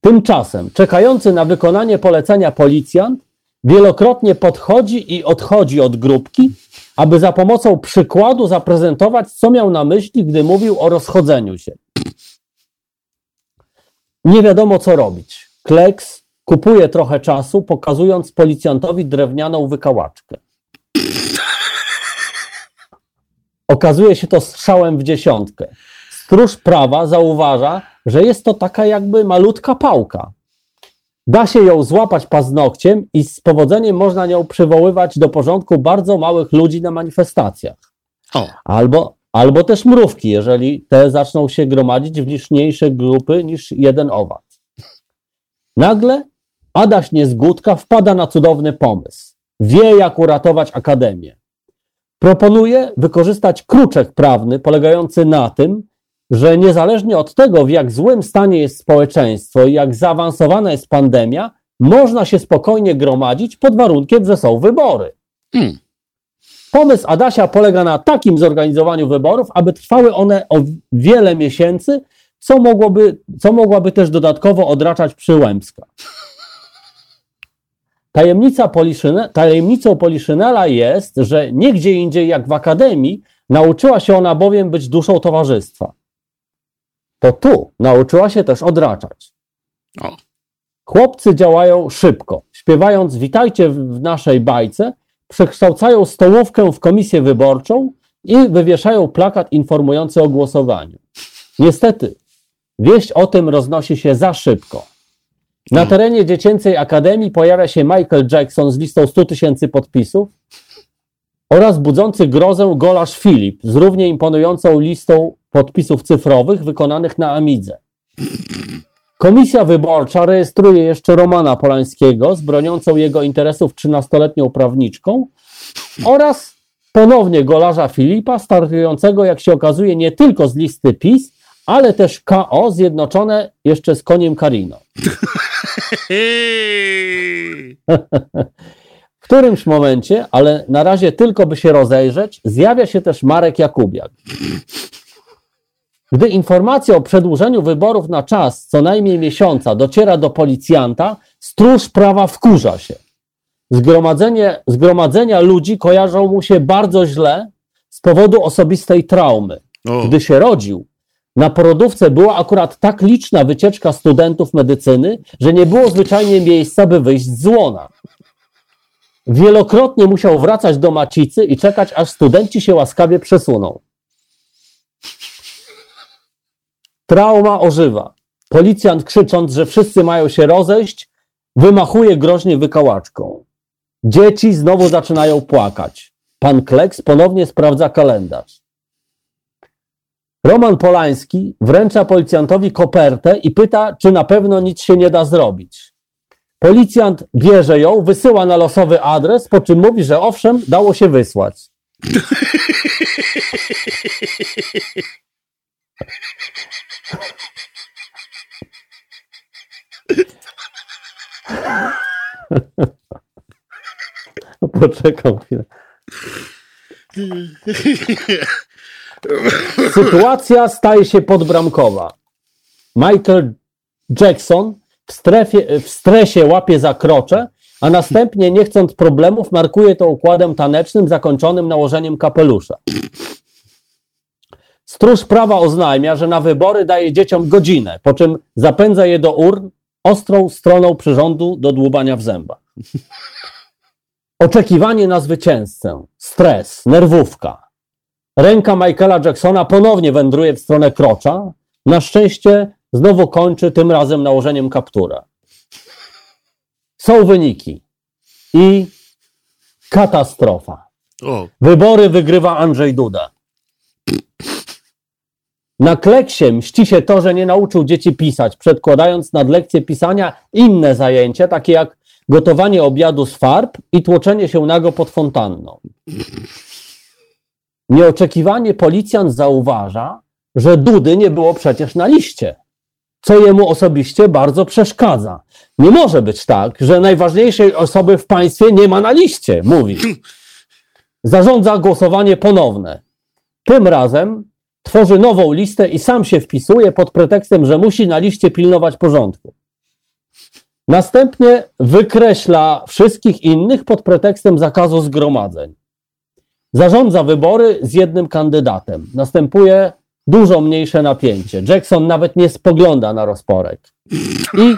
Tymczasem czekający na wykonanie polecenia policjant wielokrotnie podchodzi i odchodzi od grupki, aby za pomocą przykładu zaprezentować, co miał na myśli, gdy mówił o rozchodzeniu się. Nie wiadomo, co robić. Kleks kupuje trochę czasu, pokazując policjantowi drewnianą wykałaczkę. Okazuje się to strzałem w dziesiątkę. Stróż prawa zauważa, że jest to taka jakby malutka pałka. Da się ją złapać paznokciem i z powodzeniem można nią przywoływać do porządku bardzo małych ludzi na manifestacjach. O, Albo, albo też mrówki, jeżeli te zaczną się gromadzić w liczniejsze grupy niż jeden owad. Nagle Adaś Niezgódka wpada na cudowny pomysł. Wie, jak uratować Akademię. Proponuje wykorzystać kruczek prawny polegający na tym, że niezależnie od tego, w jak złym stanie jest społeczeństwo i jak zaawansowana jest pandemia, można się spokojnie gromadzić pod warunkiem, że są wybory. Hmm. Pomysł Adasia polega na takim zorganizowaniu wyborów, aby trwały one o wiele miesięcy, co, mogłoby, co mogłaby też dodatkowo odraczać Przyłębska. Tajemnica Poliszyne, tajemnicą Poliszynela jest, że nie gdzie indziej jak w akademii nauczyła się ona bowiem być duszą towarzystwa. To tu nauczyła się też odraczać. o. Chłopcy działają szybko. Śpiewając Witajcie w naszej bajce, przekształcają stołówkę w komisję wyborczą i wywieszają plakat informujący o głosowaniu. Niestety, wieść o tym roznosi się za szybko. Na terenie dziecięcej akademii pojawia się Michael Jackson z listą 100 tysięcy podpisów oraz budzący grozę Golasz Filip z równie imponującą listą podpisów cyfrowych wykonanych na Amidze. Komisja wyborcza rejestruje jeszcze Romana Polańskiego z broniącą jego interesów 13-letnią prawniczką oraz ponownie golarza Filipa, startującego, jak się okazuje, nie tylko z listy PiS, ale też KO zjednoczone jeszcze z koniem Karino. W którymś momencie, ale na razie tylko by się rozejrzeć, zjawia się też Marek Jakubiak. Gdy informacja o przedłużeniu wyborów na czas co najmniej miesiąca dociera do policjanta, stróż prawa wkurza się. Zgromadzenie, zgromadzenia ludzi kojarzą mu się bardzo źle z powodu osobistej traumy. O. Gdy się rodził, na porodówce była akurat tak liczna wycieczka studentów medycyny, że nie było zwyczajnie miejsca, by wyjść z łona. Wielokrotnie musiał wracać do macicy i czekać, aż studenci się łaskawie przesuną. Trauma ożywa. Policjant krzycząc, że wszyscy mają się rozejść, wymachuje groźnie wykałaczką. Dzieci znowu zaczynają płakać. Pan Kleks ponownie sprawdza kalendarz. Roman Polański wręcza policjantowi kopertę i pyta, czy na pewno nic się nie da zrobić. Policjant bierze ją, wysyła na losowy adres, po czym mówi, że owszem, dało się wysłać. <laughs> <laughs> Poczekam chwilę. Sytuacja staje się podbramkowa. Michael Jackson w, strefie, w stresie łapie za krocze, a następnie, nie chcąc problemów, markuje to układem tanecznym zakończonym nałożeniem kapelusza. Stróż prawa oznajmia, że na wybory daje dzieciom godzinę, po czym zapędza je do urn ostrą stroną przyrządu do dłubania w zębach. Oczekiwanie na zwycięzcę, stres, nerwówka. Ręka Michaela Jacksona ponownie wędruje w stronę krocza. Na szczęście znowu kończy tym razem nałożeniem kaptura. Są wyniki i katastrofa. O, Wybory wygrywa Andrzej Duda. Na kleksie mści się to, że nie nauczył dzieci pisać, przedkładając nad lekcję pisania inne zajęcia, takie jak gotowanie obiadu z farb i tłoczenie się nago pod fontanną. Nieoczekiwanie policjant zauważa, że Dudy nie było przecież na liście, co jemu osobiście bardzo przeszkadza. Nie może być tak, że najważniejszej osoby w państwie nie ma na liście, mówi. <laughs> Zarządza głosowanie ponowne. Tym razem tworzy nową listę i sam się wpisuje pod pretekstem, że musi na liście pilnować porządku. Następnie wykreśla wszystkich innych pod pretekstem zakazu zgromadzeń. Zarządza wybory z jednym kandydatem. Następuje dużo mniejsze napięcie. Jackson nawet nie spogląda na rozporek. I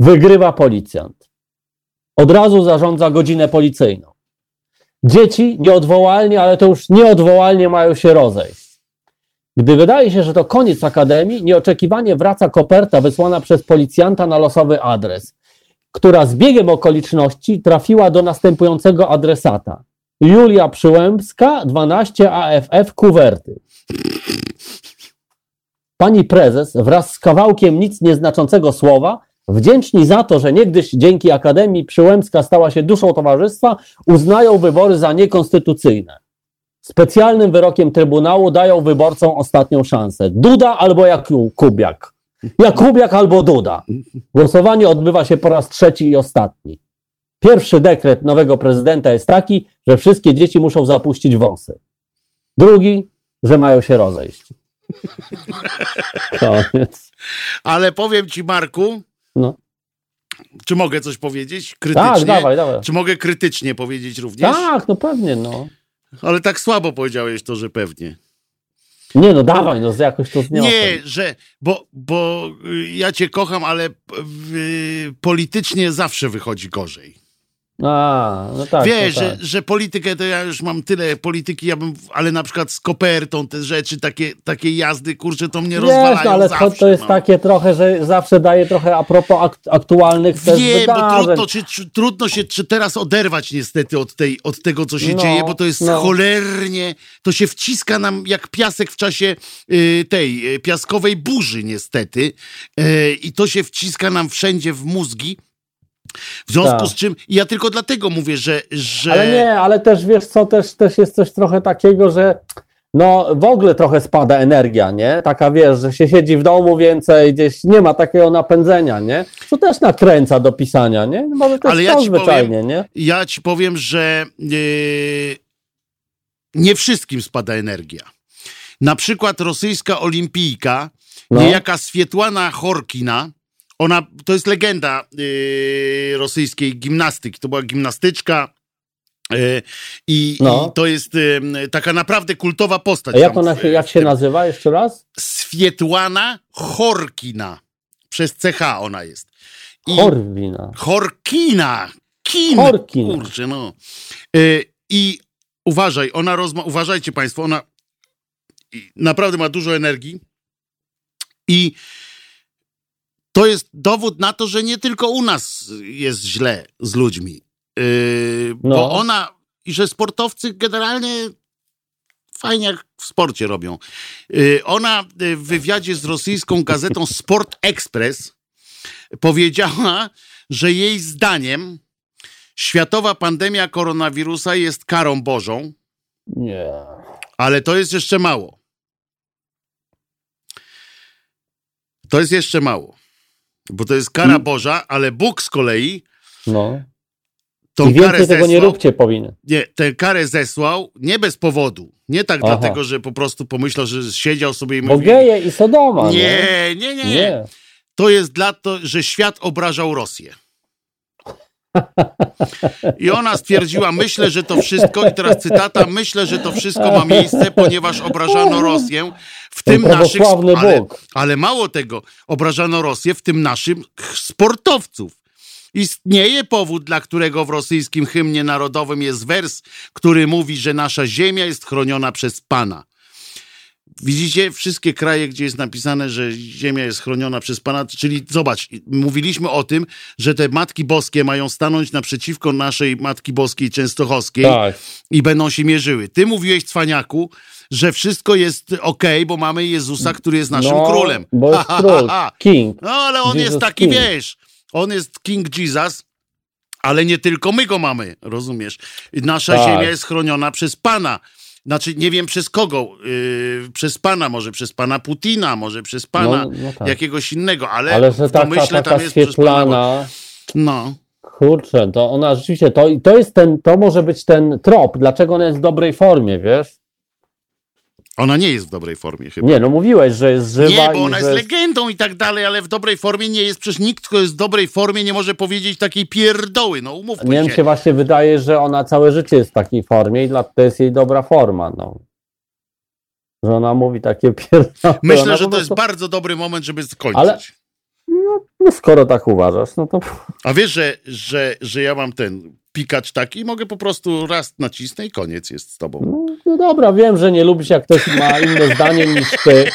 wygrywa policjant. Od razu zarządza godzinę policyjną. Dzieci nieodwołalnie, ale to już nieodwołalnie mają się rozejść. Gdy wydaje się, że to koniec akademii, nieoczekiwanie wraca koperta wysłana przez policjanta na losowy adres, która z biegiem okoliczności trafiła do następującego adresata. Julia Przyłębska, 12 AFF Kuwerty. Pani prezes wraz z kawałkiem nic nieznaczącego słowa, wdzięczni za to, że niegdyś dzięki Akademii Przyłębska stała się duszą towarzystwa, uznają wybory za niekonstytucyjne. Specjalnym wyrokiem Trybunału dają wyborcom ostatnią szansę. Duda albo Jakubiak. Jakubiak albo Duda. Głosowanie odbywa się po raz trzeci i ostatni. Pierwszy dekret nowego prezydenta jest taki, że wszystkie dzieci muszą zapuścić wąsy. Drugi, że mają się rozejść. <laughs> Koniec. ale powiem ci, Marku, No. czy mogę coś powiedzieć? Krytycznie? Tak, dawaj, dawaj. Czy mogę krytycznie powiedzieć również? Tak, no pewnie, no. Ale tak słabo powiedziałeś to, że pewnie. Nie no, dawaj, no jakoś to zniosę. Nie, że, bo, bo y, ja cię kocham, ale y, politycznie zawsze wychodzi gorzej. A, no tak. Wiesz, no tak. że, że politykę to ja już mam tyle polityki, ja bym, ale na przykład z kopertą te rzeczy, takie, takie jazdy, kurczę, to mnie rozwalają Wiesz, no, ale zawsze. to, to jest no. takie trochę, że zawsze daje trochę a propos akt, aktualnych też Wiem, bo trudno, czy, czy, trudno się czy teraz oderwać niestety od, tej, od tego, co się No, dzieje, bo to jest no. cholernie, to się wciska nam jak piasek w czasie y, tej y, piaskowej burzy niestety y, i to się wciska nam wszędzie w mózgi. W związku Tak. z czym, ja tylko dlatego mówię, że... że... Ale nie, ale też wiesz co, też, też jest coś trochę takiego, że no w ogóle trochę spada energia, nie? Taka wiesz, że się siedzi w domu więcej, gdzieś nie ma takiego napędzenia, nie? Co też nakręca do pisania, nie? Może to Ale ja ci powiem- zwyczajnie, nie? Ja ci powiem, że yy, nie wszystkim spada energia. Na przykład rosyjska olimpijka, No. niejaka Swietłana Horkina, ona, to jest legenda yy, rosyjskiej gimnastyki, to była gimnastyczka yy, i, No. i to jest yy, taka naprawdę kultowa postać. A jak ona się, jak się nazywa jeszcze raz? Swietłana Horkina. Przez CH ona jest. I- Horwina. Horkina. Kin. Horkin. Kurczę, no. Y, I uważaj, ona rozma... Uważajcie państwo, ona naprawdę ma dużo energii i to jest dowód na to, że nie tylko u nas jest źle z ludźmi. Y, No. Bo ona i że sportowcy generalnie fajnie jak w sporcie robią. Y, Ona y, w wywiadzie z rosyjską gazetą Sport Express powiedziała, że jej zdaniem światowa pandemia koronawirusa jest karą Bożą, Nie. ale to jest jeszcze mało. To jest jeszcze mało. Bo to jest kara Mm. Boża, ale Bóg z kolei No. tą I karę więcej tego nie zesłał, róbcie powinny. nie, tę karę zesłał nie bez powodu. Nie tak Aha. dlatego, że po prostu pomyślał, że siedział sobie i Bo mówił... geje i Sodoma, nie? Nie, nie, nie, Nie. To jest dla to, że świat obrażał Rosję. I ona stwierdziła, myślę, że to wszystko, i teraz cytata, myślę, że to wszystko ma miejsce, ponieważ obrażano Rosję, w tym naszych, ale, ale mało tego, obrażano Rosję, w tym naszym sportowców. Istnieje powód, dla którego w rosyjskim hymnie narodowym jest wers, który mówi, że nasza ziemia jest chroniona przez Pana. Widzicie, wszystkie kraje, gdzie jest napisane, że ziemia jest chroniona przez Pana, czyli zobacz, mówiliśmy o tym, że te Matki Boskie mają stanąć naprzeciwko naszej Matki Boskiej Częstochowskiej Tak. i będą się mierzyły. Ty mówiłeś, Cwaniaku, że wszystko jest okej, bo mamy Jezusa, który jest naszym no, królem. Bo jest ha, <laughs> król, ha, ha. king. No, ale on Jesus jest taki, King. wiesz, on jest King Jesus, ale nie tylko my go mamy, rozumiesz? Nasza Tak. ziemia jest chroniona przez Pana. Znaczy, nie wiem przez kogo, yy, przez Pana, może przez Pana Putina, może przez Pana No, no tak. jakiegoś innego, ale, Ale że w taka, taka tam jest przez Pana. Świetlana, No, kurczę, to ona rzeczywiście, to, to jest ten, to może być ten trop, dlaczego ona jest w dobrej formie, wiesz? Ona nie jest w dobrej formie chyba. Nie, no mówiłeś, że jest żywa Nie, bo ona że jest legendą i tak dalej, ale w dobrej formie nie jest. Przecież nikt, kto jest w dobrej formie, nie może powiedzieć takiej pierdoły. No umówmy Nie się. wiem, się właśnie wydaje, że ona całe życie jest w takiej formie i to jest jej dobra forma, no. Że ona mówi takie <laughs> pierdoły. Myślę, ona że to jest bardzo dobry moment, żeby skończyć. Ale- No skoro tak uważasz, no to A wiesz, że, że, że ja mam ten pikacz taki mogę po prostu raz nacisnę i koniec jest z tobą. no, dobra, wiem, że nie lubisz, jak ktoś ma inne zdanie niż ty,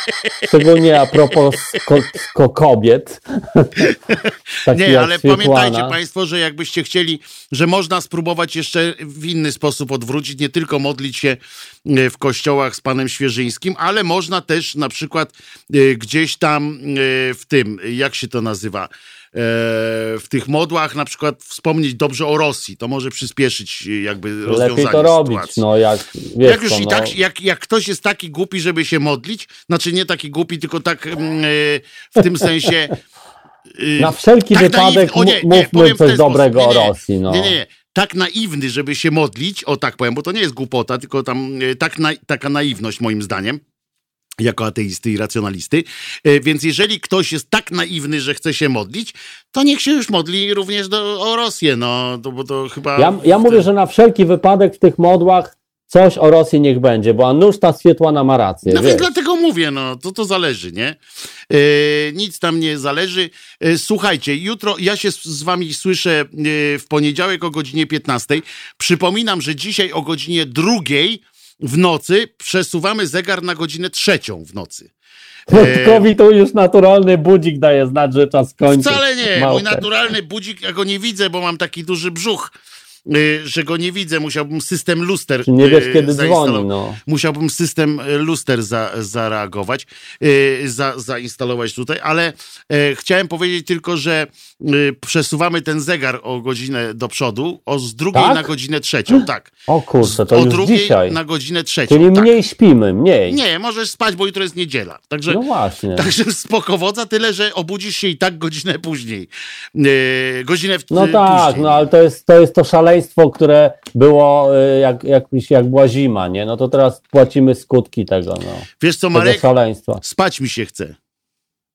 szczególnie a propos ko, ko kobiet. <laughs> Nie, ale pamiętajcie Państwo, że jakbyście chcieli, że można spróbować jeszcze w inny sposób odwrócić, nie tylko modlić się e, w kościołach z Panem Świeżyńskim, ale można też na przykład e, gdzieś tam e, w tym, jak się to nazywa, w tych modłach na przykład wspomnieć dobrze o Rosji. To może przyspieszyć e, jakby rozwiązanie Lepiej to robić, sytuacji. no jak wiesz Jak już co, i no, tak, jak, jak ktoś jest taki głupi, żeby się modlić, znaczy nie taki głupi, tylko tak e, w tym sensie. e, <laughs> na wszelki tak wypadek naiwny- nie, nie, mówmy coś dobrego sposób. O. Rosji, no. Nie, nie, nie. Tak naiwny, żeby się modlić, o tak powiem, bo to nie jest głupota, tylko tam e, tak na, taka naiwność moim zdaniem. Jako ateisty i racjonalisty. E, Więc jeżeli ktoś jest tak naiwny, że chce się modlić, to niech się już modli również do, o Rosję. No, to, bo to chyba. Ja, ja mówię, że na wszelki wypadek w tych modłach coś o Rosji niech będzie, bo Anuszta Swietłana ma rację. No więc dlatego mówię, no to to zależy, nie? E, nic tam nie zależy. E, słuchajcie, jutro ja się z, z wami słyszę e, w poniedziałek o godzinie 15. Przypominam, że dzisiaj o godzinie drugiej w nocy przesuwamy zegar na godzinę trzecią w nocy. Wojtkowi tu już naturalny budzik daje znać, że czas kończyć. Wcale nie. Mój Małpę. naturalny budzik, ja go nie widzę, bo mam taki duży brzuch, że go nie widzę. Musiałbym system luster Czy nie wiesz, y, kiedy dzwoni, no. Musiałbym system y, luster za, zareagować, y, za, zainstalować tutaj, ale y, chciałem powiedzieć tylko, że y, przesuwamy ten zegar o godzinę do przodu, o z drugiej Tak? na godzinę trzecią, tak. O kurczę, to o już drugiej dzisiaj. na godzinę trzecią, Czyli tak. mniej śpimy, mniej. Nie, możesz spać, bo jutro jest niedziela. Także No właśnie. Także spokowodza tyle, że obudzisz się i tak godzinę później. Godzinę w, No tak, później. no ale to jest, to jest to szaleństwo, które było y, jak, jak, jak była zima, nie? No to teraz płacimy skutki tego, no. Wiesz co, Tego Marek? szaleństwa. Spać mi się chce.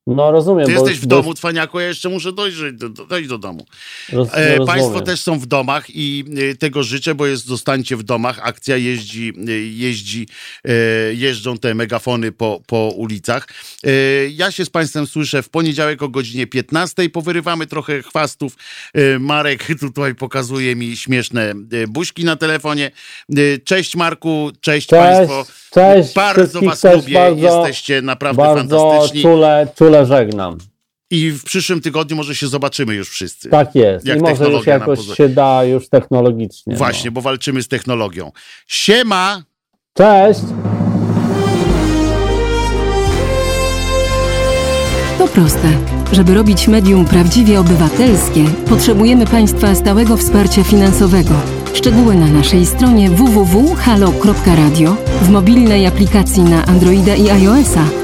No rozumiem. Ty jesteś w domu, Cwaniaku, ja jeszcze muszę dojść do, do, dojść do domu. Roz, E, państwo też są w domach i e, tego życzę, bo jest Zostańcie w domach. Akcja jeździ, e, jeździ e, jeżdżą te megafony po, po ulicach. E, ja się z Państwem słyszę w poniedziałek o godzinie 15. Powyrywamy trochę chwastów. E, Marek <laughs> tutaj pokazuje mi śmieszne buźki na telefonie. Cześć Marku, cześć, Cześć, Państwo. cześć. Bardzo Was lubię, bardzo, jesteście naprawdę Bardzo fantastyczni. czule, czule żegnam. I w przyszłym tygodniu może się zobaczymy już wszyscy. Tak jest. Jak I może już jakoś pozwoli. się da już technologicznie. Właśnie, No. bo walczymy z technologią. Siema! Cześć. To proste. Żeby robić medium prawdziwie obywatelskie, potrzebujemy Państwa stałego wsparcia finansowego. Szczegóły na naszej stronie www.halo.radio, w mobilnej aplikacji na Androida i iOS-a